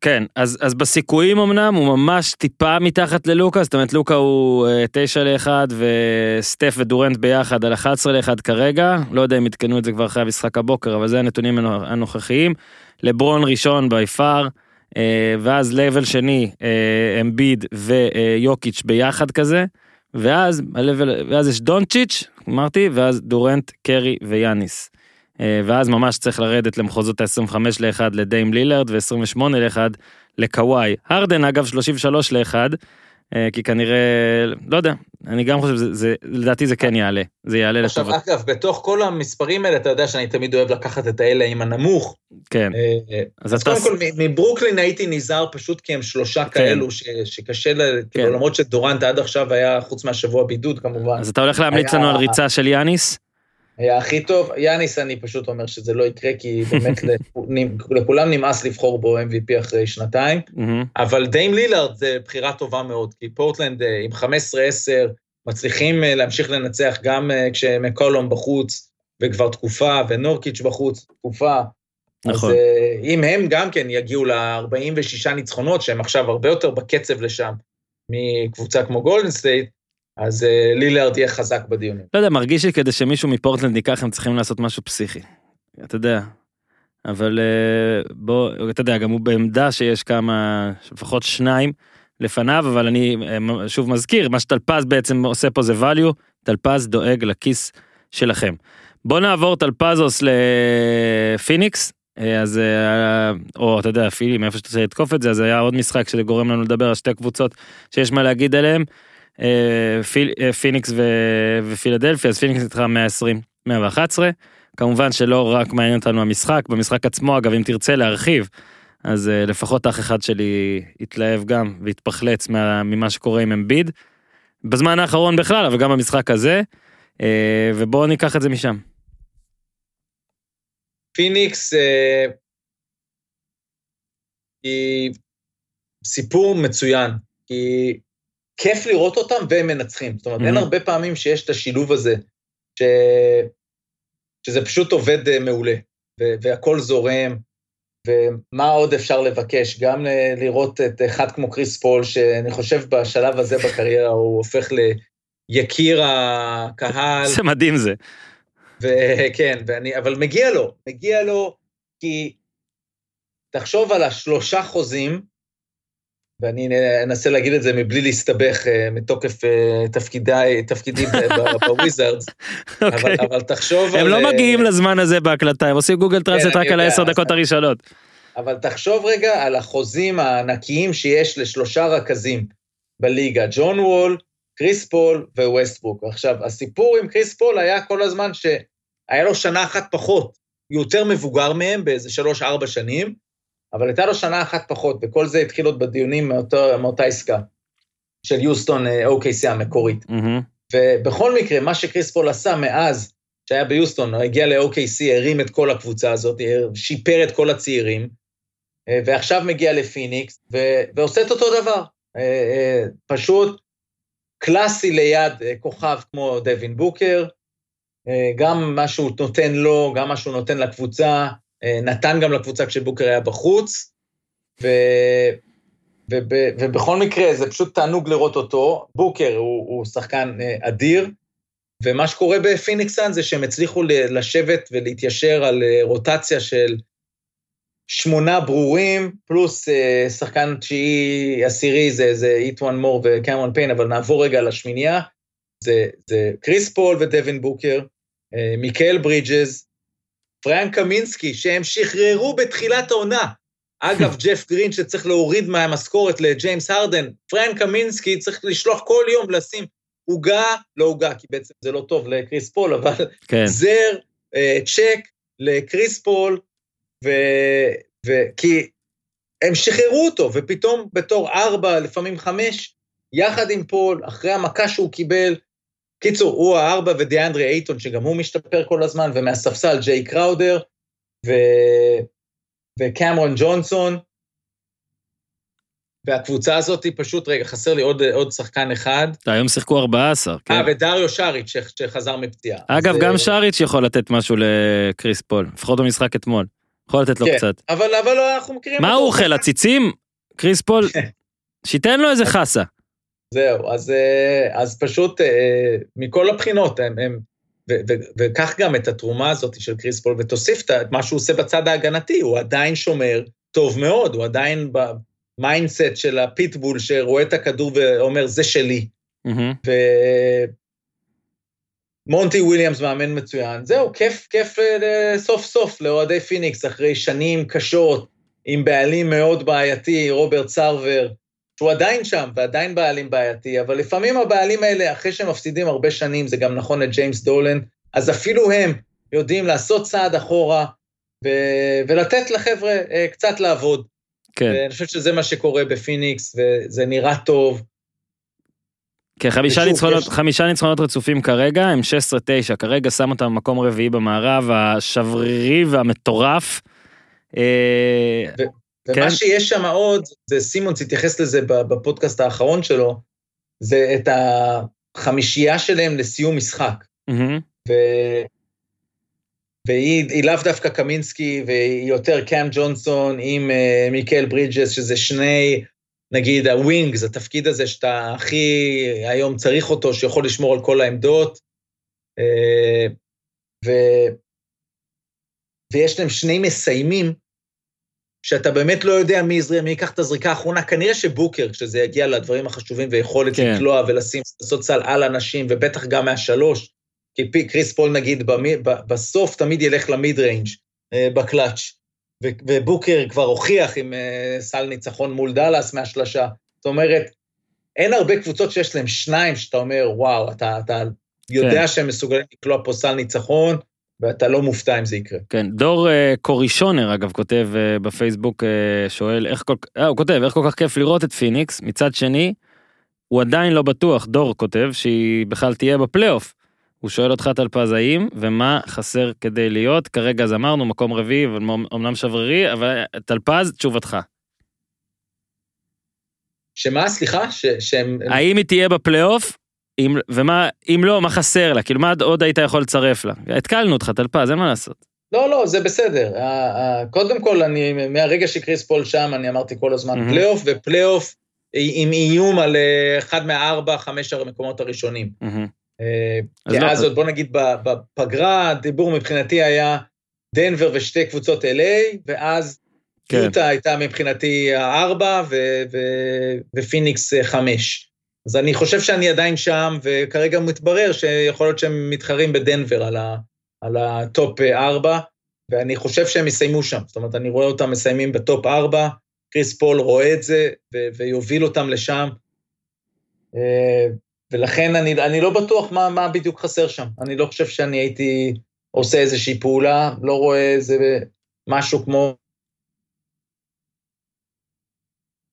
כן, אז, אז בסיכויים אמנם הוא ממש טיפה מתחת ללוקה, זאת אומרת לוקה הוא אה, 9 ל-1 וסטף ודורנט ביחד על 11 ל-1 כרגע, לא יודע אם עדכנו את זה כבר אחרי המשחק הבוקר, אבל זה הנתונים הנו- הנוכחיים. לברון ראשון בי פאר, אה, ואז לבל שני, אה, אמביד ויוקיץ' ביחד כזה, ואז, ואז יש דונצ'יץ', אמרתי, ואז דורנט, קרי ויאניס. אה, ואז ממש צריך לרדת למחוזות ה-25 ל-1 לדיים לילארד ו-28 ל-1 לקוואי. הרדן אגב 33 ל-1, כי כנראה, לא יודע, אני גם חושב, זה, זה, לדעתי זה כן יעלה, זה יעלה עכשיו, לטובת, אגב, בתוך כל המספרים האלה, אתה יודע שאני תמיד אוהב לקחת את האלה עם הנמוך. כן. אה, אה, אז אז אתה, קודם כל, מברוקלין הייתי נזהר פשוט כי הם שלושה כן. כאלו ש- שקשה, ל- כאילו, למרות שדורנט עד עכשיו היה, חוץ מהשבוע בידוד כמובן, אז אתה הולך להמליץ היה- לנו על ריצה של יאניס? היה הכי טוב. יאניס, אני פשוט אומר שזה לא יקרה, כי באמת לכ- לכולם נמאס לבחור בו MVP אחרי שנתיים. אבל דיים לילארד זה בחירה טובה מאוד, כי פורטלנד אה, עם 15-10 מצליחים אה, להמשיך לנצח גם אה, כשמקולום בחוץ, וכבר תקופה, ונורקיץ' בחוץ תקופה. נכון. אז אם הם גם כן יגיעו ל-46 ניצחונות, שהם עכשיו הרבה יותר בקצב לשם מקבוצה כמו גולדן סטייט, אז אה, לילארד יהיה חזק בדיונים. לא יודע, מרגיש לי כדי שמישהו מפורטלנד ייקח, הם צריכים לעשות משהו פסיכי. אתה יודע. אבל אה, בוא, אתה יודע, גם הוא בעמדה שיש כמה, לפחות שניים לפניו, אבל אני אה, שוב מזכיר, מה שטלפז בעצם עושה פה זה value, טלפז דואג לכיס שלכם. בוא נעבור טלפזוס לפיניקס, אז, או אתה יודע, פילי, מאיפה שאתה רוצה לתקוף את זה, אז היה עוד משחק שגורם לנו לדבר על שתי קבוצות שיש מה להגיד עליהם. אה, אה, פיניקס ו, ופילדלפיה, אז פיניקס ניצחה 120, 111. כמובן שלא רק מעניין אותנו המשחק, במשחק עצמו, אגב, אם תרצה להרחיב, אז אה, לפחות אח אחד שלי יתלהב גם והתפחלץ מה, ממה שקורה עם אמביד. בזמן האחרון בכלל, אבל גם במשחק הזה, ובואו ניקח את זה משם. פיניקס היא סיפור מצוין, כי כיף לראות אותם והם מנצחים. זאת אומרת, אין Mhm. הרבה פעמים שיש את השילוב הזה, ש... שזה פשוט עובד אה, מעולה, ו- והכל זורם, ומה עוד אפשר לבקש? גם ל- לראות את אחד כמו קריס פול, שאני חושב בשלב הזה בקריירה הוא הופך ליקיר הקהל. זה מדהים זה. וכן, ואני, אבל מגיע לו, מגיע לו, כי תחשוב על השלושה חוזים, ואני אנסה להגיד את זה מבלי להסתבך אה, מתוקף אה, תפקידי, תפקידי בוויזארדס, אבל, אוקיי. אבל תחשוב הם על... לא אה, מגיעים לזמן הזה בהקלטה, הם עושים Google Translate אני רק על העשר דקות הראשונות. אבל תחשוב רגע על החוזים הענקיים שיש לשלושה רכזים בליגה, ג'ון וול, קריס פול וווסטברוק. עכשיו, הסיפור עם קריס פול היה כל הזמן שהיה לו שנה אחת פחות, הוא יותר מבוגר מהם באיזה שלוש-ארבע שנים, אבל הייתה לו שנה אחת פחות, וכל זה התחיל עוד בדיונים מאותו, מאותה עסקה של יוסטון אה, OKC המקורית. Mhm. ובכל מקרה, מה שקריס פול עשה מאז שהיה ביוסטון, הוא הגיע ל-OKC, הרים את כל הקבוצה הזאת, שיפר את כל הצעירים, אה, ועכשיו מגיע לפיניקס, ו- ועושה את אותו דבר. אה, פשוט קלאסי ליד כוכב כמו דווין בוקר, גם מה שהוא נותן לו, גם מה שהוא נותן לקבוצה, נתן גם לקבוצה כשבוקר היה בחוץ, ו... וב, ובכל מקרה זה פשוט תענוג לראות אותו. בוקר הוא, הוא שחקן אה, אדיר, ומה שקורה בפיניקס סאנס זה שהם הצליחו לשבת ולהתיישר על אה, רוטציה של שמונה ברורים, פלוס אה, שחקן תשיעי עשירי זה, זה איטואן מור וקמרון פיין, אבל נעבור רגע לשמינייה. זה, זה קריס פול ודווין בוקר, אה, מיקל ברידג'ז, פרנק קמינסקי, שהם שחררו בתחילת העונה. אגב, ג'ף גרין שצריך להוריד מהמשכורת לג'יימס הרדן, פרנק קמינסקי צריך לשלוח כל יום לשים עוגה, לא עוגה, כי בעצם זה לא טוב לקריס פול, אבל כן. זר, אה, צ'ק לקריס פול, ו... ו... כי הם שחררו אותו, ופתאום בתור ארבע, לפעמים חמש, יחד עם פול, אחרי המכה שהוא קיבל, קיצור, הוא הארבע ודיאנדרי אייטון, שגם הוא משתפר כל הזמן, ומהספסל ג'יי קראודר, ו... וקמרון ג'ונסון, והקבוצה הזאת היא פשוט, רגע, חסר לי עוד, עוד שחקן אחד. היום שיחקו 14, כן. אה, ודריו שריץ' שחזר מפציעה. אגב, אז, גם אה, שריץ' יכול לתת משהו לקריס פול, לפחות במשחק אתמול. יכול לתת לו כן, קצת. אבל, אבל אנחנו מכירים מה. הוא אוכל, עציצים? קריס פול? שייתן לו איזה חסה. זהו, אז, אה, אז פשוט אה, מכל הבחינות, הם, הם, ו, ו, וקח גם את התרומה הזאת של קריס פול, ותוסיף את מה שהוא עושה בצד ההגנתי, הוא עדיין שומר טוב מאוד, הוא עדיין ב mindset של הפיטבול שרואה את הכדור ואומר, זה שלי. מהמם. ומונטי וויליאמס מאמן מצוין. זהו, כיף, כיף אה, סוף סוף לאוהדי פיניקס, אחרי שנים קשות, עם בעלים מאוד בעייתי, רוברט סרבר, שהוא עדיין שם, ועדיין בעלים בעייתי, אבל לפעמים הבעלים האלה, אחרי שהם מפסידים הרבה שנים, זה גם נכון לג'יימס דולן, אז אפילו הם יודעים לעשות צעד אחורה, ו- ולתת לחבר'ה אה, קצת לעבוד. כן. ואני חושב שזה מה שקורה בפיניקס, וזה נראה טוב. כן, חמישה ניצחונות, יש- חמישה ניצחונות רצופים כרגע, הם 16-9, כרגע שם אותם במקום רביעי במערב, השברירי והמטורף. אה, ומה כן. שיש שם עוד, זה סימונס התייחס לזה בפודקאסט האחרון שלו, זה את החמישייה שלהם לסיום משחק. מהמם. ו... והיא היא לאו דווקא קמינסקי, והיא יותר קאם ג'ונסון עם uh, מיקל ברידג'ס, שזה שני, נגיד הווינגס, התפקיד הזה שאתה הכי היום צריך אותו, שיכול לשמור על כל העמדות. Uh, ו... ויש להם שני מסיימים, שאתה באמת לא יודע מי יזרם, מי ייקח את הזריקה האחרונה, כנראה שבוקר, כשזה יגיע לדברים החשובים ויכולת כן. לקלוע ולשים, לעשות סל על אנשים, ובטח גם מהשלוש, כי פי, קריס פול נגיד במי, ב, בסוף תמיד ילך ל mid range אה, בקלאץ', ו, ובוקר כבר הוכיח עם אה, סל ניצחון מול דאלאס מהשלשה. זאת אומרת, אין הרבה קבוצות שיש להם שניים שאתה אומר, וואו, אתה, אתה יודע כן. שהם מסוגלים לקלוע פה סל ניצחון, ואתה לא מופתע אם זה יקרה. כן, דור אה, קורישונר אגב כותב אה, בפייסבוק, אה, שואל איך כל, אה, הוא כותב איך כל כך כיף לראות את פיניקס, מצד שני, הוא עדיין לא בטוח, דור כותב, שהיא בכלל תהיה בפלייאוף. הוא שואל אותך טלפז האם ומה חסר כדי להיות, כרגע אז אמרנו מקום רביעי, אמנם שברירי, אבל טלפז, תשובתך. שמה, סליחה? ש, שהם... האם היא תהיה בפלייאוף, אם, ומה, אם לא, מה חסר לה? כאילו, מה עוד היית יכול לצרף לה? התקלנו אותך, טלפז, אין מה לעשות. לא, לא, זה בסדר. קודם כל, אני, מהרגע שקריס פול שם, אני אמרתי כל הזמן מהמם. פלייאוף, ופלייאוף עם איום על אה, אחד מהארבע, חמש המקומות הראשונים. מהמם. אה, אז כי לא- עוד, בוא נגיד, בפגרה, הדיבור מבחינתי היה דנבר ושתי קבוצות LA, ואז כן. יוטה הייתה מבחינתי הארבע, ו- ו- ופיניקס אה, חמש. אז אני חושב שאני עדיין שם, וכרגע מתברר שיכול להיות שהם מתחרים בדנבר על, ה- על ה top אה, ארבע, ואני חושב שהם יסיימו שם. זאת אומרת, אני רואה אותם מסיימים ב top ארבע, קריס פול רואה את זה, ו- ויוביל אותם לשם. אה, ולכן אני, אני לא בטוח מה, מה בדיוק חסר שם. אני לא חושב שאני הייתי עושה איזושהי פעולה, לא רואה איזה משהו כמו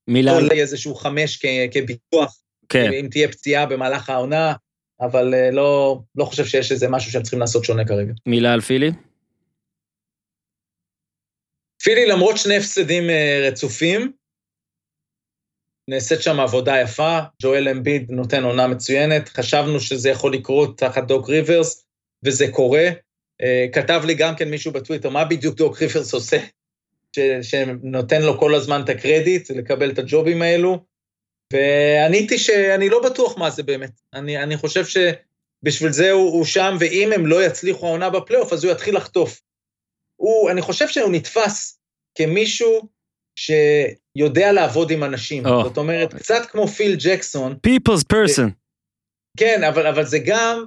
מילה, אולי איזשהו חמש כ- כביטוח, כן, אם תהיה פציעה במהלך העונה, אבל אה, לא, לא חושב שיש איזה משהו שהם צריכים לעשות שונה כרגע. מילה על פילי? פילי, למרות שני הפסדים אה, רצופים, נעשית שם עבודה יפה, ג'ואל אמביד נותן עונה מצוינת, חשבנו שזה יכול לקרות תחת דוק ריברס, וזה קורה. אה, כתב לי גם כן מישהו בטוויטר, מה בדיוק דוק ריברס עושה? ש, שנותן לו כל הזמן את הקרדיט, לקבל את הג'ובים האלו, ועניתי שאני לא בטוח מה זה באמת. אני, אני חושב שבשביל זה הוא, הוא שם, ואם הם לא יצליחו העונה בפלייאוף, אז הוא יתחיל לחטוף. הוא, אני חושב שהוא נתפס כמישהו שיודע לעבוד עם אנשים. או. זאת אומרת, קצת כמו פיל ג'קסון, People's person. כן, אבל, אבל זה גם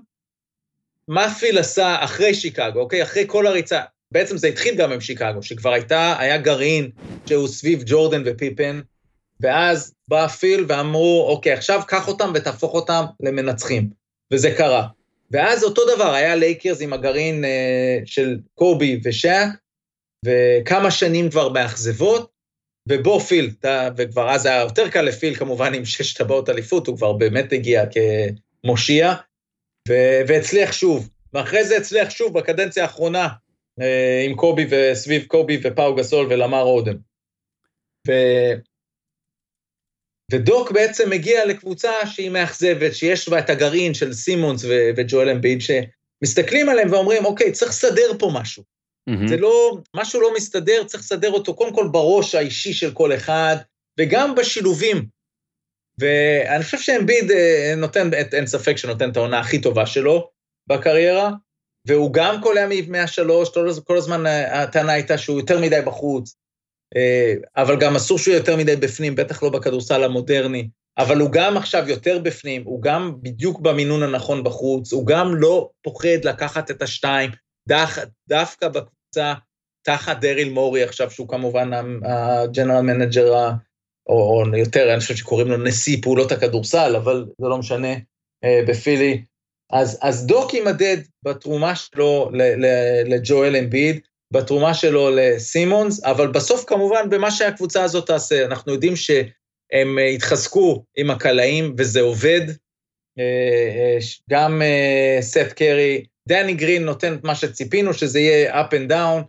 מה פיל עשה אחרי שיקגו, אוקיי? אחרי כל הריצה. בעצם זה התחיל גם עם שיקגו, שכבר הייתה, היה גרעין שהוא סביב ג'ורדן ופיפן, ואז בא פיל ואמרו, אוקיי, עכשיו קח אותם ותהפוך אותם למנצחים. וזה קרה. ואז אותו דבר, היה לייקרס עם הגרעין אה, של קובי ושאק, וכמה שנים כבר באכזבות, ובא פיל, אתה, וכבר אז היה יותר קל לפיל, כמובן עם שש טבעות אליפות, הוא כבר באמת הגיע כמושיע, ו- והצליח שוב. ואחרי זה הצליח שוב בקדנציה האחרונה, אה, עם קובי וסביב קובי ופאו גסול ולמר אודם. ו... ודוק בעצם מגיע לקבוצה שהיא מאכזבת, שיש בה את הגרעין של סימונס ו- וג'ואל אמביד, שמסתכלים עליהם ואומרים, אוקיי, צריך לסדר פה משהו. מהמם. זה לא, משהו לא מסתדר, צריך לסדר אותו קודם כל בראש האישי של כל אחד, וגם בשילובים. ואני חושב שאמביד אה, נותן, אין ספק שנותן את העונה הכי טובה שלו בקריירה, והוא גם קולע מהשלוש, כל, כל הזמן אה, הטענה הייתה שהוא יותר מדי בחוץ, אבל גם אסור שהוא יותר מדי בפנים, בטח לא בכדורסל המודרני, אבל הוא גם עכשיו יותר בפנים, הוא גם בדיוק במינון הנכון בחוץ, הוא גם לא פוחד לקחת את השתיים, דח, דווקא בקבוצה תחת דריל מורי עכשיו, שהוא כמובן ה general manager, או, או יותר, אני חושב שקוראים לו נשיא פעולות הכדורסל, אבל זה לא משנה, אה, בפילי. אז, אז דוק יימדד בתרומה שלו לג'ואל אמביד, בתרומה שלו לסימונס, אבל בסוף כמובן במה שהקבוצה הזאת תעשה. אנחנו יודעים שהם התחזקו עם הקלעים וזה עובד. אה, אה, גם אה, סת' קרי, דני גרין נותן את מה שציפינו, שזה יהיה up and down.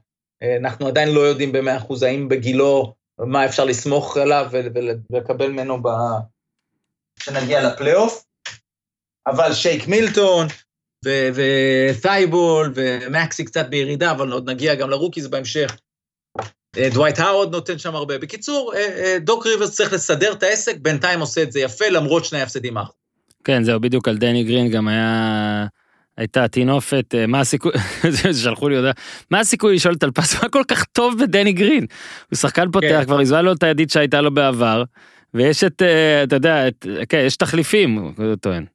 אנחנו עדיין לא יודעים במאה אחוז האם בגילו, מה אפשר לסמוך עליו ול- ול- ולקבל ממנו ב... כשנגיע לפלייאוף. אבל שייק מילטון, ו- ותייבול, ומקסי קצת בירידה, אבל עוד נגיע גם ל rookies בהמשך. אה, דווייט הווארד נותן שם הרבה. בקיצור, אה, אה, דוק ריברס צריך לסדר את העסק, בינתיים עושה את זה יפה, למרות שני ההפסדים האחרונים. כן, זהו, בדיוק על דני גרין גם היה... הייתה טינופת, אה, מה הסיכוי, שלחו לי הודעה, מה הסיכוי לשאול את אלפס, מה כל כך טוב בדני גרין? הוא שחקן פותח, כן. כבר הזמן לו את הידית שהייתה לו בעבר, ויש את, אתה יודע, את, כן, יש תחליפים, הוא טוען.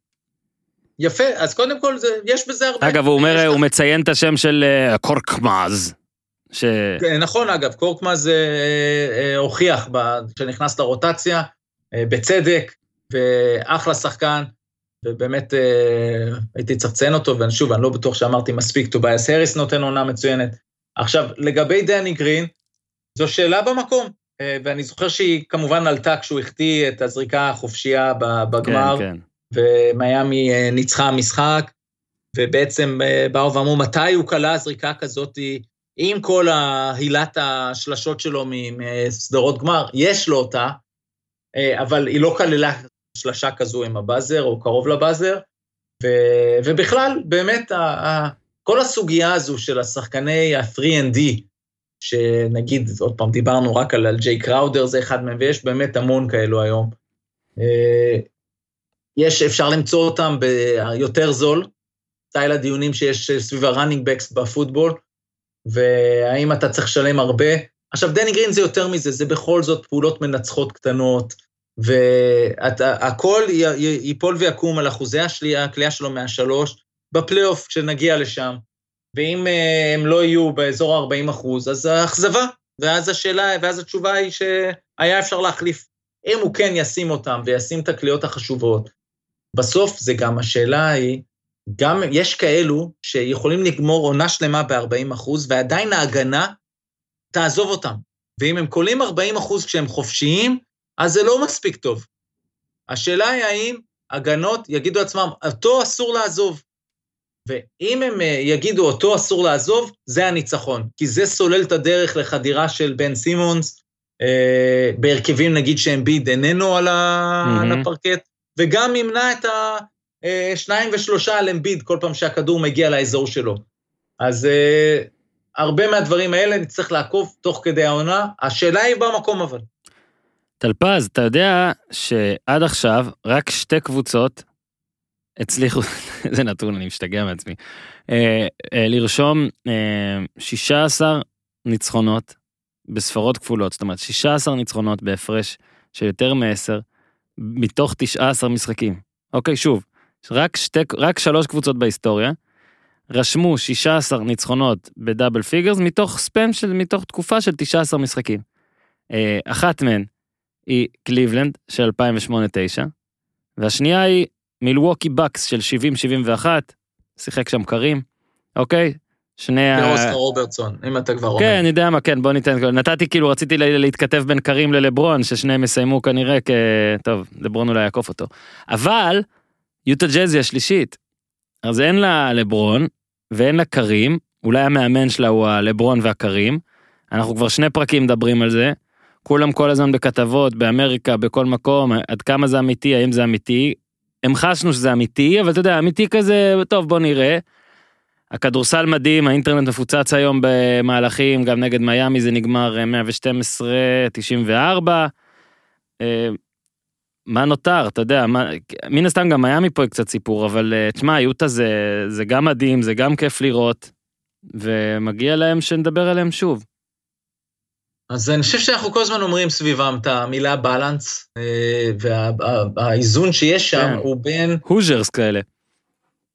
יפה, אז קודם כל, זה, יש בזה הרבה. אגב, הוא אומר, הוא מציין את השם של אה, קורקמאז, ש... כן, נכון, אגב, קורקמאז אה, אה, הוכיח כשנכנס לרוטציה, אה, בצדק, ואחלה שחקן, ובאמת אה, הייתי צריך לציין אותו, ושוב, אני לא בטוח שאמרתי מספיק, טובייס האריס נותן עונה מצוינת. עכשיו, לגבי דני גרין, זו שאלה במקום, אה, ואני זוכר שהיא כמובן עלתה כשהוא החטיא את הזריקה החופשייה בגמר. כן, כן. ומיאמי אה, ניצחה משחק, ובעצם אה, באו ואמרו, מתי הוא קלע זריקה כזאת עם כל הילת השלשות שלו מסדרות גמר? יש לו אותה, אה, אבל היא לא כללה שלשה כזו עם הבאזר, או קרוב לבאזר, ו- ובכלל, באמת, ה- כל הסוגיה הזו של השחקני ה-3&D, שנגיד, עוד פעם, דיברנו רק על, על ג'יי קראודר, זה אחד מהם, ויש באמת המון כאלו היום. יש, אפשר למצוא אותם ביותר זול, סטייל הדיונים שיש סביב ה running backs בפוטבול, והאם אתה צריך לשלם הרבה. עכשיו, דני גרין זה יותר מזה, זה בכל זאת פעולות מנצחות קטנות, והכל ייפול ויקום על אחוזי השלייה, הקליעה שלו מהשלוש, בפלייאוף כשנגיע לשם. ואם אה, הם לא יהיו באזור ה-40 אחוז, אז האכזבה, ואז השאלה, ואז התשובה היא שהיה אפשר להחליף. אם הוא כן ישים אותם וישים את הקליעות החשובות, בסוף זה גם השאלה היא, גם יש כאלו שיכולים לגמור עונה שלמה ב-40 אחוז, ועדיין ההגנה תעזוב אותם. ואם הם קולים 40 אחוז כשהם חופשיים, אז זה לא מספיק טוב. השאלה היא האם הגנות יגידו לעצמם, אותו אסור לעזוב. ואם הם אה, יגידו, אותו אסור לעזוב, זה הניצחון. כי זה סולל את הדרך לחדירה של בן סימונס, אה, בהרכבים נגיד שאמביד איננו על, ה... מהמם. על הפרקט, וגם ימנע את השניים ושלושה על אמביד כל פעם שהכדור מגיע לאזור שלו. אז אה, הרבה מהדברים האלה נצטרך לעקוב תוך כדי העונה. השאלה היא במקום אבל. טלפז, אתה יודע שעד עכשיו רק שתי קבוצות הצליחו, זה נתון, אני משתגע מעצמי, אה, אה, לרשום אה, 16 ניצחונות בספרות כפולות, זאת אומרת 16 ניצחונות בהפרש של יותר מ-10 מתוך 19 משחקים. אוקיי, שוב, רק, שתי, רק שלוש קבוצות בהיסטוריה רשמו 16 ניצחונות ב double figures מתוך span של, מתוך תקופה של 19 משחקים. אה, אחת מהן היא קליבלנד של 2008-2009, והשנייה היא מילווקי בקס של 70-71, שיחק שם קרים, אוקיי? שני ה... ואוסקר רוברטסון, אם אתה כבר אומר. כן, אני יודע מה, כן, בוא ניתן, נתתי כאילו, רציתי לה- להתכתב בין קרים ללברון, ששניהם יסיימו כנראה כ... טוב, לברון אולי יעקוף אותו. אבל, יוטה ג'אז היא השלישית. אז אין לה לברון, ואין לה קרים, אולי המאמן שלה הוא הלברון והקרים. אנחנו כבר שני פרקים מדברים על זה. כולם כל הזמן בכתבות, באמריקה, בכל מקום, עד כמה זה אמיתי, האם זה אמיתי. המחשנו שזה אמיתי, אבל אתה יודע, אמיתי כזה, טוב, בוא נראה. הכדורסל מדהים, האינטרנט מפוצץ היום במהלכים, גם נגד מיאמי זה נגמר אה, 112-94. אה, מה נותר, אתה יודע, מה, מן הסתם גם מיאמי פה קצת סיפור, אבל אה, תשמע, יוטה זה, זה גם מדהים, זה גם כיף לראות, ומגיע להם שנדבר עליהם שוב. אז אני חושב שאנחנו כל הזמן אומרים סביבם את המילה בלנס, והאיזון שיש שם כן. הוא בין הוז'רס כאלה.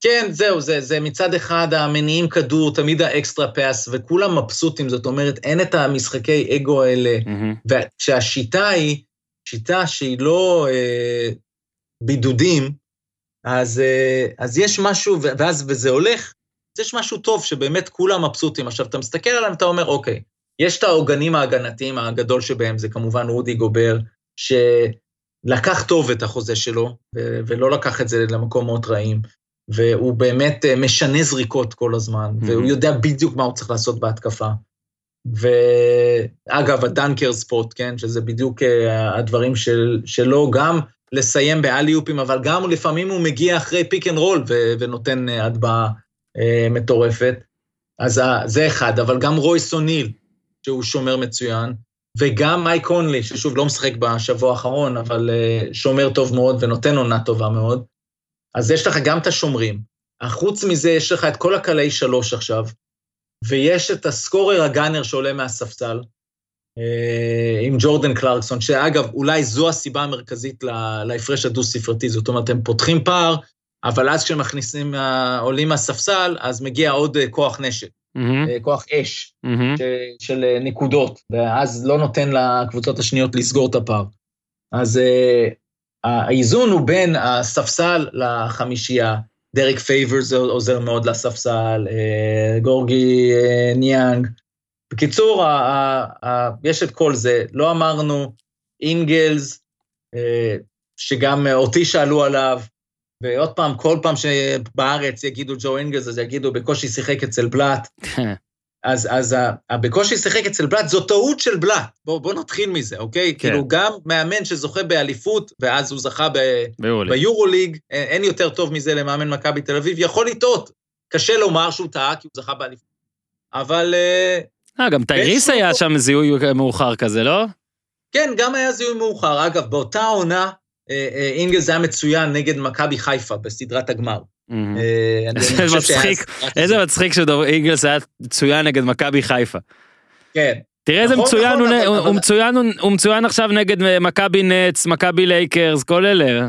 כן, זהו, זה, זה מצד אחד המניעים כדור, תמיד האקסטרה פאס, וכולם מבסוטים, זאת אומרת, אין את המשחקי אגו האלה. מהמם. וכשהשיטה היא שיטה שהיא לא אה, בידודים, אז, אה, אז יש משהו, ואז, וזה הולך, אז יש משהו טוב שבאמת כולם מבסוטים. עכשיו, אתה מסתכל עליהם, אתה אומר, אוקיי, יש את העוגנים ההגנתיים, הגדול שבהם זה כמובן רודי גובר, שלקח טוב את החוזה שלו, ולא לקח את זה למקומות רעים. והוא באמת אה, משנה זריקות כל הזמן, Mhm. והוא יודע בדיוק מה הוא צריך לעשות בהתקפה. ואגב, הדנקר ספוט, כן, שזה בדיוק אה, הדברים של, שלו, גם לסיים באליופים, אבל גם לפעמים הוא מגיע אחרי pick and roll ו- ונותן אה, הטבעה אה, מטורפת. אז ה- זה אחד, אבל גם רויס אוניל, שהוא שומר מצוין, וגם מייק קונלי, ששוב, לא משחק בשבוע האחרון, אבל אה, שומר טוב מאוד ונותן עונה טובה מאוד. אז יש לך גם את השומרים. חוץ מזה, יש לך את כל הקלעי שלוש עכשיו, ויש את הסקורר הגאנר שעולה מהספסל, אה, עם ג'ורדן קלרקסון, שאגב, אולי זו הסיבה המרכזית להפרש הדו-ספרתי, זאת אומרת, הם פותחים פער, אבל אז כשהם מכניסים, אה, עולים מהספסל, אז מגיע עוד אה, כוח נשק. אה, כוח אש. מהמם. ש- של נקודות, ואז לא נותן לקבוצות השניות לסגור את הפער. אז האיזון הוא בין הספסל לחמישייה, דרק פייברס עוזר מאוד לספסל, אה, גורגי אה, ניאנג. בקיצור, יש את כל זה. לא אמרנו אינגלס, אה, שגם אותי שאלו עליו, ועוד פעם, כל פעם שבארץ יגידו ג'ו אינגלס, אז יגידו, בקושי שיחק אצל בלאט. אז, אז בקושי שיחק אצל בלאט, זו טעות של בלאט. בואו בוא נתחיל מזה, אוקיי? כן. כאילו, גם מאמן שזוכה באליפות, ואז הוא זכה ב-. ביורוליג, אין יותר טוב מזה למאמן מכבי תל אביב, יכול לטעות. קשה לומר שהוא טעה, כי הוא זכה באליפות. אבל אה, אה, גם טייריס היה שם זיהוי מאוחר כזה, לא? כן, גם היה זיהוי מאוחר. אגב, באותה עונה, אינגלס היה מצוין נגד מכבי חיפה בסדרת הגמר. אה, איזה מצחיק, איזה. מצחיק שאינגלס היה מצוין נגד מכבי חיפה. כן. תראה איזה נכון, מצוין, נכון, הוא אבל- הוא- מצוין, הוא- מצוין עכשיו נגד אה, מכבי נץ, מכבי לייקרס, כל אלה.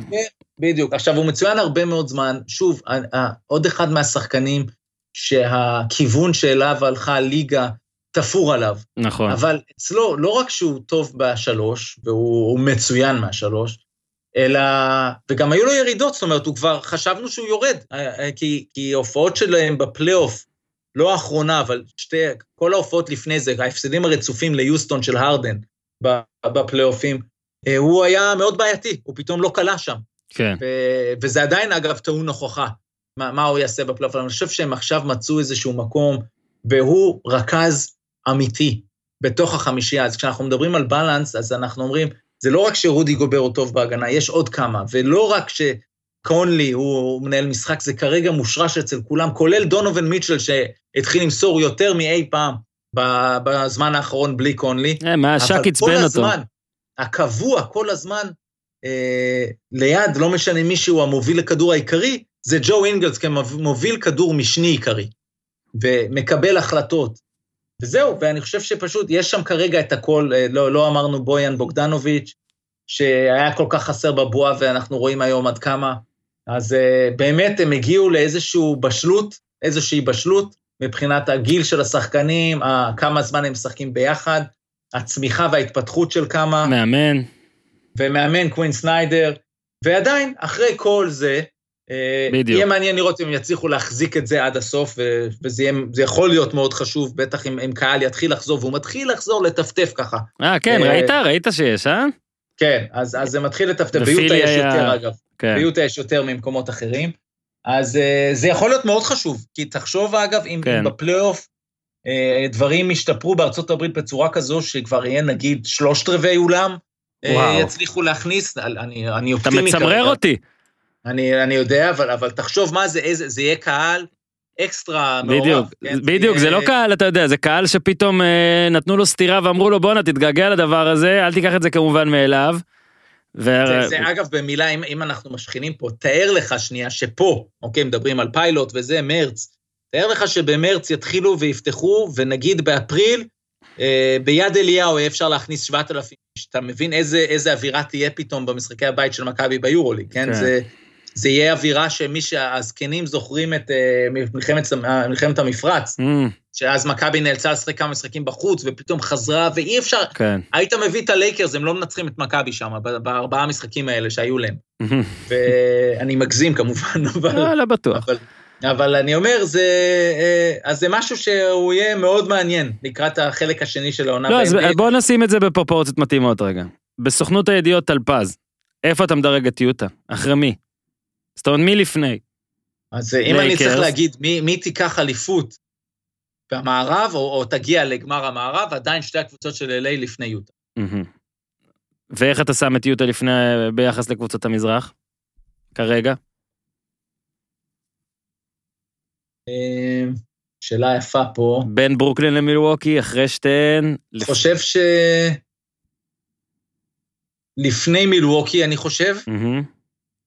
בדיוק. עכשיו, הוא מצוין הרבה מאוד זמן. שוב, ה- ה- עוד אחד מהשחקנים שהכיוון שאליו הלכה הליגה תפור עליו. נכון. אבל אצלו, לא רק שהוא טוב בשלוש, והוא הוא מצוין מהשלוש, אלא, וגם היו לו ירידות, זאת אומרת, הוא כבר, חשבנו שהוא יורד, אה, אה, כי, כי ההופעות שלהם בפלייאוף, לא האחרונה, אבל שתי, כל ההופעות לפני זה, ההפסדים הרצופים ליוסטון של הרדן בפלייאופים, אה, הוא היה מאוד בעייתי, הוא פתאום לא קלע שם. כן. ו- וזה עדיין, אגב, טעון הוכחה, מה, מה הוא יעשה בפלייאוף, אני חושב שהם עכשיו מצאו איזשהו מקום, והוא רכז אמיתי בתוך החמישייה. אז כשאנחנו מדברים על בלנס, אז אנחנו אומרים, זה לא רק שרודי גובר הוא טוב בהגנה, יש עוד כמה, ולא רק שקונלי הוא מנהל משחק, זה כרגע מושרש אצל כולם, כולל דונובין מיטשל, שהתחיל למסור יותר מאי פעם בזמן האחרון בלי קונלי. אה, מה, שק אבל כל עצבן אותו. הזמן, הקבוע, כל הזמן, אה, ליד, לא משנה מי שהוא המוביל לכדור העיקרי, זה ג'ו אינגלס כמוביל כדור משני עיקרי, ומקבל החלטות. וזהו, ואני חושב שפשוט יש שם כרגע את הכל, אה, לא, לא אמרנו בויאן בוגדנוביץ', שהיה כל כך חסר בבועה, ואנחנו רואים היום עד כמה. אז אה, באמת הם הגיעו לאיזושהי בשלות, איזושהי בשלות, מבחינת הגיל של השחקנים, כמה זמן הם משחקים ביחד, הצמיחה וההתפתחות של כמה, מאמן. ומאמן קווין סניידר, ועדיין, אחרי כל זה, בדיוק. יהיה מעניין לראות אם יצליחו להחזיק את זה עד הסוף, וזה יהיה, יכול להיות מאוד חשוב, בטח אם, אם קהל יתחיל לחזור, והוא מתחיל לחזור לטפטף ככה. אה, כן, אה, ראית? ראית שיש, אה? כן, אז, אז זה מתחיל לטפטף, ביוטה יש היה- יותר אגב, כן. ביוטה יש יותר ממקומות אחרים. אז אה, זה יכול להיות מאוד חשוב, כי תחשוב אגב, אם, כן. אם בפלייאוף אה, דברים ישתפרו בארצות הברית בצורה כזו שכבר יהיה נגיד שלושת רבעי אולם, אה, וואו. יצליחו להכניס, אני, אני אתה אופטימי מצמרר אותי. אני, אני יודע, אבל, אבל תחשוב מה זה, איזה, זה יהיה קהל אקסטרה מעורב. בדיוק, כן? בדיוק, זה יהיה- לא קהל, אתה יודע, זה קהל שפתאום אה, נתנו לו סטירה ואמרו לו בואנה תתגעגע לדבר הזה, אל תיקח את זה כמובן מאליו. ו- זה, זה אגב, במילה, אם, אם אנחנו משכינים פה, תאר לך שנייה שפה, אוקיי, מדברים על פיילוט וזה, מרץ, תאר לך שבמרץ יתחילו ויפתחו, ונגיד באפריל, אה, ביד אליהו יהיה אפשר להכניס 7,000 איש. אתה מבין איזה, איזה אווירה תהיה פתאום במשחקי הבית של מכבי ביורוליג? כן. כן. זה, זה יהיה אווירה שמי שהזקנים זוכרים את אה, מלחמת, אה, מלחמת המפרץ, אמ, שאז מכבי נאלצה לשחק כמה משחקים בחוץ, ופתאום חזרה, ואי אפשר, כן. היית מביא את הלייקרס, הם לא מנצחים את מכבי שם, בארבעה משחקים האלה שהיו להם. אמ, ואני מגזים כמובן, אבל, לא, לא בטוח. אבל, אבל אני אומר, זה, אה, אז זה משהו שהוא יהיה מאוד מעניין לקראת החלק השני של העונה. לא, אז. בוא נשים את זה בפרופורציות מתאימות רגע. בסוכנות הידיעות טלפז, איפה אתה מדרג את יוטה? אחרי מי? זאת אומרת, מי לפני? אז אם אני צריך. להגיד מי, מי תיקח אליפות במערב, או, או תגיע לגמר המערב, עדיין שתי הקבוצות של LA לפני יוטה. ואיך אתה שם את יוטה לפני, ביחס לקבוצות המזרח? כרגע? אה, שאלה יפה פה. בין ברוקלין למילווקי, אחרי שתיהן. חושב ש... לפני מילווקי, אני חושב, אמ,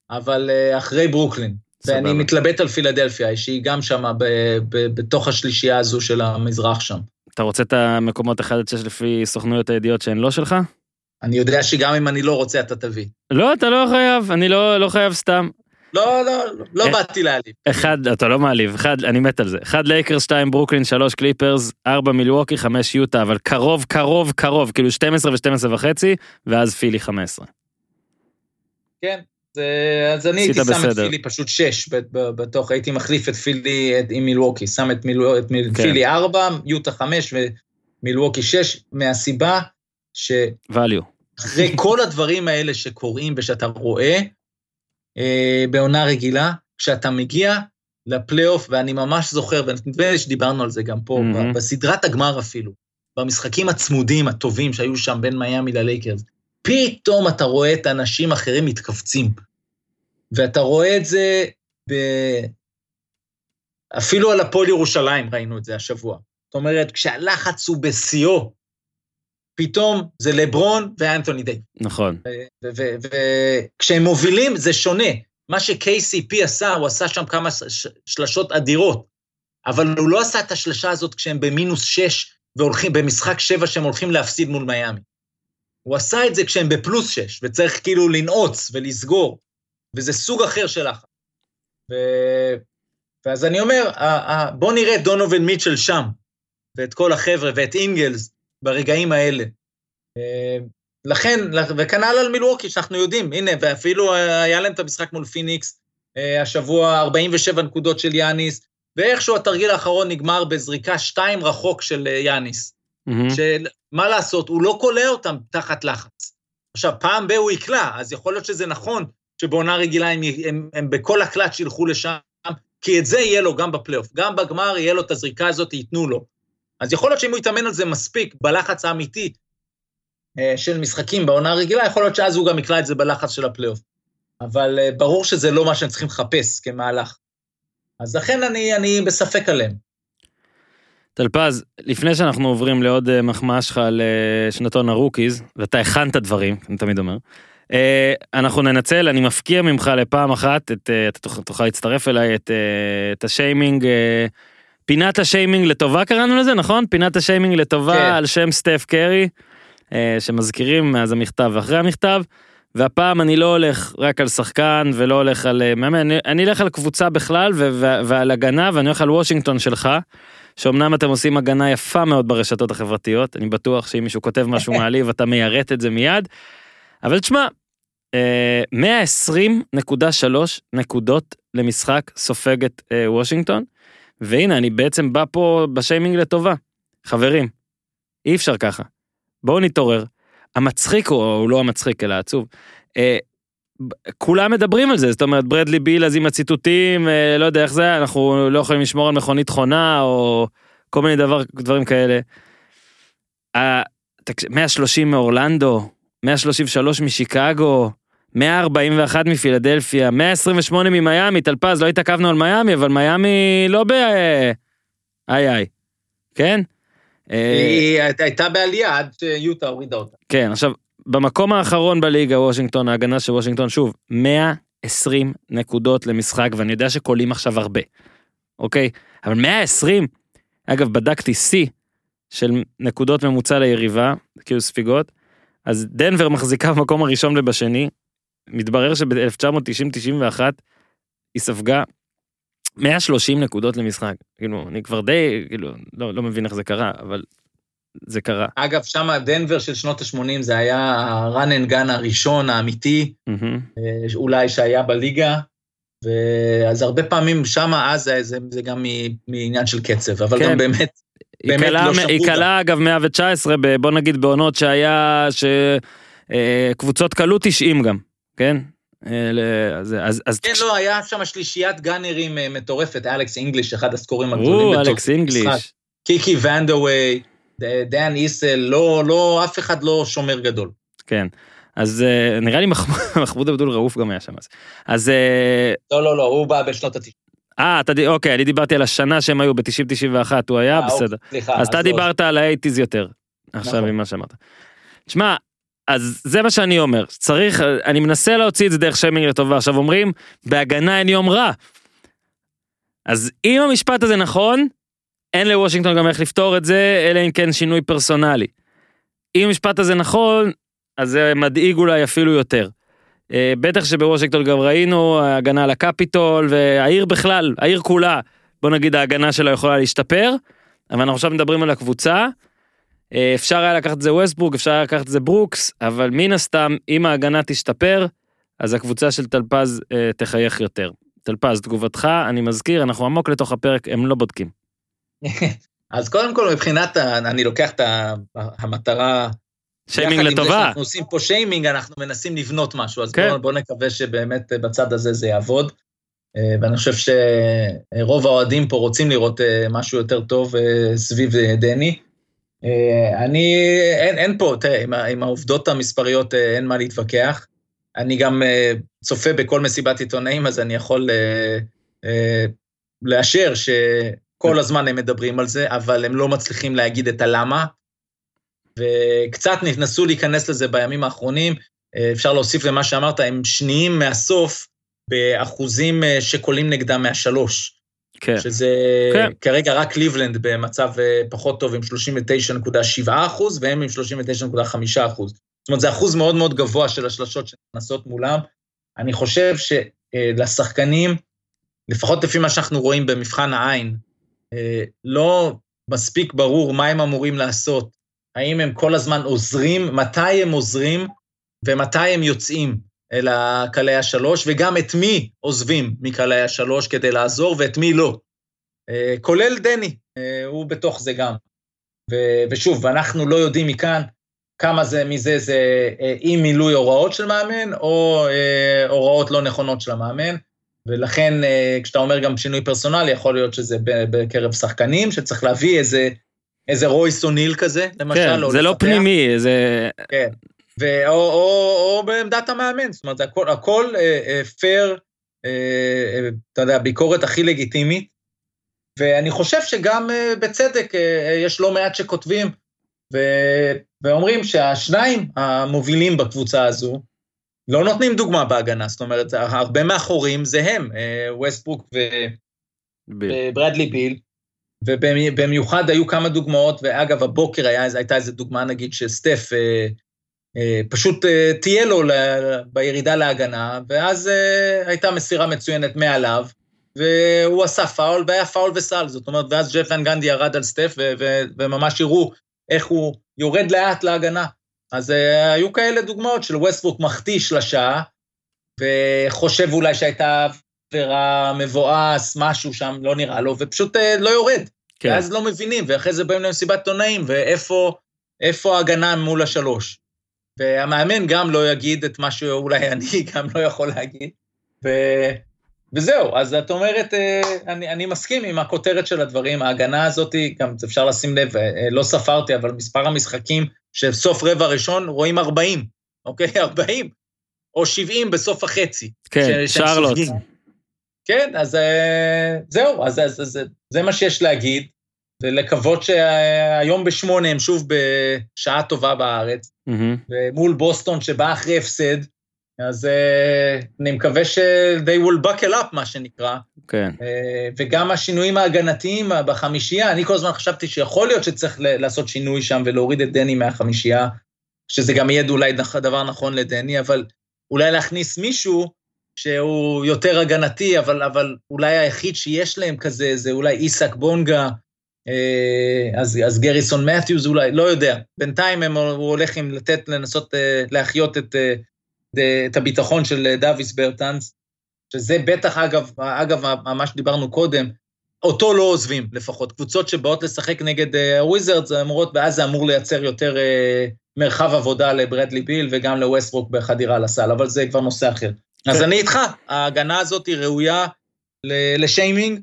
אבל אה, אחרי ברוקלין. ואני סבבה. מתלבט על פילדלפיה, שהיא גם שמה ב- ב- בתוך השלישייה הזו של המזרח שם. אתה רוצה את המקומות 1 עד 6 לפי סוכנויות הידיעות שהן לא שלך? אני יודע שגם אם אני לא רוצה, אתה תביא. לא, אתה לא חייב, אני לא, לא חייב סתם. לא, לא, לא אה. באתי להעליב. אחד, אתה לא מעליב, אחד, אני מת על זה. אחד לייקרס, שתיים ברוקלין, שלוש קליפרס, ארבע מילווקי, חמש יוטה, אבל קרוב, קרוב, קרוב, כאילו 12 ו-12 וחצי, ואז פילי 15. כן. זה, אז אני הייתי שם את בסדר. פילי פשוט שש בתוך, הייתי מחליף את פילי את- עם מילווקי, שם את, מילו, את מיל, כן. פילי ארבע, יוטה חמש ומילווקי שש, מהסיבה שאחרי value. כל הדברים האלה שקורים ושאתה רואה אה, בעונה רגילה, כשאתה מגיע לפלייאוף, ואני ממש זוכר, ונדמה לי שדיברנו על זה גם פה, mm-hmm. בסדרת הגמר אפילו, במשחקים הצמודים, הטובים שהיו שם בין מיאמי ללייקרס, פתאום אתה רואה את האנשים האחרים מתכווצים. ואתה רואה את זה ב... אפילו על הפועל ירושלים ראינו את זה השבוע. זאת אומרת, כשהלחץ הוא בשיאו, פתאום זה לברון ואנתוני דיי. נכון. וכשהם מובילים זה שונה. מה ש-KCP עשה, הוא עשה שם כמה שלשות אדירות, אבל הוא לא עשה את השלשה הזאת כשהם במינוס שש והולכים, במשחק שבע שהם הולכים להפסיד מול מיאמי. הוא עשה את זה כשהם בפלוס שש, וצריך כאילו לנעוץ ולסגור, וזה סוג אחר של לחץ. ו... ואז אני אומר, בוא נראה את דונובין מיטשל שם, ואת כל החבר'ה, ואת אינגלס ברגעים האלה. אה, לכן, וכנ"ל על מילווקי, שאנחנו יודעים, הנה, ואפילו אה, היה להם את המשחק מול פיניקס, אה, השבוע 47 נקודות של יאניס, ואיכשהו התרגיל האחרון נגמר בזריקה שתיים רחוק של יאניס. מהמם. שמה לעשות, הוא לא קולע אותם תחת לחץ. עכשיו, פעם ב- הוא יקלע, אז יכול להיות שזה נכון שבעונה רגילה הם, הם, הם בכל הקלאץ' ילכו לשם, כי את זה יהיה לו גם בפלייאוף. גם בגמר יהיה לו את הזריקה הזאת, ייתנו לו. אז יכול להיות שאם הוא יתאמן על זה מספיק, בלחץ האמיתי אה, של משחקים בעונה הרגילה, יכול להיות שאז הוא גם יקלע את זה בלחץ של הפלייאוף. אבל אה, ברור שזה לא מה שהם צריכים לחפש כמהלך. אז לכן אני, אני בספק עליהם. טלפז, לפני שאנחנו עוברים לעוד אה, מחמאה שלך על אה, שנתון הרוקיז, ואתה הכנת דברים, אני תמיד אומר, אה, אנחנו ננצל, אני מפקיע ממך לפעם אחת, את, אתה תוכל- להצטרף אליי, את, את השיימינג, פינת השיימינג לטובה קראנו לזה, נכון? פינת השיימינג לטובה כן. על שם סטף קרי, שמזכירים מאז המכתב ואחרי המכתב. והפעם אני לא הולך רק על שחקן ולא הולך על מאמן, אני, אני אלך על קבוצה בכלל ו- ו- ועל הגנה ואני הולך על וושינגטון שלך, שאומנם אתם עושים הגנה יפה מאוד ברשתות החברתיות, אני בטוח שאם מישהו כותב משהו מעליב אתה מיירט את זה מיד, אבל תשמע, אה, 120.3 נקודות למשחק סופגת אה, וושינגטון, והנה אני בעצם בא פה בשיימינג לטובה. חברים, אי אפשר ככה. בואו נתעורר. המצחיק הוא, הוא לא המצחיק אלא העצוב. אה, כולם מדברים על זה, זאת אומרת, ברדלי ביל אז עם הציטוטים, אה, לא יודע איך זה, אנחנו לא יכולים לשמור על מכונית חונה, או כל מיני דבר, דברים כאלה. ה- תקש- 130 מאורלנדו, 133 משיקגו, 141 מפילדלפיה, 128 ממיאמי, טלפז, לא התעכבנו על מיאמי, אבל מיאמי לא ב... איי איי, כן? אה, היא הייתה בעלייה עד שיוטה הורידה אותה. כן, עכשיו, במקום האחרון בליגה, וושינגטון, ההגנה של וושינגטון, שוב, 120 נקודות למשחק, ואני יודע שקולים עכשיו הרבה, אוקיי? אבל 120, אגב, בדקתי שיא של נקודות ממוצע ליריבה, כאילו ספיגות, אז דנבר מחזיקה במקום הראשון ובשני, מתברר שב-1990-91 היא ספגה 130 נקודות למשחק. כאילו, אני כבר די, כאילו, לא, לא מבין איך זה קרה, אבל זה קרה. אגב, שם דנבר של שנות ה-80 זה היה ה-run and gun הראשון האמיתי. אה, אולי שהיה בליגה, ואז הרבה פעמים שם אז זה, זה, זה גם מעניין של קצב, אבל כן. גם באמת, היא באמת קלה- לא היא. קלה אגב 119, ב- בוא נגיד בעונות שהיה, שקבוצות כלו 90 גם, כן? אה, אז, אז, אז כן, לא, היה שם שלישיית גאנרים אה, מטורפת, אלכס אינגליש, אחד הסקורים או, הגדולים אלכס בתולדות המשחק. אינגליש. קיקי ונדאווי, ד- דן איסל, לא, לא, אף אחד לא שומר גדול. כן. אז אה, נראה לי מחמוד- עבדול רעוף גם היה שם אז. אז אה, לא, לא, לא, הוא בא בשנות ה-90. אה, אתה, אוקיי, אני דיברתי על השנה שהם היו ב-90-91, הוא היה אה, בסדר. סליחה. אז אתה לא. דיברת על האייטיז יותר, עכשיו נכון. ממה שאמרת. תשמע, אז זה מה שאני אומר, צריך, אני מנסה להוציא את זה דרך שיימינג לטובה, עכשיו אומרים, בהגנה אין יום רע. אז אם המשפט הזה נכון, אין לוושינגטון גם איך לפתור את זה, אלא אם כן שינוי פרסונלי. אם המשפט הזה נכון, אז זה מדאיג אולי אפילו יותר. אה, בטח שבוושינגטון גם ראינו הגנה על הקפיטול, והעיר בכלל, העיר כולה, בוא נגיד ההגנה שלה יכולה להשתפר, אבל אנחנו עכשיו מדברים על הקבוצה. אה, אפשר היה לקחת את זה ווסטברוק, אפשר היה לקחת את זה ברוקס, אבל מן הסתם, אם ההגנה תשתפר, אז הקבוצה של טלפז אה, תחייך יותר. טלפז, תגובתך, אני מזכיר, אנחנו עמוק לתוך הפרק, הם לא בודקים. אז קודם כל, מבחינת, ה- אני לוקח את המטרה... שיימינג יחד עם זה לטובה. שאנחנו עושים פה שיימינג, אנחנו מנסים לבנות משהו, אז כן. בואו בוא נקווה שבאמת בצד הזה זה יעבוד. אה, ואני חושב שרוב האוהדים פה רוצים לראות אה, משהו יותר טוב אה, סביב דני. אני, אין, אין פה, תראה, עם, העובדות המספריות אין מה להתווכח. אני גם צופה בכל מסיבת עיתונאים, אז אני יכול לאשר שכל הזמן הם מדברים על זה, אבל הם לא מצליחים להגיד את הלמה. וקצת נכנסו להיכנס לזה בימים האחרונים. אה, אפשר להוסיף למה שאמרת, הם שניים מהסוף באחוזים אה, שקולים נגדם מהשלוש. כן. שזה כן. כרגע רק קליבלנד במצב אה, פחות טוב עם 39.7 אחוז, והם עם 39.5 אחוז. זאת אומרת, זה אחוז מאוד מאוד גבוה של השלשות שנכנסות מולם. אני חושב שלשחקנים, לפחות לפי מה שאנחנו רואים במבחן העין, לא מספיק ברור מה הם אמורים לעשות. האם הם כל הזמן עוזרים, מתי הם עוזרים ומתי הם יוצאים אל הקלעי השלוש, וגם את מי עוזבים מקלעי השלוש כדי לעזור ואת מי לא. אה, כולל דני, אה, הוא בתוך זה גם. ו- ושוב, אנחנו לא יודעים מכאן כמה זה, מזה זה אה, אי מילוי הוראות של מאמן, או אה, הוראות לא נכונות של המאמן, ולכן אה, כשאתה אומר גם שינוי פרסונלי, יכול להיות שזה בקרב שחקנים, שצריך להביא איזה, איזה רויס אוניל כזה, למשל, כן, או זה לא לפתח. פנימי, זה... כן. ו- או, או, או בעמדת המאמן, זאת אומרת, הכל, הכל אה, אה, פייר, אה, אה, אתה יודע, ביקורת הכי לגיטימית, ואני חושב שגם אה, בצדק אה, אה, יש לא מעט שכותבים, ו, ואומרים שהשניים המובילים בקבוצה הזו, לא נותנים דוגמה בהגנה, זאת אומרת, הרבה מהחורים זה הם, אה, ווסטברוק ו... ב- ברדלי ביל, ובמיוחד היו כמה דוגמאות, ואגב, הבוקר היה, הייתה איזו דוגמה, נגיד, שסטף אה, אה, פשוט אה, תהיה לו ל, בירידה להגנה, ואז אה, הייתה מסירה מצוינת מעליו, והוא עשה פאול, והיה פאול וסל, זאת אומרת, ואז ג'ף ון גנדי ירד על סטף, ו, ו, וממש הראו איך הוא יורד לאט להגנה. אז אה, היו כאלה דוגמאות של ווסטברוק מחטיא שלשה, וחושב אולי שהייתה עבירה מבואס, משהו שם, לא נראה לו, ופשוט אה, לא יורד. כן. ואז לא מבינים, ואחרי זה באים למסיבת עיתונאים, ואיפה איפה ההגנה מול השלוש. והמאמן גם לא יגיד את מה שאולי אני גם לא יכול להגיד. ו... וזהו, אז את אומרת, אה, אני, אני מסכים עם הכותרת של הדברים, ההגנה הזאת, גם אפשר לשים לב, לא ספרתי, אבל מספר המשחקים של סוף רבע ראשון, רואים 40, אוקיי? 40, או 70 בסוף החצי. כן, שרלוט. כן, אז אה, זהו, אז, אז, אז זה מה שיש להגיד, ולקוות שהיום בשמונה הם שוב בשעה טובה בארץ, מהמם. ומול בוסטון שבא אחרי הפסד, אז uh, אני מקווה ש-they will buckle up, מה שנקרא, כן. uh, וגם השינויים ההגנתיים בחמישייה, אני כל הזמן חשבתי שיכול להיות שצריך ל- לעשות שינוי שם ולהוריד את דני מהחמישייה, שזה גם יהיה אולי דבר נכון לדני, אבל אולי להכניס מישהו שהוא יותר הגנתי, אבל, אבל אולי היחיד שיש להם כזה, זה אולי איסק בונגה, אה, אז, אז גריסון מת'יוז אולי, לא יודע. בינתיים הם, הוא הולך עם לתת, לנסות אה, להחיות את, ד- את הביטחון של אה, דאביס ברטנס, שזה בטח, אגב, אגב, מה שדיברנו קודם, אותו לא עוזבים לפחות. קבוצות שבאות לשחק נגד אה, הוויזרדס אמורות, ואז זה אמור לייצר יותר אה, מרחב עבודה לברדלי ביל וגם לווסטברוק בחדירה לסל, אבל זה כבר נושא אחר. אז כן. אני איתך, ההגנה הזאת היא ראויה לשיימינג,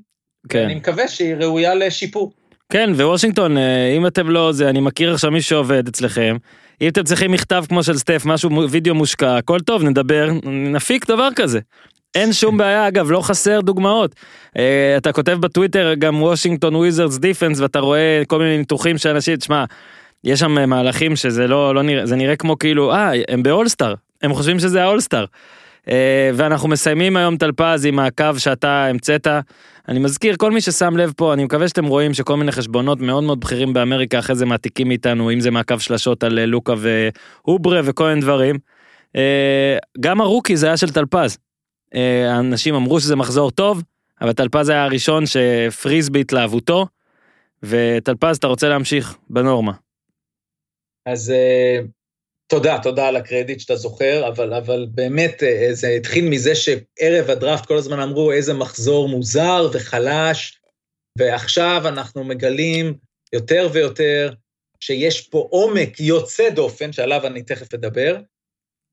כן. אני מקווה שהיא ראויה לשיפור. כן, ווושינגטון, אה, אם אתם לא זה, אני מכיר עכשיו מישהו שעובד אצלכם. אם אתם צריכים מכתב כמו של סטף, משהו, וידאו מושקע, הכל טוב, נדבר, נפיק דבר כזה. אין שום בעיה, אגב, לא חסר דוגמאות. אה, אתה כותב בטוויטר גם Washington Wizards defense, ואתה רואה כל מיני ניתוחים של אנשים, תשמע, יש שם אה, מהלכים שזה לא, לא נראה, זה נראה כמו כאילו, אה, הם באולסטאר, הם חושבים שזה האולסטאר. אה, ואנחנו מסיימים היום טלפז עם הקו שאתה המצאת. אני מזכיר, כל מי ששם לב פה, אני מקווה שאתם רואים שכל מיני חשבונות מאוד מאוד בכירים באמריקה אחרי זה מעתיקים מאיתנו, אם זה מעקב שלשות על אה, לוקה והוברה וכל מיני דברים. אה, גם הרוקי זה היה של טלפז. אה, אנשים אמרו שזה מחזור טוב, אבל טלפז היה הראשון שהפריז בהתלהבותו, וטלפז, אתה רוצה להמשיך בנורמה. אז תודה, תודה על הקרדיט שאתה זוכר, אבל, אבל באמת אה, זה התחיל מזה שערב הדראפט כל הזמן אמרו איזה מחזור מוזר וחלש, ועכשיו אנחנו מגלים יותר ויותר שיש פה עומק יוצא דופן, שעליו אני תכף אדבר,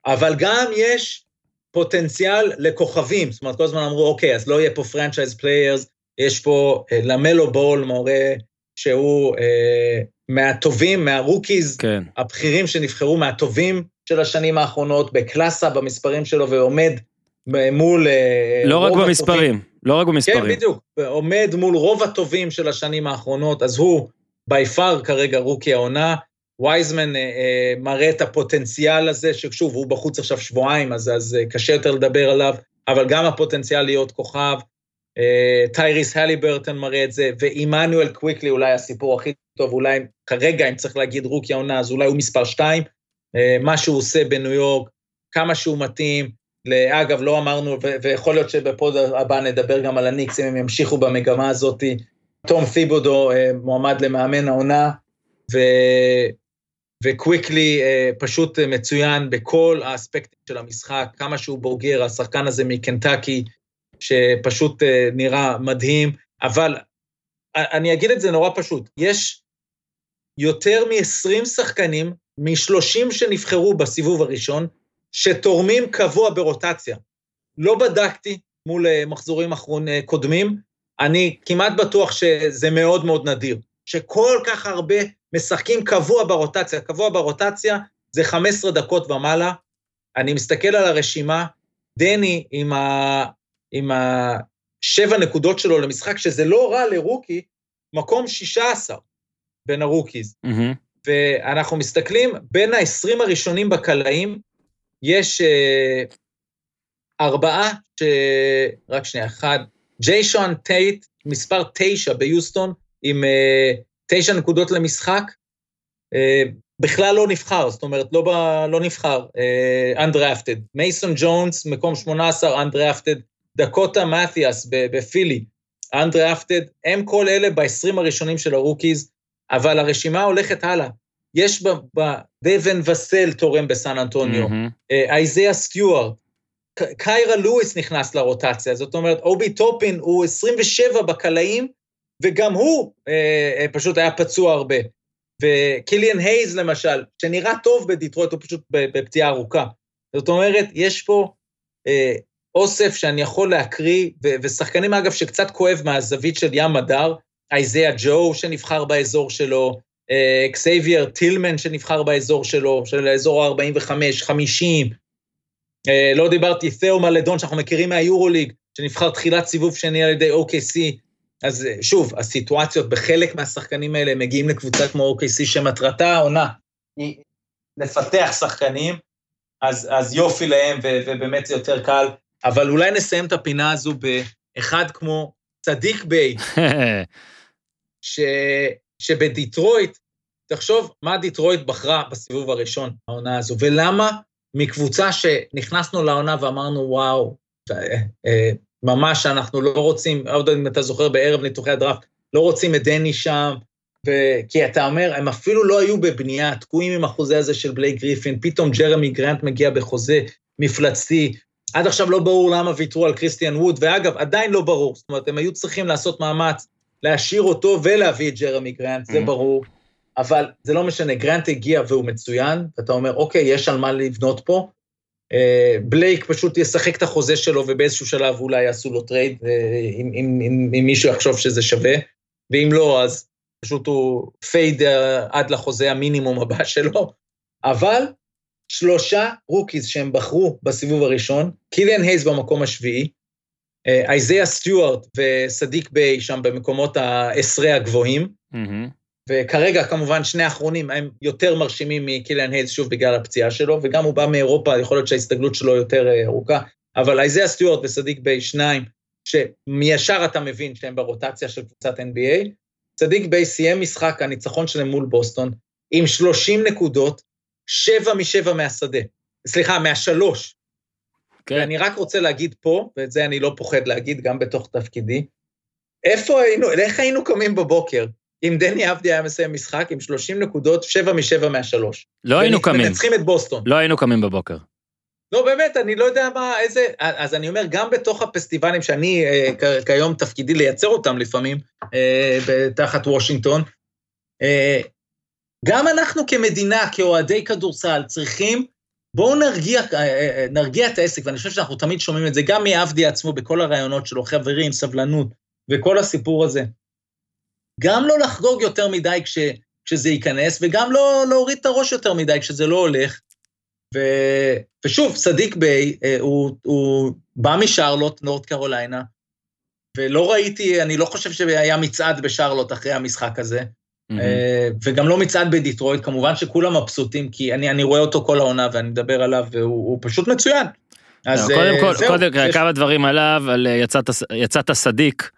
אבל גם יש פוטנציאל לכוכבים, זאת אומרת, כל הזמן אמרו, אוקיי, אז לא יהיה פה franchise players, יש פה אה, למלו בול, מורה שהוא אה, מהטובים, מהרוקיז, כן. הבכירים שנבחרו מהטובים של השנים האחרונות, בקלאסה במספרים שלו, ועומד מול... אה, לא רק במספרים, לא רק הטובים. במספרים. כן, בדיוק. עומד מול רוב הטובים של השנים האחרונות, אז הוא בי פאר כרגע רוקי העונה. וייזמן אה, אה, מראה את הפוטנציאל הזה, ששוב, הוא בחוץ עכשיו שבועיים, אז, אז אה, קשה יותר לדבר עליו, אבל גם הפוטנציאל להיות כוכב. אה, טייריס הליברטון מראה את זה, ועמנואל קוויקלי אולי הסיפור הכי טוב, אולי כרגע, אם צריך להגיד רוקי העונה, אז אולי הוא מספר שתיים. אה, מה שהוא עושה בניו יורק, כמה שהוא מתאים. אגב, לא אמרנו, ויכול להיות שבפוד הבא נדבר גם על הניקס, אם הם ימשיכו במגמה הזאת. תום תיבודו אה, מועמד למאמן העונה, ו... וקוויקלי פשוט מצוין בכל האספקטים של המשחק, כמה שהוא בוגר, השחקן הזה מקנטקי, שפשוט אה, נראה מדהים, אבל אני אגיד את זה נורא פשוט, יש יותר מ-20 שחקנים, מ-30 שנבחרו בסיבוב הראשון, שתורמים קבוע ברוטציה. לא בדקתי מול אה, מחזורים אחרון, אה, קודמים, אני כמעט בטוח שזה מאוד מאוד נדיר, שכל כך הרבה משחקים קבוע ברוטציה, קבוע ברוטציה זה 15 דקות ומעלה. אני מסתכל על הרשימה, דני עם, עם השבע נקודות שלו למשחק, שזה לא רע לרוקי, מקום 16 בין הרוקיז. מהמם. ואנחנו מסתכלים, בין ה-20 הראשונים בקלעים, יש אה, ארבעה, ש... רק שנייה, אחד, ג'יישון טייט, מספר תשע ביוסטון, עם אה, תשע נקודות למשחק, אה, בכלל לא נבחר, זאת אומרת, לא, ב... לא נבחר, undrafted. מייסון ג'ונס, מקום 18, undrafted. דקוטה מתיאס בפילי, undrafted. הם כל אלה ב-20 הראשונים של ה rookies, אבל הרשימה הולכת הלאה. יש ב... ב- דווין וסל תורם בסן אנטוניו, מהמם. אה, אייזיה סטיוארט, קיירה לואיס נכנס לרוטציה, זאת אומרת, אובי טופין הוא 27 בקלעים, וגם הוא אה, אה, פשוט היה פצוע הרבה. וקיליאן הייז למשל, שנראה טוב בדיטרויט, הוא פשוט בפציעה ארוכה. זאת אומרת, יש פה אה, אוסף שאני יכול להקריא, ו- ושחקנים אגב שקצת כואב מהזווית של ים הדר, אייזיה ג'ו שנבחר באזור שלו, אה, קסייבייר טילמן שנבחר באזור שלו, של האזור ה-45, 50. אה, לא דיברתי, תאו מלדון שאנחנו מכירים מהיורוליג, שנבחר תחילת סיבוב שני על ידי OKC. אז אה, שוב, הסיטואציות בחלק מהשחקנים האלה מגיעים לקבוצה כמו OKC שמטרתה העונה היא לפתח שחקנים, אז, אז יופי להם ו, ובאמת זה יותר קל. אבל אולי נסיים את הפינה הזו באחד כמו צדיק ביי, ש, שבדיטרויט, תחשוב מה דיטרויט בחרה בסיבוב הראשון, העונה הזו, ולמה מקבוצה שנכנסנו לעונה ואמרנו, וואו, אה, אה, ממש אנחנו לא רוצים, עוד אם אתה זוכר בערב ניתוחי הדראפט, לא רוצים את דני שם, ו... כי אתה אומר, הם אפילו לא היו בבנייה, תקועים עם החוזה הזה של בלייק גריפין, פתאום ג'רמי גרנט מגיע בחוזה מפלצתי, עד עכשיו לא ברור למה ויתרו על קריסטיאן ווד, ואגב, עדיין לא ברור, זאת אומרת, הם היו צריכים לעשות מאמץ להשאיר אותו ולהביא את ג'רמי גרנט, זה Mhm. ברור, אבל זה לא משנה, גרנט הגיע והוא מצוין, ואתה אומר, אוקיי, יש על מה לבנות פה. אה, בלייק פשוט ישחק את החוזה שלו, ובאיזשהו שלב אולי יעשו לו טרייד, אה, אם, אם, אם, אם מישהו יחשוב שזה שווה, ואם לא, אז פשוט הוא fade אה, עד לחוזה המינימום הבא שלו. אבל שלושה rookies שהם בחרו בסיבוב הראשון, קיליאן הייז במקום השביעי, אה, אייזיה סטיוארט וסדיק ביי שם במקומות העשרה הגבוהים, מהמם. וכרגע כמובן שני האחרונים הם יותר מרשימים מקיליאן הייז, שוב בגלל הפציעה שלו, וגם הוא בא מאירופה, יכול להיות שההסתגלות שלו יותר אה, ארוכה, אבל אייזיה סטיוארט וסדיק ביי שניים, שישר אתה מבין שהם ברוטציה של קבוצת NBA. סדיק ביי סיים משחק, הניצחון שלהם מול בוסטון, עם 30 נקודות, שבע משבע מהשדה. סליחה, מהשלוש. כן. ואני רק רוצה להגיד פה, ואת זה אני לא פוחד להגיד גם בתוך תפקידי, איפה היינו, איך היינו קמים בבוקר אם דני אבדי היה מסיים משחק עם 30 נקודות, שבע משבע מהשלוש. לא היינו קמים, מנצחים את בוסטון. לא היינו קמים בבוקר. לא, באמת, אני לא יודע מה, איזה... אז אני אומר, גם בתוך הפסטיבלים שאני אה, כיום תפקידי לייצר אותם לפעמים, אה, תחת וושינגטון, אה, גם אנחנו כמדינה, כאוהדי כדורסל, צריכים, בואו נרגיע, אה, אה, נרגיע את העסק, ואני חושב שאנחנו תמיד שומעים את זה, גם מעבדי עצמו, בכל הראיונות שלו, חברים, סבלנות, וכל הסיפור הזה. גם לא לחגוג יותר מדי כש, כשזה ייכנס, וגם לא להוריד את הראש יותר מדי כשזה לא הולך. ו... ושוב, סדיק ביי, אה, הוא, הוא בא משרלוט, נורד קרוליינה, ולא ראיתי, אני לא חושב שהיה מצעד בשרלוט אחרי המשחק הזה. אה, וגם לא מצעד בדיטרויט, כמובן שכולם מבסוטים, כי אני, אני רואה אותו כל העונה ואני מדבר עליו, והוא הוא פשוט מצוין. אז לא, קודם אה, כל, זהו, קודם יש- כמה דברים עליו, על אה, יצאת, יצאת סדיק.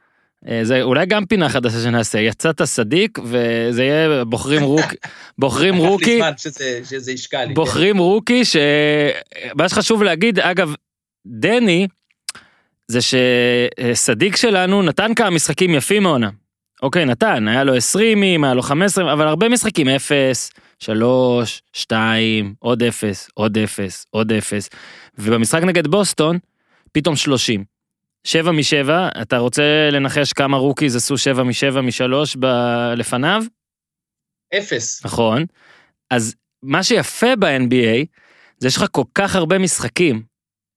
אה, זה אולי גם פינה חדשה שנעשה, יצאת סדיק, וזה יהיה בוחרים בוחרים רוקי, זמן שזה, שזה ישקע לי. כן. בוחרים רוקי, שמה שחשוב להגיד, אגב, דני, זה שסדיק שלנו נתן כמה משחקים יפים מעונה. אוקיי, נתן, היה לו 20, היה לו 15, אבל הרבה משחקים 0, 3, 2, עוד 0, עוד 0, עוד 0. ובמשחק נגד בוסטון, פתאום 30. 7 מ-7, אתה רוצה לנחש כמה rookies עשו 7 מ-7 מ-3 ב- לפניו? אפס. נכון. אז מה שיפה ב-NBA, זה יש לך כל כך הרבה משחקים,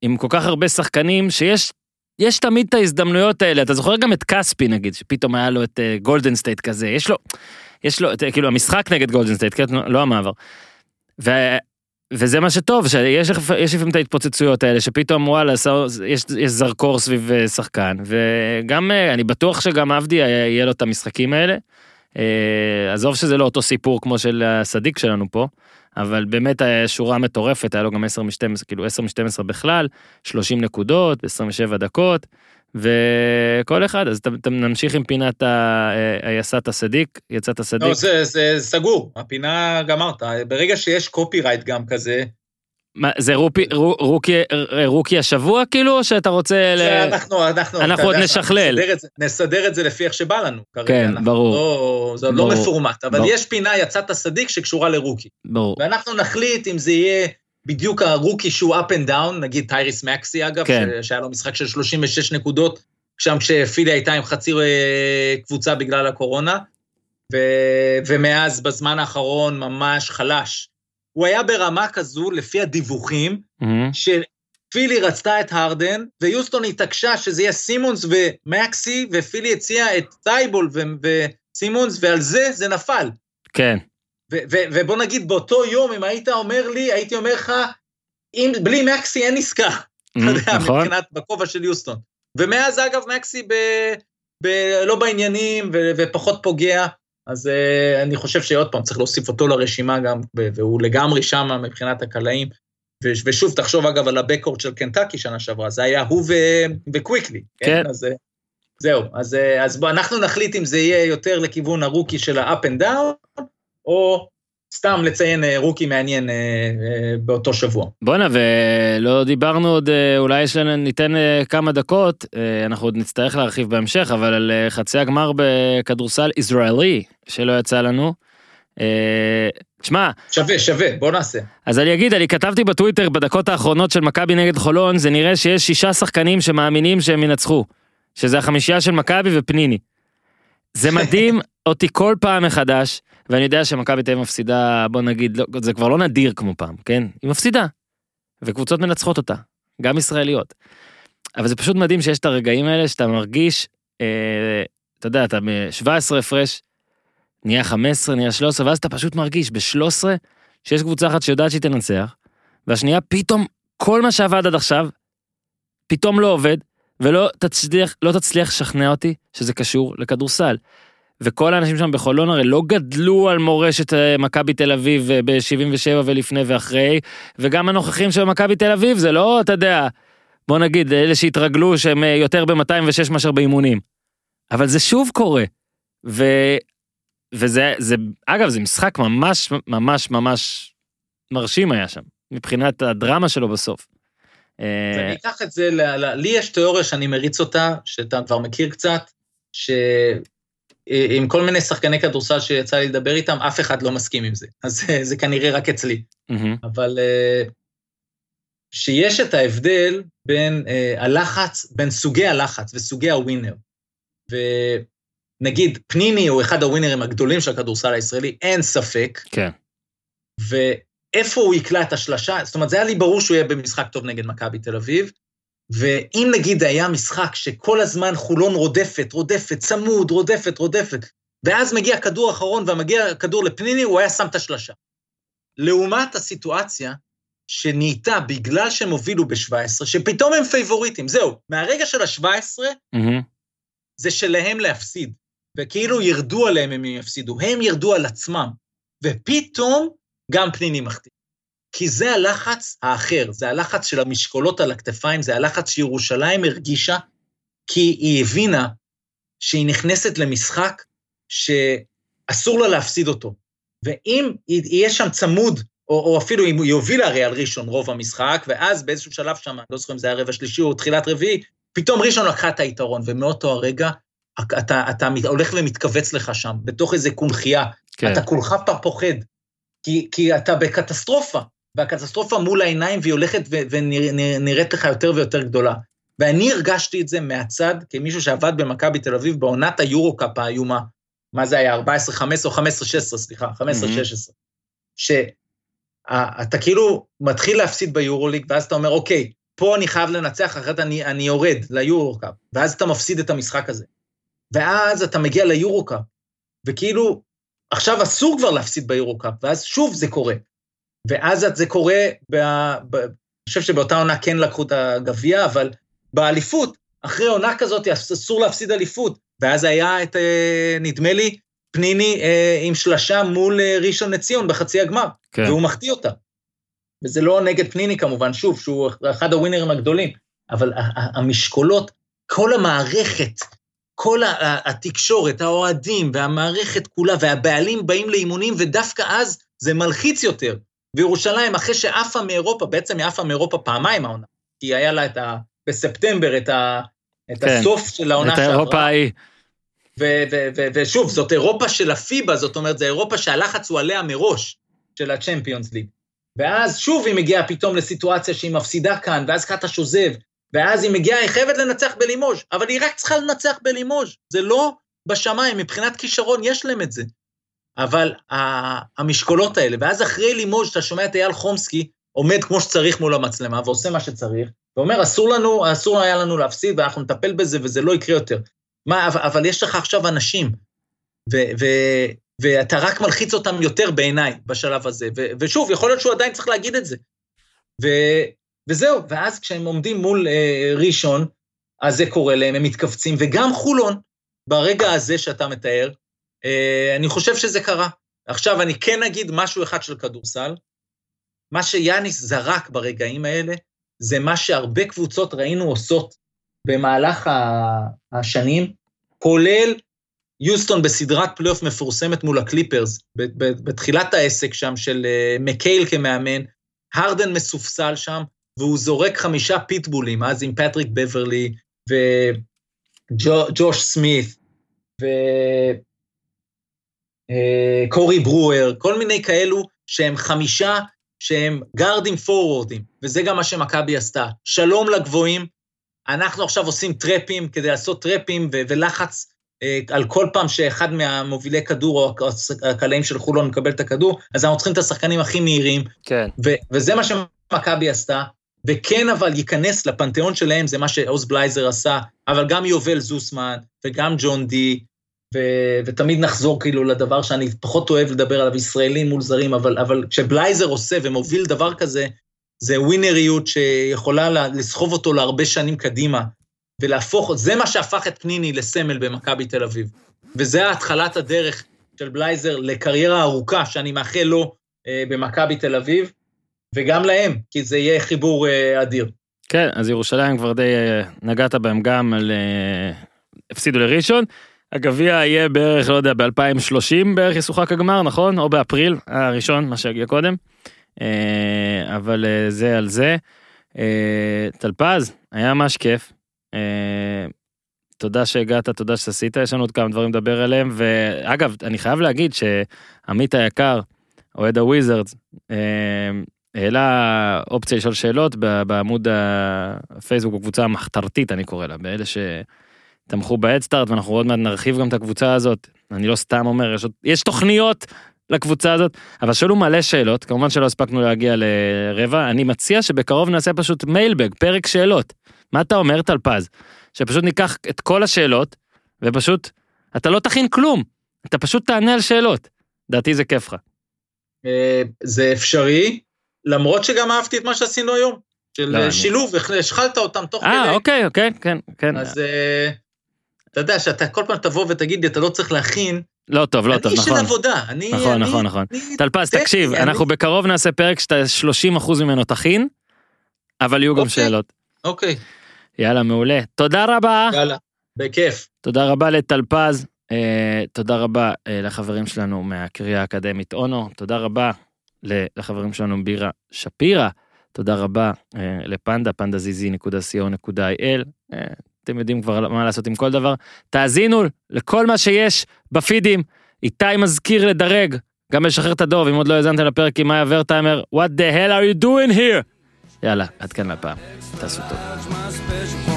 עם כל כך הרבה שחקנים, שיש יש תמיד את ההזדמנויות האלה. אתה זוכר גם את כספי נגיד, שפתאום היה לו את גולדן סטייט כזה, יש לו, יש לו, את, כאילו המשחק נגד גולדן סטייט, כן, לא המעבר. ו... וזה מה שטוב, שיש לפ- יש לפעמים את ההתפוצצויות האלה, שפתאום וואלה, ס- יש, יש זרקור סביב אה, שחקן, וגם, אה, אני בטוח שגם עבדי היה- יהיה לו את המשחקים האלה. אה, עזוב שזה לא אותו סיפור כמו של הסדיק שלנו פה, אבל באמת שורה מטורפת, היה לו גם 10 מ-12, כאילו 10 מ-12 בכלל, 30 נקודות, 27 דקות, וכל אחד, אז ת- נמשיך עם פינת אה, היסת הסדיק, יצאת הסדיק. לא, זה, זה סגור, הפינה גמרת. ברגע שיש קופי רייט גם כזה, מה, זה רופי, רו- רוקי, אה, רוקי השבוע כאילו, או שאתה רוצה ל... זה אנחנו, אנחנו, אנחנו עוד נשכלל. נסדר את, זה, נסדר את זה לפי איך שבא לנו. כרגע. כן, אנחנו ברור. לא, זה עוד לא ברור. מפורמט, אבל ברור. יש פינה יצאת סדיק שקשורה לרוקי. ברור. ואנחנו נחליט אם זה יהיה בדיוק הרוקי שהוא up and down, נגיד טייריס מקסי אגב, כן. ש- שהיה לו משחק של 36 נקודות, שם כשפילי הייתה עם חצי אה, קבוצה בגלל הקורונה, ו- ומאז, בזמן האחרון, ממש חלש. הוא היה ברמה כזו, לפי הדיווחים, מהמם. שפילי רצתה את הרדן, ויוסטון התעקשה שזה יהיה סימונס ומקסי, ופילי הציע את טייבול ו- וסימונס, ועל זה זה נפל. כן, ו- ו- ובוא נגיד, באותו יום, אם היית אומר לי, הייתי אומר לך, אם, בלי מקסי אין עסקה. אתה יודע, נכון. מבחינת, בכובע של יוסטון. ומאז, אגב, מקסי ב, ב, לא בעניינים ו, ופחות פוגע, אז uh, אני חושב שעוד פעם, צריך להוסיף אותו לרשימה גם, והוא לגמרי שם מבחינת הקלעים. ושוב, תחשוב אגב על הבקורד של קנטקי שנה שעברה, זה היה הוא ו- וקוויקלי. כן. אז, אה, זהו, אז, אה, אז בוא, אנחנו נחליט אם זה יהיה יותר לכיוון הרוקי של ה-up and down, או סתם לציין אה, רוקי מעניין אה, אה, באותו שבוע. בואנה, ולא דיברנו עוד, אולי יש לנו, ניתן כמה דקות, אנחנו עוד נצטרך להרחיב בהמשך, אבל על חצי הגמר בכדורסל ישראלי, שלא יצא לנו. תשמע, שווה, שווה, בוא נעשה. אז אני אגיד, אני כתבתי בטוויטר בדקות האחרונות של מכבי נגד חולון, זה נראה שיש שישה שחקנים שמאמינים שהם ינצחו. שזה החמישייה של מכבי ופניני. זה מדהים אותי כל פעם מחדש, ואני יודע שמכבי תהיה מפסידה, בוא נגיד, לא, זה כבר לא נדיר כמו פעם, כן? היא מפסידה. וקבוצות מנצחות אותה, גם ישראליות. אבל זה פשוט מדהים שיש את הרגעים האלה שאתה מרגיש, אה, אתה יודע, אתה ב-17 הפרש, נהיה 15, נהיה 13, ואז אתה פשוט מרגיש ב-13 שיש קבוצה אחת שיודעת שהיא תנצח, והשנייה פתאום כל מה שעבד עד עכשיו, פתאום לא עובד, ולא תצליח, לא תצליח לשכנע אותי שזה קשור לכדורסל. וכל האנשים שם בחולון הרי לא גדלו על מורשת אה, מכבי תל אביב אה, ב-77 ולפני ואחרי, וגם הנוכחים של מכבי תל אביב זה לא, אתה יודע, בוא נגיד, אלה שהתרגלו שהם אה, יותר ב-206 מאשר באימונים. אבל זה שוב קורה. ו... וזה, זה, אגב, זה משחק ממש ממש ממש מרשים היה שם, מבחינת הדרמה שלו בסוף. אה, ואני אקח את זה, לי יש תיאוריה שאני מריץ אותה, שאתה כבר מכיר קצת, שעם כל מיני שחקני כדורסל שיצא לי לדבר איתם, אף אחד לא מסכים עם זה. אז זה- זה כנראה רק אצלי. אבל אה, שיש את ההבדל בין אה, הלחץ, בין סוגי הלחץ וסוגי הווינר. ונגיד, פניני הוא אחד הווינרים הגדולים של הכדורסל הישראלי, אין ספק, כן, ואיפה הוא יקלע את השלשה, זאת אומרת, זה היה לי ברור שהוא יהיה במשחק טוב נגד מכבי תל אביב, ואם נגיד היה משחק שכל הזמן חולון רודפת, רודפת, צמוד, רודפת, רודפת, ואז מגיע כדור אחרון ומגיע כדור לפניני, הוא היה שם את השלשה. לעומת הסיטואציה שנהייתה בגלל שהם הובילו ב-17, שפתאום הם פייבוריטים, זהו, מהרגע של ה-17, מהמם, זה שלהם להפסיד, וכאילו ירדו עליהם אם הם יפסידו, הם ירדו על עצמם, ופתאום גם פניני מחטיא. כי זה הלחץ האחר, זה הלחץ של המשקולות על הכתפיים, זה הלחץ שירושלים הרגישה, כי היא הבינה שהיא נכנסת למשחק שאסור לה להפסיד אותו. ואם יהיה שם צמוד, או, או אפילו אם היא הובילה הרי על ראשון רוב המשחק, ואז באיזשהו שלב שם, לא זוכר אם זה היה רבע שלישי או תחילת רביעי, פתאום ראשון לקחה את היתרון, ומאותו הרגע אתה, אתה מת- הולך ומתכווץ לך שם, בתוך איזה קונכייה. כן, אתה כולך פוחד, כי, כי אתה בקטסטרופה, והקטסטרופה מול העיניים והיא הולכת ונראית לך יותר ויותר גדולה. ואני הרגשתי את זה מהצד, כמישהו שעבד במכבי תל אביב בעונת היורו-קאפ האיומה, מה זה היה, 14-15 או 15-16, סליחה, 15-16, שאתה כאילו מתחיל להפסיד ביורוליג, ואז אתה אומר, אוקיי, פה אני חייב לנצח, אחרת אני, אני יורד ליורו-קאפ, ואז אתה מפסיד את המשחק הזה. ואז אתה מגיע ליורו-קאפ, וכאילו, עכשיו אסור כבר להפסיד ביורו-קאפ, ואז שוב זה קורה. ואז זה קורה, ב, ב, אני חושב שבאותה עונה כן לקחו את הגביע, אבל באליפות, אחרי עונה כזאת אסור להפסיד אליפות. ואז היה את, אה, נדמה לי, פניני אה, עם שלשה מול אה, ראשון לציון בחצי הגמר, כן, והוא מחטיא אותה. וזה לא נגד פניני כמובן, שוב, שהוא אחד הווינרים הגדולים, אבל המשקולות, כל המערכת, כל התקשורת, האוהדים והמערכת כולה, והבעלים באים לאימונים, ודווקא אז זה מלחיץ יותר. וירושלים, אחרי שעפה מאירופה, בעצם היא עפה מאירופה פעמיים העונה, כי היה לה את ה... בספטמבר את, ה, את כן. הסוף של העונה את שעברה. האירופה ההיא, ו- ו- ו- ושוב, זאת אירופה של הפיבה, זאת אומרת, זו אירופה שהלחץ הוא עליה מראש, של הצ'מפיונס ליג. ואז שוב היא מגיעה פתאום לסיטואציה שהיא מפסידה כאן, ואז קטש עוזב, ואז היא מגיעה, היא חייבת לנצח בלימוז', אבל היא רק צריכה לנצח בלימוז'. זה לא בשמיים, מבחינת כישרון יש להם את זה. אבל המשקולות האלה, ואז אחרי לימוד, שאתה שומע את אייל חומסקי, עומד כמו שצריך מול המצלמה ועושה מה שצריך, ואומר, אסור לנו, אסור היה לנו להפסיד, ואנחנו נטפל בזה וזה לא יקרה יותר. מה, אבל, אבל יש לך עכשיו אנשים, ו, ו, ואתה רק מלחיץ אותם יותר בעיניי בשלב הזה. ו, ושוב, יכול להיות שהוא עדיין צריך להגיד את זה. ו, וזהו, ואז כשהם עומדים מול אה, ראשון, אז זה קורה להם, הם מתכווצים, וגם חולון, ברגע הזה שאתה מתאר, אה, אני חושב שזה קרה. עכשיו, אני כן אגיד משהו אחד של כדורסל. מה שיאניס זרק ברגעים האלה, זה מה שהרבה קבוצות ראינו עושות במהלך השנים, כולל יוסטון בסדרת פלייאוף מפורסמת מול הקליפרס, בתחילת העסק שם של אה, מקהייל כמאמן, הרדן מסופסל שם, והוא זורק חמישה פיטבולים, אז עם פטריק בוורלי וג'וש סמית, וקורי ברואר, כל מיני כאלו שהם חמישה שהם גארדים פורוורדים, וזה גם מה שמכבי עשתה. שלום לגבוהים, אנחנו עכשיו עושים טרפים כדי לעשות טרפים ו- ולחץ אה, על כל פעם שאחד מהמובילי כדור או הקלעים של חולון מקבל את הכדור, אז אנחנו צריכים את השחקנים הכי מהירים, כן. ו- וזה מה שמכבי עשתה, וכן אבל ייכנס לפנתיאון שלהם, זה מה שעוז בלייזר עשה, אבל גם יובל זוסמן, וגם ג'ון די, ו- ותמיד נחזור כאילו לדבר שאני פחות אוהב לדבר עליו, ישראלים מול זרים, אבל, אבל כשבלייזר עושה ומוביל דבר כזה, זה ווינריות שיכולה לה- לסחוב אותו להרבה שנים קדימה, ולהפוך, זה מה שהפך את פניני לסמל במכבי תל אביב. וזה התחלת הדרך של בלייזר לקריירה ארוכה, שאני מאחל לו אה, במכבי תל אביב, וגם להם, כי זה יהיה חיבור אה, אדיר. כן, אז ירושלים כבר די אה, נגעת בהם גם על... אה, הפסידו לראשון. הגביע יהיה בערך, לא יודע, ב-2030 בערך ישוחק הגמר, נכון? או באפריל הראשון, מה שהגיע קודם. אבל זה על זה. טלפז, היה ממש כיף. תודה שהגעת, תודה שעשית, יש לנו עוד כמה דברים לדבר עליהם, ואגב, אני חייב להגיד שעמית היקר, אוהד הוויזרדס, העלה אופציה לשאול שאלות בעמוד הפייסבוק, בקבוצה המחתרתית, אני קורא לה, באלה שתמכו בהדסטארט, ואנחנו עוד מעט נרחיב גם את הקבוצה הזאת. אני לא סתם אומר, יש, יש תוכניות לקבוצה הזאת, אבל שאלו מלא שאלות, כמובן שלא הספקנו להגיע לרבע, אני מציע שבקרוב נעשה פשוט מיילבג, פרק שאלות. מה אתה אומר, טלפז? שפשוט ניקח את כל השאלות, ופשוט, אתה לא תכין כלום, אתה פשוט תענה על שאלות. לדעתי זה כיף לך. אה, זה אפשרי, למרות שגם אהבתי את מה שעשינו היום, של לא, אה, אני- שילוב, איך- השחלת אותם תוך אה, כדי. אוקיי, אוקיי, כן, כן. אז אה, אתה יודע, שאתה כל פעם תבוא ותגיד לי, אתה לא צריך להכין, לא טוב, לא טוב, אני איש של נכון. עבודה, אני... נכון, אני- נכון, נכון. אני- טלפז, תקשיב, אנחנו אני- בקרוב נעשה פרק שאתה 30% ממנו תכין, אבל יהיו גם אוקיי. שאלות. אוקיי, יאללה, מעולה. תודה רבה. יאללה, בכיף. תודה רבה לטלפז, אה, תודה רבה אה, לחברים שלנו מהקריה האקדמית אונו, תודה רבה לחברים שלנו בירה שפירא, תודה רבה אה, לפנדה, pandazz.co.il, אה, אתם יודעים כבר מה לעשות עם כל דבר. תאזינו לכל מה שיש בפידים, איתי מזכיר לדרג, גם לשחרר את הדוב, אם עוד לא האזנתם לפרק עם מאיה ורטהיימר, What the hell are you doing here? יאללה, עד כאן לפעם, תעשו טוב.